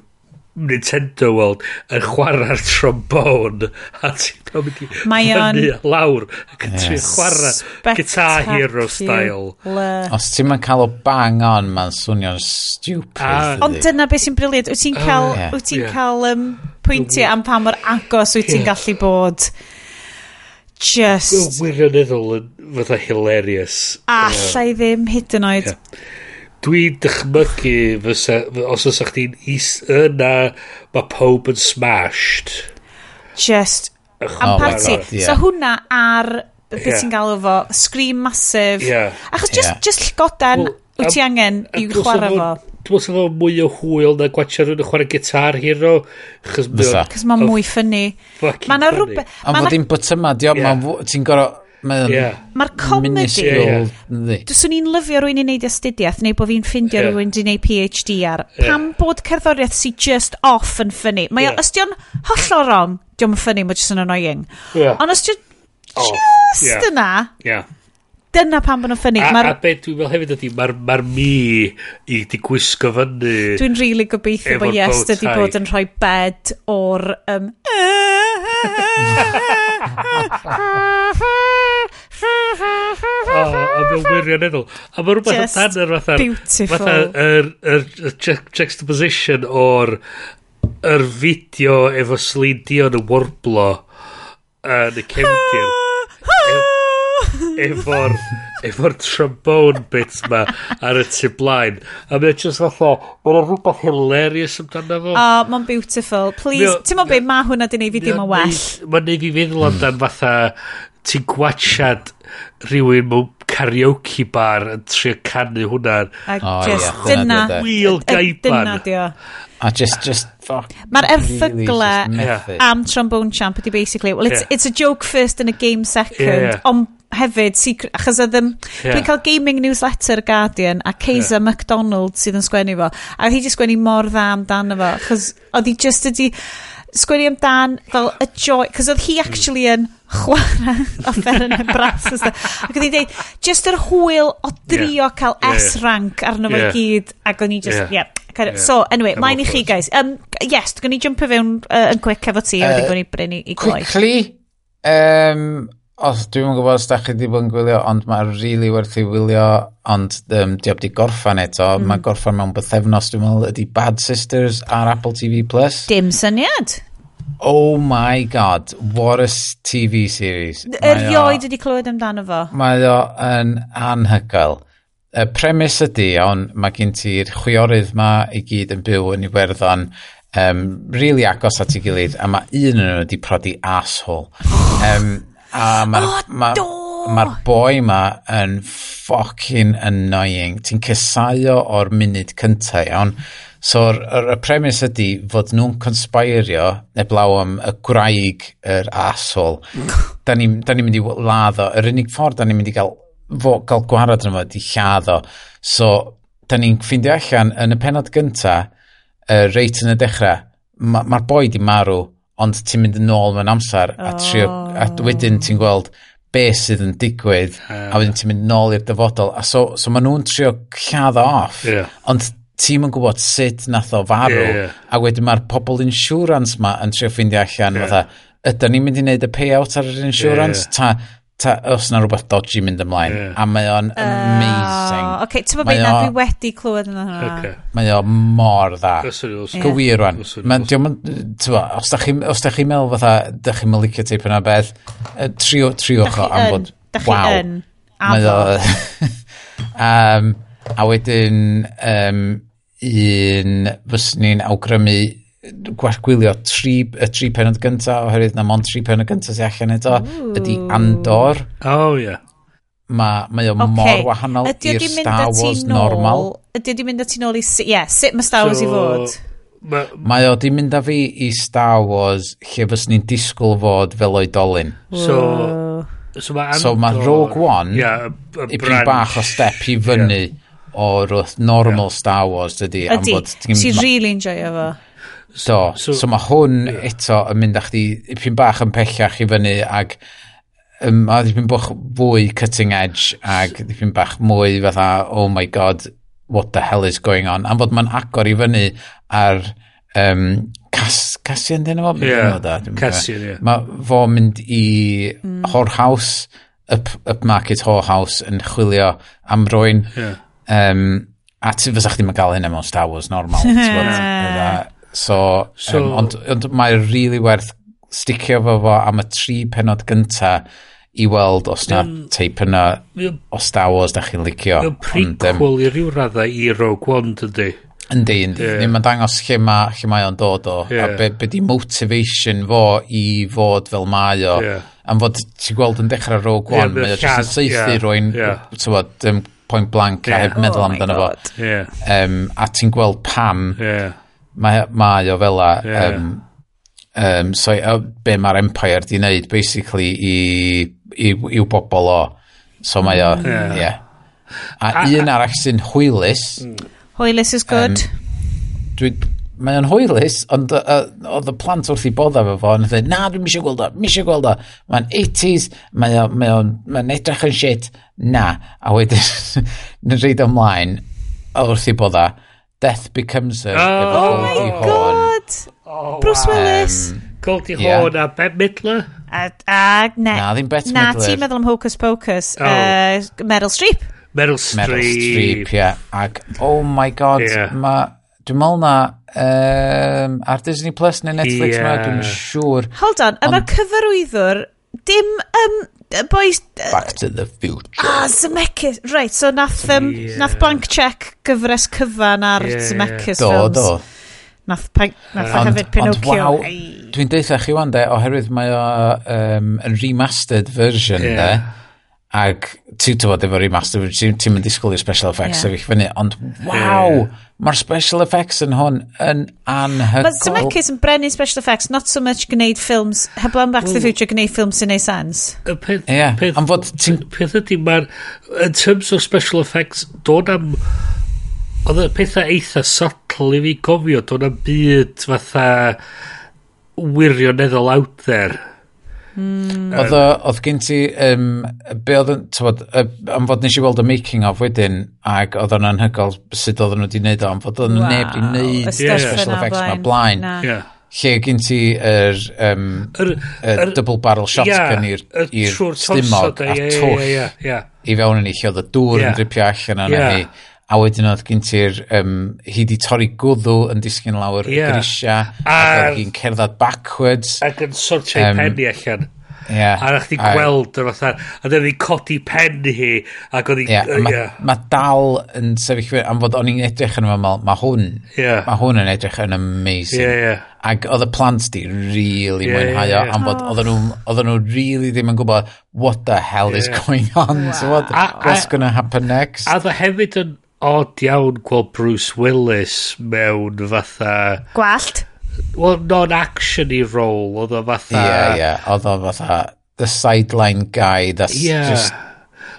Nintendo World yn chwarae'r trombone a ti'n mynd i fyny lawr ac yn trio chwarae guitar hero style os ti'n ma'n cael o bang on mae'n swnio'n stupid ah. ond dyna beth sy'n briliant wyt ti'n ah, cael, uh, yeah. ti yeah. cael um, pwyntiau am pa mor agos wyt ti'n yeah. gallu bod just wirioneddol yn fatha hilarious allai uh, ddim hyd yn oed yeah. Dwi'n dychmygu fysa, os oes chdi'n is yna, mae pob yn smashed. Just, am oh, party. Right, yeah. So hwnna ar beth yeah. ti'n galw fo, scream massive. Yeah. Achos just, yeah. just llgodan well, wyt ti angen i chwarae fo. Dwi'n meddwl fo mwy o hwyl na gwachio rhywun yn chwarae gitar hero. Chos mae'n mwy ffynnu. Mae yna rhywbeth... Ond fod i'n bytyma, ti'n gorau Mae o'n. Mae'r comedy... Yeah, yeah. Dyswn i'n lyfio rwy'n i wneud astudiaeth neu bod fi'n ffindio yeah. rwy'n i wneud PhD ar. Yeah. Pam bod cerddoriaeth si just off yn ffynnu? Mae yeah. os di'n hollol wrong, di'n ffynnu, mae just yn annoying. Yeah. Ond os di'n just yeah. yna... Yeah dyna pam bod nhw'n ffynnu. A, a beth dwi'n fel hefyd ydy, mae'r ma mi i di gwisgo fyny. Dwi'n rili really gobeithio bod yes, ydy bod yn rhoi bed o'r... Um, uh, a mae'n wirioneddol. A mae rhywbeth Just amdan yr fatha... beautiful. Fatha yr, yr, yr juxtaposition o'r yr fideo efo Celine Dion yn warblo yn y cefndir. E- efo'r efo'r trombone bits ma ar y tu blaen. A mae'n just fatha, mae'n rhywbeth hilarious amdano fo. O, oh, mae'n beautiful. Please, ti'n mo beth, mae hwnna di neud fi ddim yn well. Mae'n neud fi feddwl amdan fatha, ti'n gwachad rhywun mewn karaoke bar yn trio canu hwnna. A oh, just, yeah, dyna. Wheel guy. Dyna, dio. A just, just, fuck. Mae'r erthygle really yeah. am trombone champ ydy basically, well, it's, yeah. it's a joke first and a game second, yeah, yeah. ond hefyd, secret, achos oedd, ym, yeah. dwi'n cael gaming newsletter Guardian, a Keiser yeah. MacDonald sydd yn sgwennu fo, a hi just sgwennu mor dda amdano fo, achos oedd hi just ydi, sgwini amdan fel y joy, cos oedd hi actually hmm. yn chwarae [laughs] o Ferren and Brass ac oedd hi'n dweud, just yr hwyl o drio yeah. cael yeah, S-rank arno fo yeah. gyd, ac o'n i just, yeah. yeah. Kind of, yeah. So, anyway, mae'n i chi, guys. Um, yes, dwi'n ni jump fewn uh, yn quick efo ti, uh, a wedyn uh, gwni bryn i, i gloi. Quickly, um, os dwi'n yn gwybod os da chi wedi bod yn gwylio ond mae'n rili really werth i wylio ond um, di di gorffan eto mm. Mae gorffan mewn bythefnos dwi'n meddwl ydy Bad Sisters ar Apple TV Plus dim syniad Oh my god, what a TV series. Erioed wedi clywed amdano fo. Mae o yn anhygoel. Y premis ydy, ond mae gen ti'r chwiorydd ma i gyd yn byw yn Iwerddon um, really agos at ei gilydd a mae un yn nhw wedi prodi asshole. Um, A mae'r oh, ma, ma boi ma yn fucking annoying. Ti'n cysau o'r munud cyntaf, iawn. So, y premis ydy fod nhw'n conspirio eblaw am y gwraig yr asol. [laughs] da ni'n ni mynd i laddo. Yr unig ffordd da ni'n mynd i gael, fo, gael gwarad yn yma, di lladdo. So, da ni'n ffeindio allan yn y penod gyntaf, uh, reit yn y dechrau, mae'r ma boi di marw ond ti'n mynd yn ôl mewn amser oh. a, trio, a wedyn ti'n gweld be sydd yn digwydd uh. a wedyn ti'n mynd nôl i'r dyfodol a so, so maen nhw'n trio lladdo off yeah. ond ti'n yn gwybod sut nath o farw yeah, yeah. a wedyn mae'r pobl insurance ma yn trio ffeindio allan yeah. fatha ydyn ni'n mynd i wneud y payout ar yr insurance yeah, yeah. ta ta, os na rhywbeth dodgy mynd ymlaen. Yeah. A mae o'n ah, amazing. Oce, okay, ti'n meddwl bod na, dwi wedi clywed yn hwnna. Okay. Mae o mor dda. Gywir rwan. Os da chi'n chi meddwl fatha, da chi'n meddwl licio teip yna beth, trio, triwch o am bod, wow. Mae o... um, [laughs] a wedyn, um, un, fyswn ni'n awgrymu gwellgwylio tri, y tri penod gyntaf oherwydd na mond tri penod gyntaf sy'n allan eto ydy Andor. Oh yeah. Ma, mae o okay. mor wahanol i'r Star Wars nôl, normal. ydy o di mynd â ti nôl i yeah, sut mae Star Wars so, i fod? ma, mae o di mynd â fi i Star Wars lle fys ni'n disgwyl fod fel oedolyn. So so mae so ma Rogue One yeah, a, a i branch, bach o step i fyny yeah. o'r normal yeah. Star Wars dydy ydy, ydy. ti'n really enjoy fo. So, so, so mae hwn yeah. eto yn mynd â chdi ipyn bach yn pellach i fyny ag um, a ddipyn bach fwy cutting edge ag ddipyn bach mwy fatha oh my god what the hell is going on am fod mae'n agor i fyny ar um, Cas, Cassian dyn nhw? Yeah, Cassian, ie. Mae fo'n mynd i mm. House, up, upmarket House yn chwilio am rwy'n. Yeah. Um, a ti fysa chdi yn gael hynny mewn Star Wars normal. [laughs] yeah. So, so um, ond, ond mae'r rili really werth sticio fo fo am y tri penod gynta i weld os na teip yna o Star Wars da chi'n licio. Mae'n prequel um, i ryw raddau i Rogue One, dydy. Yndi, yndi. Yeah. Ni'n dangos lle, ma, lle mae o'n dod o. Yeah. A be, be di motivation fo i fod fel mae o. Yeah. Am fod ti'n gweld yn dechrau Rogue One, yeah, mae o jyst yn seithi yeah, rwy'n, yeah. Tywod, um, point blank yeah. a heb meddwl oh amdano fo. Yeah. Um, a ti'n gweld pam. Yeah mae, mae o fela. Yeah. Um, um, so, uh, be mae'r Empire di wneud, basically, i, i, i'w bobl o. So mae o, yeah. yeah. A, a un arall sy'n hwylus. Mm. Hwylus is good. Um, dwi, mae o'n hwylus, ond oedd y plant wrth i bodda fo fo, yn dweud, na, dwi'n misio gweld o, misio gweld o. Mae'n 80s, mae o'n mae o, mae edrych yn shit, na. A wedyn, [laughs] yn rhaid ymlaen, wrth i bodda, Death Becomes Her. Oh, oh my god! Oh, Bruce. Willis! Um, Goldie yeah. Hawn a Bette Midler? A, a ne, na, ddim Bette Midler. Na, ti'n meddwl am Hocus Pocus. Oh. Uh, Meryl Streep. Meryl Streep. Meryl Streep, ie. Yeah. Ac, oh my god, yeah. ma Dwi'n meddwl na um, ar Disney Plus neu Netflix yeah. ma, dwi'n siŵr. Hold on, yma mae'r cyfarwyddwr dim um, y boys... Back to the future. Ah, Zemeckis. Right, so nath, um, yeah. nath blank check gyfres cyfan ar yeah, Zemeckis yeah. films. Do, do. Nath, pan, nath ond, hefyd Pinocchio. Ond waw, dwi'n deitha chi wan de, oherwydd mae o um, yn remastered version yeah. de. Ac ti'n tyfod efo remastered version, ti'n mynd disgwyl i'r special effects yeah. sefyll fyny. Ond waw, yeah. Mae'r special effects yn hwn yn anhygol. Mae Zemeckis yn brenu special effects, not so much gwneud ffilms, heblaw Back to the Future gwneud ffilms sy'n neud sens. Y peth, yeah, peth, am fod peth ydy mae'r, in terms of special effects, dod am, oedd y pethau eitha subtle i fi gofio, dod am byd fatha wirioneddol out there. Mm. Oedd, oedd gen ti, um, be oedd, tywod, am fod nes i weld y making of wedyn, ac oedd o'n anhygol sut oedd nhw wedi wneud o, am fod oedd wow. neb wedi gwneud yeah. special effects yma blaen. Na. Yeah. Lle gen ti yr um, er, er, double barrel shotgun yeah, i'r stumog a twll yeah, yeah, yeah, yeah. i fewn yn ei lle oedd y dŵr yeah. yn dripio allan yna yeah. ni a wedyn oedd gen ti'r, um, hi di torri gwddw yn disgyn lawr yeah. grisiau, a oedd hi'n cerdded backwards. Ac yn sortio'i um, penni allan. Yeah, a rach di gweld yr fatha, a dyna ni codi pen hi, ac oedd hi... Yeah, uh, mae yeah. ma dal yn sefyll fyr, am fod o'n i'n edrych yn yma, mae hwn, yeah. mae hwn yn edrych yn amazing. Yeah, yeah. Ac oedd y plant di really yeah, mwynhau yeah, yeah. am fod oh. oedden nhw, oedden nhw really ddim yn gwybod what the hell yeah. is going on, yeah. so what, a, what's going to happen next. A dda hefyd yn, od iawn gweld Bruce Willis mewn fatha... Gwallt? Well, non-action i rôl, oedd o fatha... Ie, yeah, ie, yeah. oedd o fatha the sideline guy that's yeah. just...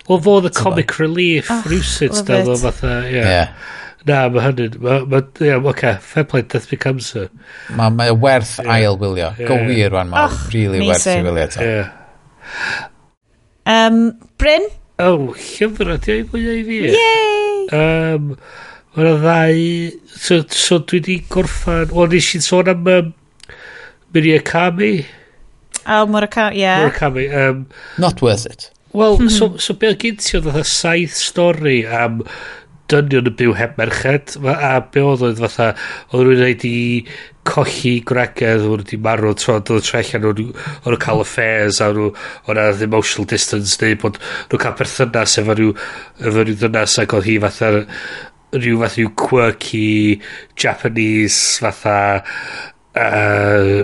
Wel, fo the comic like... relief ah, oh, rhywsyd, oedd o fatha, ie. Yeah. yeah. Na, mae hynny... Ie, yeah, okay, fair play, death becomes her. Mae ma werth yeah. ail wylio. Yeah, Go yeah. wir rwan, mae'n oh, really amazing. werth i wylio. eto. Yeah. Um, Bryn? Oh, llyfr ydi o'i fwyaf i fi. Yay! Um, Mae ddau... So, so dwi di gorffan... O, nes i'n sôn am um, Miriakami. O, oh, Murakami, ie. Yeah. Murakami. Um, Not worth it. Wel, hmm. so, so be o gynti oedd oedd saith stori am dynion yn byw heb merched a, a be oedd oedd fatha oedd rhywun wedi colli gwregedd oedd wedi marw tro oedd y trellan oedd yn cael affairs a oedd na emotional distance neu bod nhw'n cael perthynas efo rhyw efo rhyw ddynas ac oedd hi fatha rhyw fath rhyw quirky Japanese fatha uh,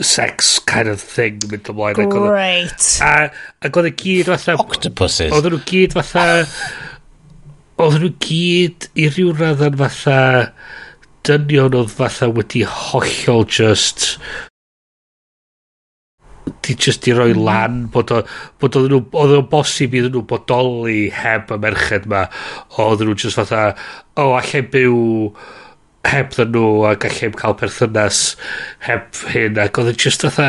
sex kind of thing yn mynd ymlaen. Great. Ac oedd y gyd fatha... Octopuses. Oedden nhw gyd fatha oedden nhw gyd i ryw raddan fatha dynion oedd fatha wedi hollol just di just i roi mhm. lan bod o, bod oedd nhw oedd o'n bosib iddyn nhw bodoli heb y merched ma. Oedd nhw just fatha o oh, allai byw heb ddyn nhw a gallai'n cael perthynas heb hyn. Ac oedd yn just fatha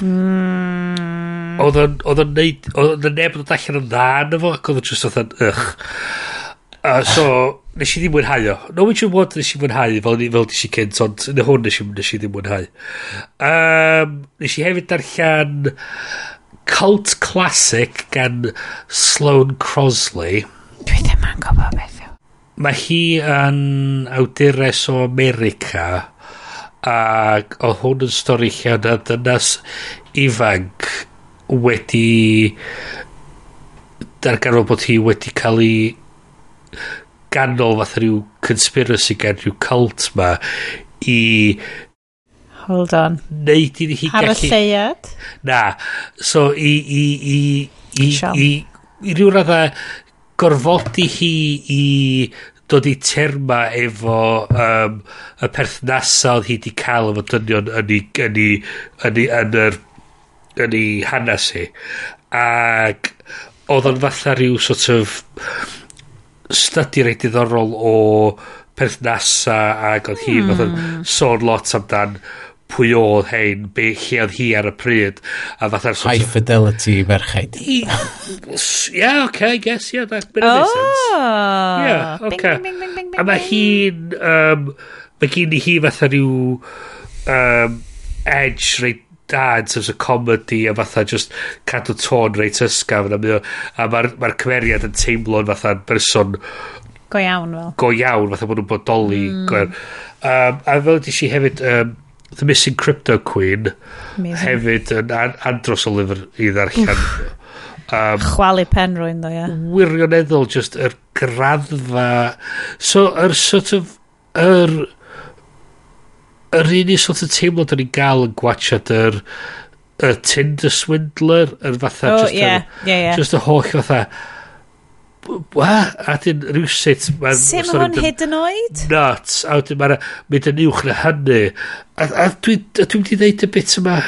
hmm. oedd o'n oedd o'n neud oedd o'n neb yn dod allan yn dda yn efo ac oedd o'n just fatha ych A so, nes i ddim mwynhau o. No Witcher 1 nes i mwynhau, fel, fel nes i cynt, ond yn hwn nes i, nes i ddim mwynhau. Um, nes i hefyd darllen Cult Classic gan Sloane Crosley. Dwi ddim yn gwybod beth yw. Mae hi yn awdures o America ac oedd hwn yn stori lle yna dynas ifanc wedi darganfod bod hi wedi cael ei ganol fath rhyw conspiracy gan rhyw cult ma i hold on neud i hi ar gallu... y lleiad na so i i i i, Sian. i, i ryw radda gorfodi hi i dod i terma efo um, y perthnasa oedd hi wedi cael efo dynion yn ei, yn ei, yn ei, yn yr, yn ei hanes hi. Ac oedd o'n fatha rhyw sort of study reit diddorol o perthnasa ac oedd hi mm. fatha hmm. sôn lot amdan pwy oedd hein, be, lle oedd hi ar y pryd. A fatha'r sort High fidelity merchaid. Ia, yeah, okay, I guess, yeah, that bit of oh. sense. Yeah, okay. Bing, bing, bing, bing, a mae hi'n, um, mae gen i hi fatha rhyw um, edge reit da in terms of comedy a fatha just cadw tôn reit ysgaf a, a mae'r ma cymeriad yn teimlo'n fatha person go iawn fel go iawn fatha bod nhw'n bodoli mm. Um, a fel ydych chi hefyd um, The Missing Crypto Queen Amazing. hefyd yn an andros o lyfr i ddarllen um, chwalu pen rwy'n ddo ia yeah. wirioneddol just yr graddfa so yr sort of yr yr un i sort of teimlo da ni'n gael yn gwachod yr y Tinder Swindler yr fatha oh, just, yeah, a, yeah, yeah. just y holl fatha wa, a dyn rhywsit Sef hwn hyd yn oed? Nuts, a dyn mae'n mynd yn uwch na hynny a, a dwi dwi wedi dweud y bit yma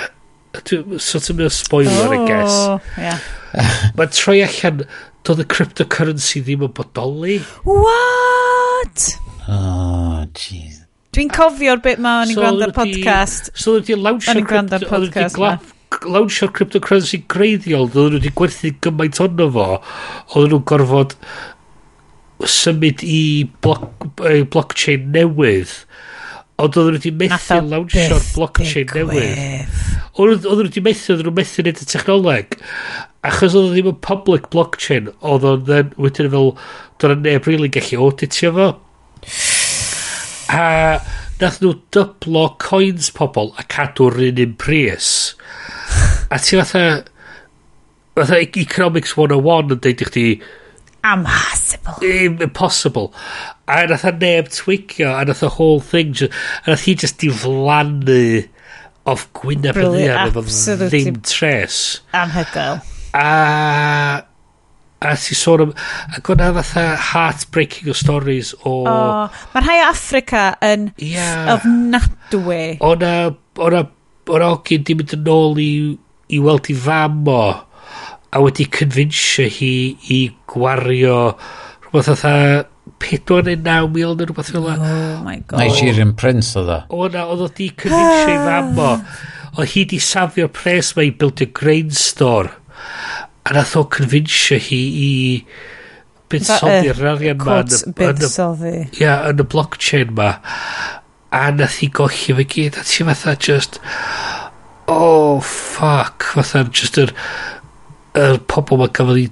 dwi, sort of mynd spoiler oh, I guess oh, yeah. [laughs] mae'n troi allan doedd y cryptocurrency ddim yn bodoli What? Oh, jeez Dwi'n cofio'r bit ma o'n i'n so gwrando'r podcast. So oedd wedi lawnsio... O'n i'n gwrando'r podcast ma. Lawnsio'r cryptocurrency greiddiol, oedden nhw wedi gwerthu gymaint onno fo, oedd nhw'n gorfod symud i bloc, e, blockchain newydd. Ond oedd nhw wedi methu lawnsio'r blockchain newydd. Oedd nhw wedi methu, oedd nhw methu wneud y technoleg. Achos oedden ddim yn public blockchain, oedden nhw wedyn fel, dyna neb really gallu auditio fo a nath nhw dyblo coins pobl a cadw'r un un pris. [laughs] A ti fatha... Fatha Economics 101 yn deud i chdi... Amhosibl. Impossible. A nath a neb twigio, a nath a whole thing... Just, a nath hi just diflannu off Gwyneb yn ddiar efo ddim tres. Anhygoel. A a ti sôn am ac o'na fatha heartbreaking o stories o oh, mae rhai Africa yn yeah. ofnadwy o'na o'na o'na ogyn di mynd yn ôl i i weld i fam o a wedi convinsio hi i gwario rhywbeth fatha 4 neu 9 mil neu rhywbeth fel Oh my god. Nigerian Prince oedd o. na oedd o di convinsio i fam o. [sighs] oedd hi di safio'r pres mae i build a grain store a nath o convinsio hi i buddsoddi'r eh, arian ma yn buddsoddi ia yn y blockchain ma a nath hi golli fe gyd a ti fatha just oh fuck fatha just yr yr pobl ma gafodd i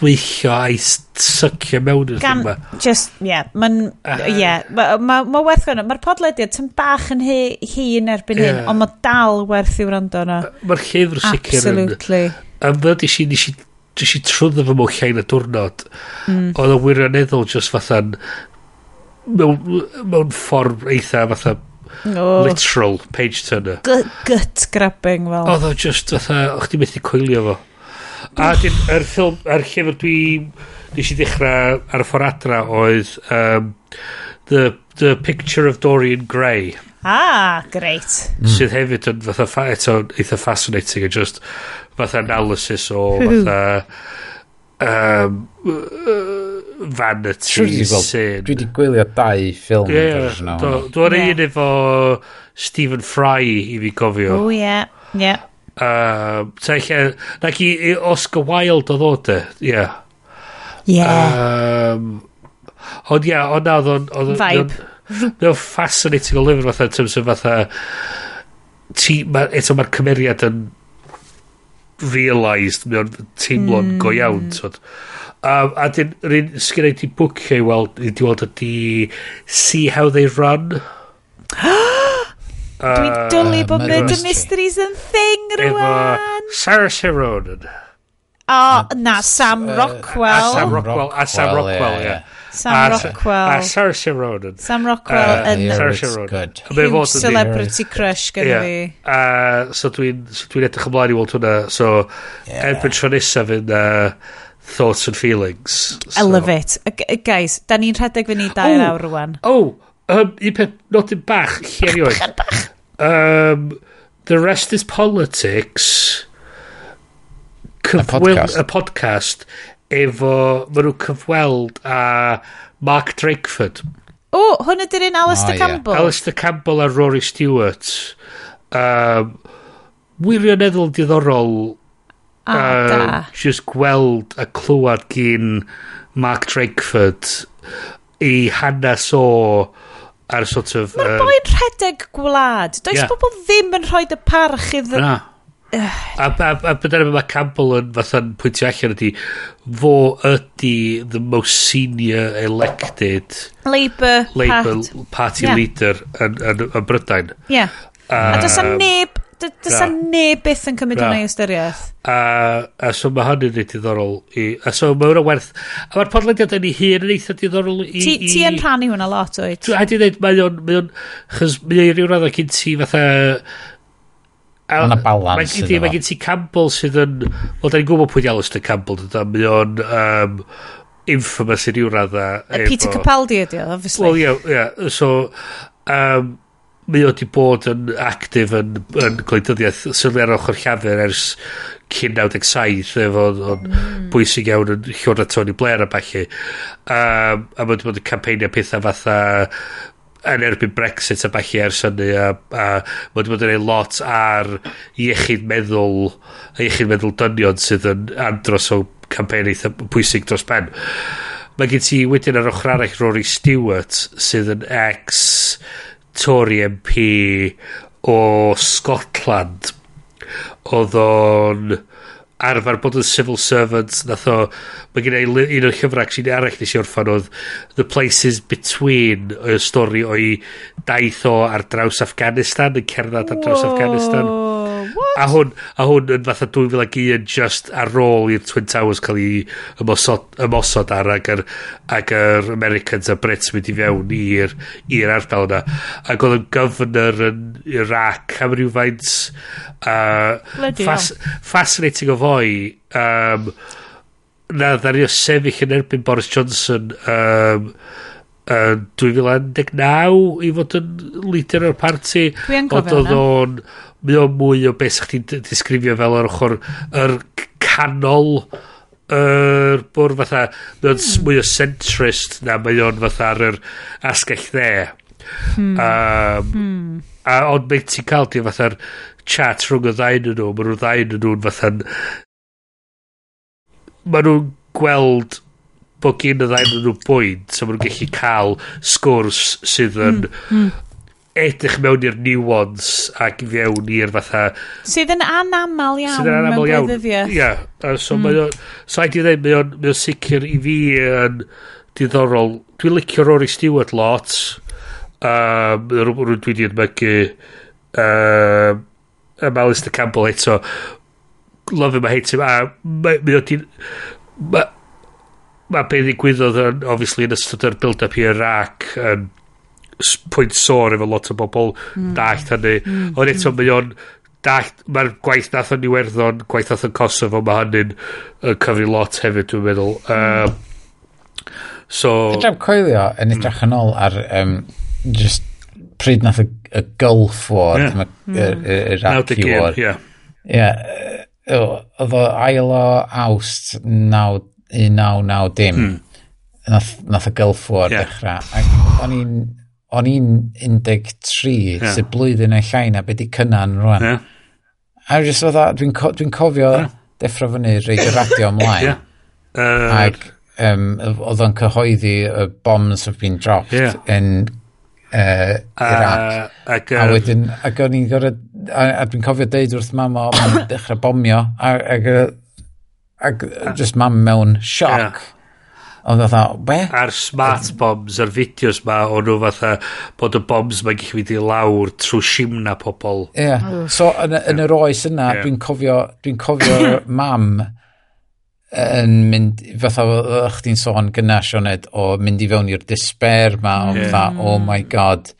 dweithio a'i sycio mewn i'r thing ma Just, ie, yeah, mae'n, ie, yeah, mae'n ma, ma werth gwneud. Mae'r podlediad yn bach yn hi, hi yn erbyn yeah. hyn, ond mae dal werth i wrando na. Mae'r llyfr sicr yn... Absolutely am ddod i nes i nes i trwyddo fy mwyn llain y diwrnod. Mm. oedd o wirioneddol just fatha'n mewn, mewn ffordd eitha fatha oh. literal page turner. G gut grabbing fel. Oedd o just fatha o'ch di methu coelio fo. A dyn yr ffilm yr llyfr dwi nes i ddechrau ar y ffordd adra oedd um, the, the Picture of Dorian Gray. Ah, great. Mm. Sydd hefyd yn fatha fa, eto eitha fascinating yn just fatha analysis o fatha um, uh, vanity sin. Dwi wedi gwylio dau ffilm. Yeah, Dwi'n yeah. un efo Stephen Fry i fi gofio. O, ie. Ie. Um, ta eich, nac i Oscar Wilde o ddod e. Ie. Ie. Um, ond ie, ond na oedd o'n... Vibe. Mae'n fascinating o lyfr fatha, in terms of fatha, ti, ma, eto mae'r cymeriad yn realised, mae'n teimlo'n mm. go hmm. iawn, twyd. Um, a dyn, rhan sgennau ti bwcio i weld, i di weld ydi See How They Run. [gasps] Dwi'n dwlu bod Murder Mysteries yn thing rwan. Efo Sarah Sironan. O, oh, na, Sam Rockwell. A Sam Rockwell, a Sam Rockwell, ie. Yeah, yeah. yeah. Sam Rockwell. A Saoirse Ronan. Sam Rockwell uh, yn... Saoirse Ronan. Huge celebrity crush gyda yeah. fi. A so dwi'n so dwi edrych ymlaen i weld hwnna. So, erbyn tro nesaf yn... Uh, thoughts and feelings. So. I love it. Guys, da ni'n rhedeg fyny dau oh, awr rwan. Oh, um, un peth, nodyn bach, lle erioed. Bach, Um, the rest is politics. Cyfwyl, y podcast. podcast efo, maen nhw'n cyfweld a Mark Drakeford. O, hwn ydy'r un Alistair oh, Campbell. Yeah. Alistair Campbell a Rory Stewart. Um, wirioneddol diddorol oh, uh, da. just gweld a clywed gyn Mark Drakeford i hanes o ar sort of... Mae'r um, boi'n rhedeg gwlad. Does yeah. bobl ddim yn rhoi dy parch iddyn... Na, a, a, a beth yna mae Campbell yn fatha'n pwyntio allan ydy fo ydy the most senior elected Labour, Labour part. party yeah. leader yn, yn, yn Brydain yeah. a, a does a neb does a neb byth yn cymryd hwnna i ystyriaeth a, a so mae hynny'n ei diddorol i, a so mae hwnna werth a mae'r podlediad yn ei hun yn eitha diddorol i, ti, i, ti yn rhannu hwnna lot oed a di dweud mae o'n mae o'n chys mae o'n rhyw radd o cyn ti fatha Mae yna balans. Mae gen ti, mae gen ti Campbell sydd yn... Wel, da ni'n gwybod pwy di Alistair Campbell, dyda. Mae o'n um, infamous i ryw radda. Peter Capaldi ydi o, obviously. Wel, ie, yeah, yeah. So, um, mae o di bod yn actif yn, yn gwleidyddiaeth sylwi ar ochr llafur ers cyn 97 efo o'n mm. bwysig iawn yn llwrna Tony Blair a falle um, a mae wedi bod yn campeinia pethau fatha yn erbyn Brexit a falle ers hynny a, a mae wedi bod yn ei lot ar iechyd meddwl a iechyd meddwl dynion sydd yn andros o campaign eitha pwysig dros ben. Mae gen ti wedyn ar ochr arall Rory Stewart sydd yn ex Tory MP o Scotland. Oedd o'n arfer bod yn civil servant nath o mae gen i un o'r llyfrau sy'n arall nes i orffan oedd The Places Between y stori o'i daith o ar draws Afghanistan yn cerdded ar draws Afghanistan. A hwn, a hwn yn fatha 2001 just ar ôl i'r Twin Towers cael ei ymosod, ymosod ar ag yr, ag yr Americans a Brits mynd i fewn i'r ardal yna. Ac oedd yn gyfnod yn Iraq am rhywfaint uh, fas, fascinating o foi um, na ddari o sefyll yn erbyn Boris Johnson um, uh, 2019 i fod yn leader o'r parti. Dwi'n cofio hwnna. Mae o mwy o beth sa'ch ti'n disgrifio fel yr ochr, yr canol yr er, bwr fatha, mae o'n mm. mwy o centrist na mae o'n fatha ar yr asgell dde. mm. Um, mm. A ond mae ti'n cael ti fatha'r chat rhwng y ddain yn nhw, mae nhw'n ddain yn nhw'n fatha'n... Mae nhw'n gweld bod gen y ddain nhw bwyd so maen nhw'n gallu cael sgwrs sydd yn mm, mm. edrych mewn i'r niwans ac fewn i'r fatha sydd yn anamal iawn sydd yn anamal iawn ia yeah. so mm. mae so i ddweud, dweud mae o'n, mae sicr i fi yn diddorol dwi'n licio Rory Stewart lot um, rwy'n dwi wedi ymwneud um, um, Alistair Campbell eto love him, I hate him a mae o'n mae be ddigwyddodd yn, obviously, yn ystod yr build-up i'r rac yn pwynt sôr efo lot o bobl mm. dallt hynny. Mm. Ond eto, mae o'n dallt, mae'r gwaith nath o'n Iwerddon, gwaith nath o'n Kosovo, mae hynny'n uh, cyfri lot hefyd, dwi'n meddwl. Um, so... Fedra'm coelio yn edrych yn ôl ar um, just pryd nath y, y Gulf War, yeah. yr Iraqi War. Ie. Ie. Oedd o ail o awst 9 1990 dim. Hmm. Nath, nath y Gulf War yeah. dechrau. Ac o'n i'n o'n i'n 13 yeah. sy'n blwyddyn yn llai na beth i cynnan rwan. Yeah. A just fatha, dwi'n co dwi cofio yeah. deffro fyny reid y radio ymlaen. yeah. uh, ac um, oedd o'n cyhoeddi y bombs have been dropped yeah. in uh, Iraq. Uh, ac, a wedyn, ac o'n i'n gorau, a, a dwi'n cofio deud wrth mam o, dechrau bomio, ac Ac just mam mewn sioc. Yeah. Ond fatha, be? A'r smart bombs, a'r fideos ma, o'n nhw fatha bod y bombs mae'n gallu mynd i lawr trwy simna pobl. Ie. Yeah. So, yn, yn yr oes yna, yeah. dwi'n cofio, dwi'n cofio [coughs] mam yn mynd, fatha ych ti'n sôn gyna Sioned, o mynd i fewn i'r despair ma, o yeah. fatha, oh my god,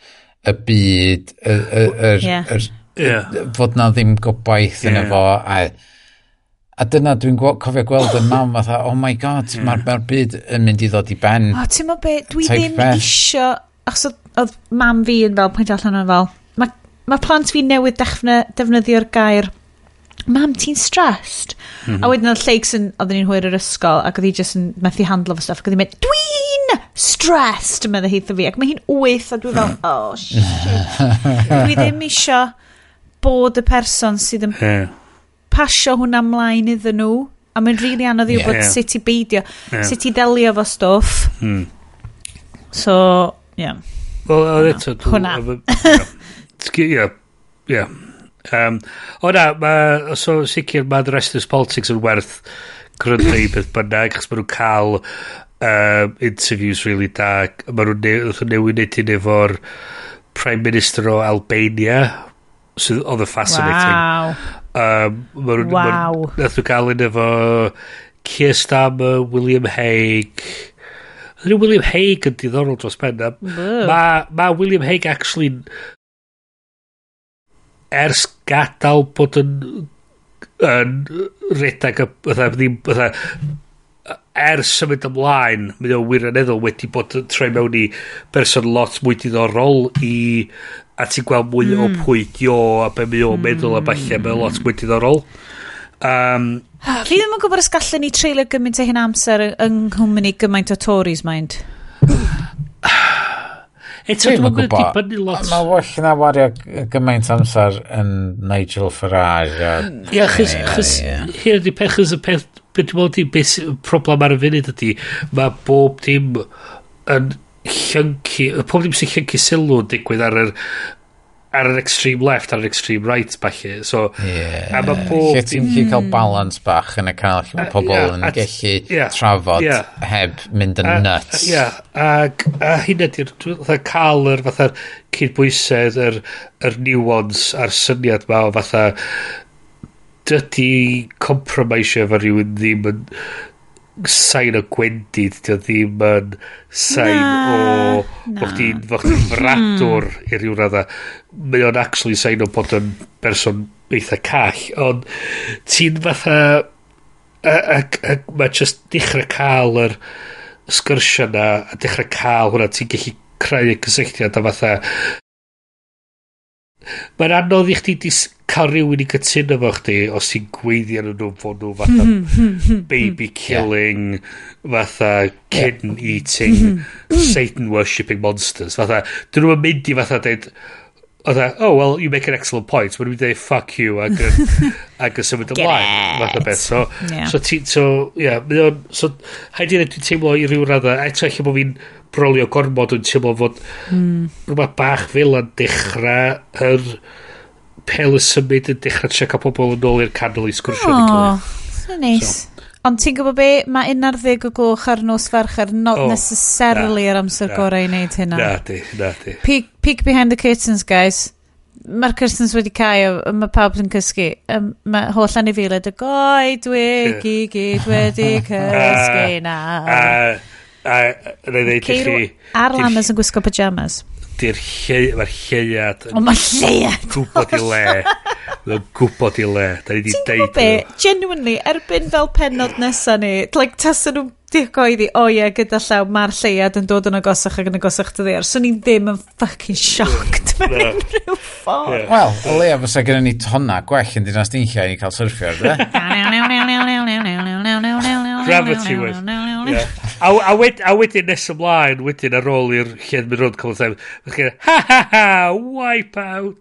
y byd, yr, yeah. yeah. fod na ddim gobaith yeah. yna fo, a A dyna dwi'n cofio gweld yn mam fatha, oh my god, mm. mae'r ma byd yn mynd i ddod i ben. O, ti'n mo be, dwi ddim beth. isio, achos oedd mam fi yn fel, pwynt allan yn fel, mae ma plant fi newydd defny, defnyddio'r gair, mam, ti'n stressed? Mm -hmm. A wedyn oedd Lleigs yn, oedden ni'n hwyr yr ysgol, ac oedd hi jyst yn methu handlo fo stuff, ac oedd hi'n mynd, dwi'n stressed, meddwl hi fi, ac mae hi'n wyth, a dwi'n fel, oh shit. [laughs] dwi ddim isio bod y person sydd yn yeah pasio hwnna mlaen iddyn nhw a mae'n rili really anodd i yeah. wybod sut i beidio yeah. sut i ddelio fo stwff mm. so yeah well, eto... Hwna. [laughs] Ie, ie. O na, ma, so sicr mae'r rest of Politics yn werth gryndo i beth bynnag, achos maen nhw'n cael um, interviews really da. Maen nhw'n newid neud efo'r Prime Minister o Albania, sydd oedd yn fascinating. Wow. Um, ma wow. Nath nhw gael un efo Keir Starmer, William Hague. Ydyn William Hague yn diddorol dros ben. Mae ma William Hague actually ers gadael bod yn yn redag y ddim bydda ers symud ymlaen mynd o wirioneddol wedi bod yn troi mewn i berson lot mwy diddorol i a ti'n gweld mwy mm. o hmm. pwy dio a be mi o'n mm. meddwl a hmm. falle mae'n lot mwy diddorol um, fi ddim yn gwybod os gallen ni treulio gymaint o hyn amser yng Nghymru gymaint o Tories mind [sighs] Eto, dwi'n gwybod dibynnu lot. Mae well na wario gymaint amser yn Nigel Farage. Ia, chys, chys, hyn ydi pech ys y peth, beth dwi'n meddwl di, beth problem ar y funud ydy, mae bob dim yn llyncu, y pob dim sy'n llyncu sylw digwydd ar yr ar yr extreme left, ar yr extreme right, falle. So, yeah. a mae pob Lle ti'n gallu cael balans bach yn y cael, lle mae mm. pobl yeah, yn gallu yeah, trafod yeah. heb mynd yn nuts. Ie, ac a hyn ydy'r cael yr fatha cydbwysedd, yr, yr nuance a'r syniad ma o fatha dydy compromise efo rhywun ddim yn sain o gwendid, dio ddim yn sain o... bod Fo chdi'n hmm. fradwr i ryw radda. Mae o'n actually sain o bod yn berson eitha call, ond ti'n fatha... Ac mae just dechrau cael yr sgyrsio na, a dechrau cael hwnna, ti'n gallu creu y cysylltiad a fatha Mae'n anodd i chdi dis cael rhywun i cytuno fo chdi os ti'n gweiddi ar nhw fod nhw fatha hmm, hmm, hmm, baby killing, yeah. fatha kitten eating, Satan worshipping monsters. Fatha, dyn nhw'n mynd i fatha dweud, oedd e, oh, well, you make an excellent point. Mae'n mynd i fuck you, ag, [laughs] ag y symud ymlaen. Math o beth. So, yeah. so, ti, so, yeah, so, haid i ddweud, dwi'n teimlo i ryw raddau, eto eich bod fi'n brolio gormod yn teimlo fod mm. rhywbeth bach fel yn dechrau yr pel y symud yn dechrau treca pobl yn ôl i'r canol i sgwrsio. Oh, so nice. So, Ond ti'n gwybod be, mae un ar ddeg o gloch ar nos ferch ar not oh, necessarily na, yr amser na, gorau i wneud hynna. Na di, na di. Peek, peek behind the curtains, guys. Mae'r curtains wedi cael, mae pawb yn cysgu. Mae holl anifeiliad y goi, dwi i gyd wedi cysgu na. A, a, a, a, a, a, a, a, a, a, a, a, a, a, a, a, ydy'r lle, mae'r lleiad yn... O, mae lleiad! [laughs] Gwybod i le. Mae'n o'n gwybod i le. Da ni di deud... gwybod be? Genuinely, erbyn fel penod nesa ni, like, tasen nhw'n digoeddi, o oh, ie, yeah, gyda llaw, mae'r lleiad yn dod yn agosach ac yn agosach dy ddeir. So ni ddim yn fucking shocked mewn no. unrhyw ffordd. Yeah. Wel, o leia fysa gen ni tonna gwell yn dinas dinllai i ni cael syrffio, dy? [laughs] Gravity was. Yeah. a, a, wed, a wedyn nes ymlaen, wedyn ar ôl i'r lle'n mynd rhwnd cofod time, mae'n chi'n ha ha ha, wipe out.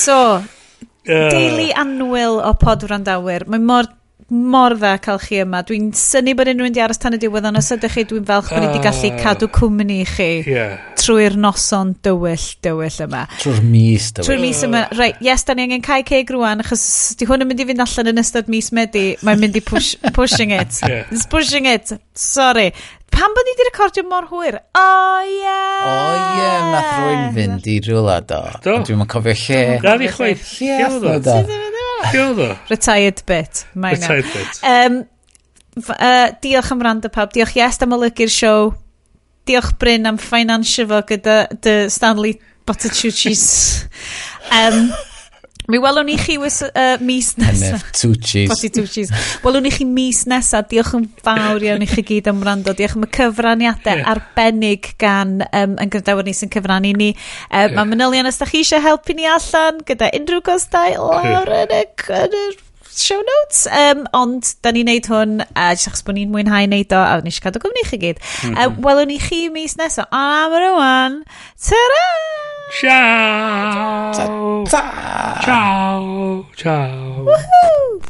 so, uh. Deulu anwyl o pod wrandawyr. Mae mor mor dda cael chi yma. Dwi'n syni bod unrhyw di aros tan y diwedd, ond os ydych chi, dwi'n falch bod ni wedi gallu ah. cadw cwmni i chi yeah. trwy'r noson dywyll, dywyll yma. Trwy'r mis dywyll. Trwy'r mis yma. Ah. Right, yes, da ni angen cael ceg rwan, achos di hwn yn mynd i fynd allan yn ystod mis Medi, mae'n mynd i push, [laughs] pushing it. yeah. It's pushing it. Sorry. Pam bod ni wedi recordio mor hwyr? O oh, ie! Yeah. O oh, ie, yeah. nath rwy'n fynd i rhywle do. Do. Dwi'n cofio lle. Na ni chweith. Lle oedd o? Be oedd o? Retired bit. Minor. Retired bit. Um, uh, diolch am rand y pawb. Diolch Iest am olygu'r siow. Diolch Bryn am ffinansio fo gyda dy Stanley Botticelli's. um, Mi welwn ni chi wys, uh, mis nesaf. Tucci's. Potty Tucci's. Welwn ni chi mis nesaf. Diolch yn fawr iawn i chi gyd am rando. Diolch am y cyfraniadau arbennig gan um, yn gyfdawr ni sy'n cyfrannu ni. Um, Mae manylion os da chi eisiau helpu ni allan gyda unrhyw gostau lawr yn y, yn y show notes. Um, ond, da ni'n neud hwn, a uh, jyst achos bod ni'n mwynhau neud o, a ni eisiau cadw gwmni chi gyd. Mm -hmm. uh, welwn ni chi mis nesaf. Ond am yr ywan, ta-ra! Tchau. Tchau. Tchau. Tchau. tchau. Uhul.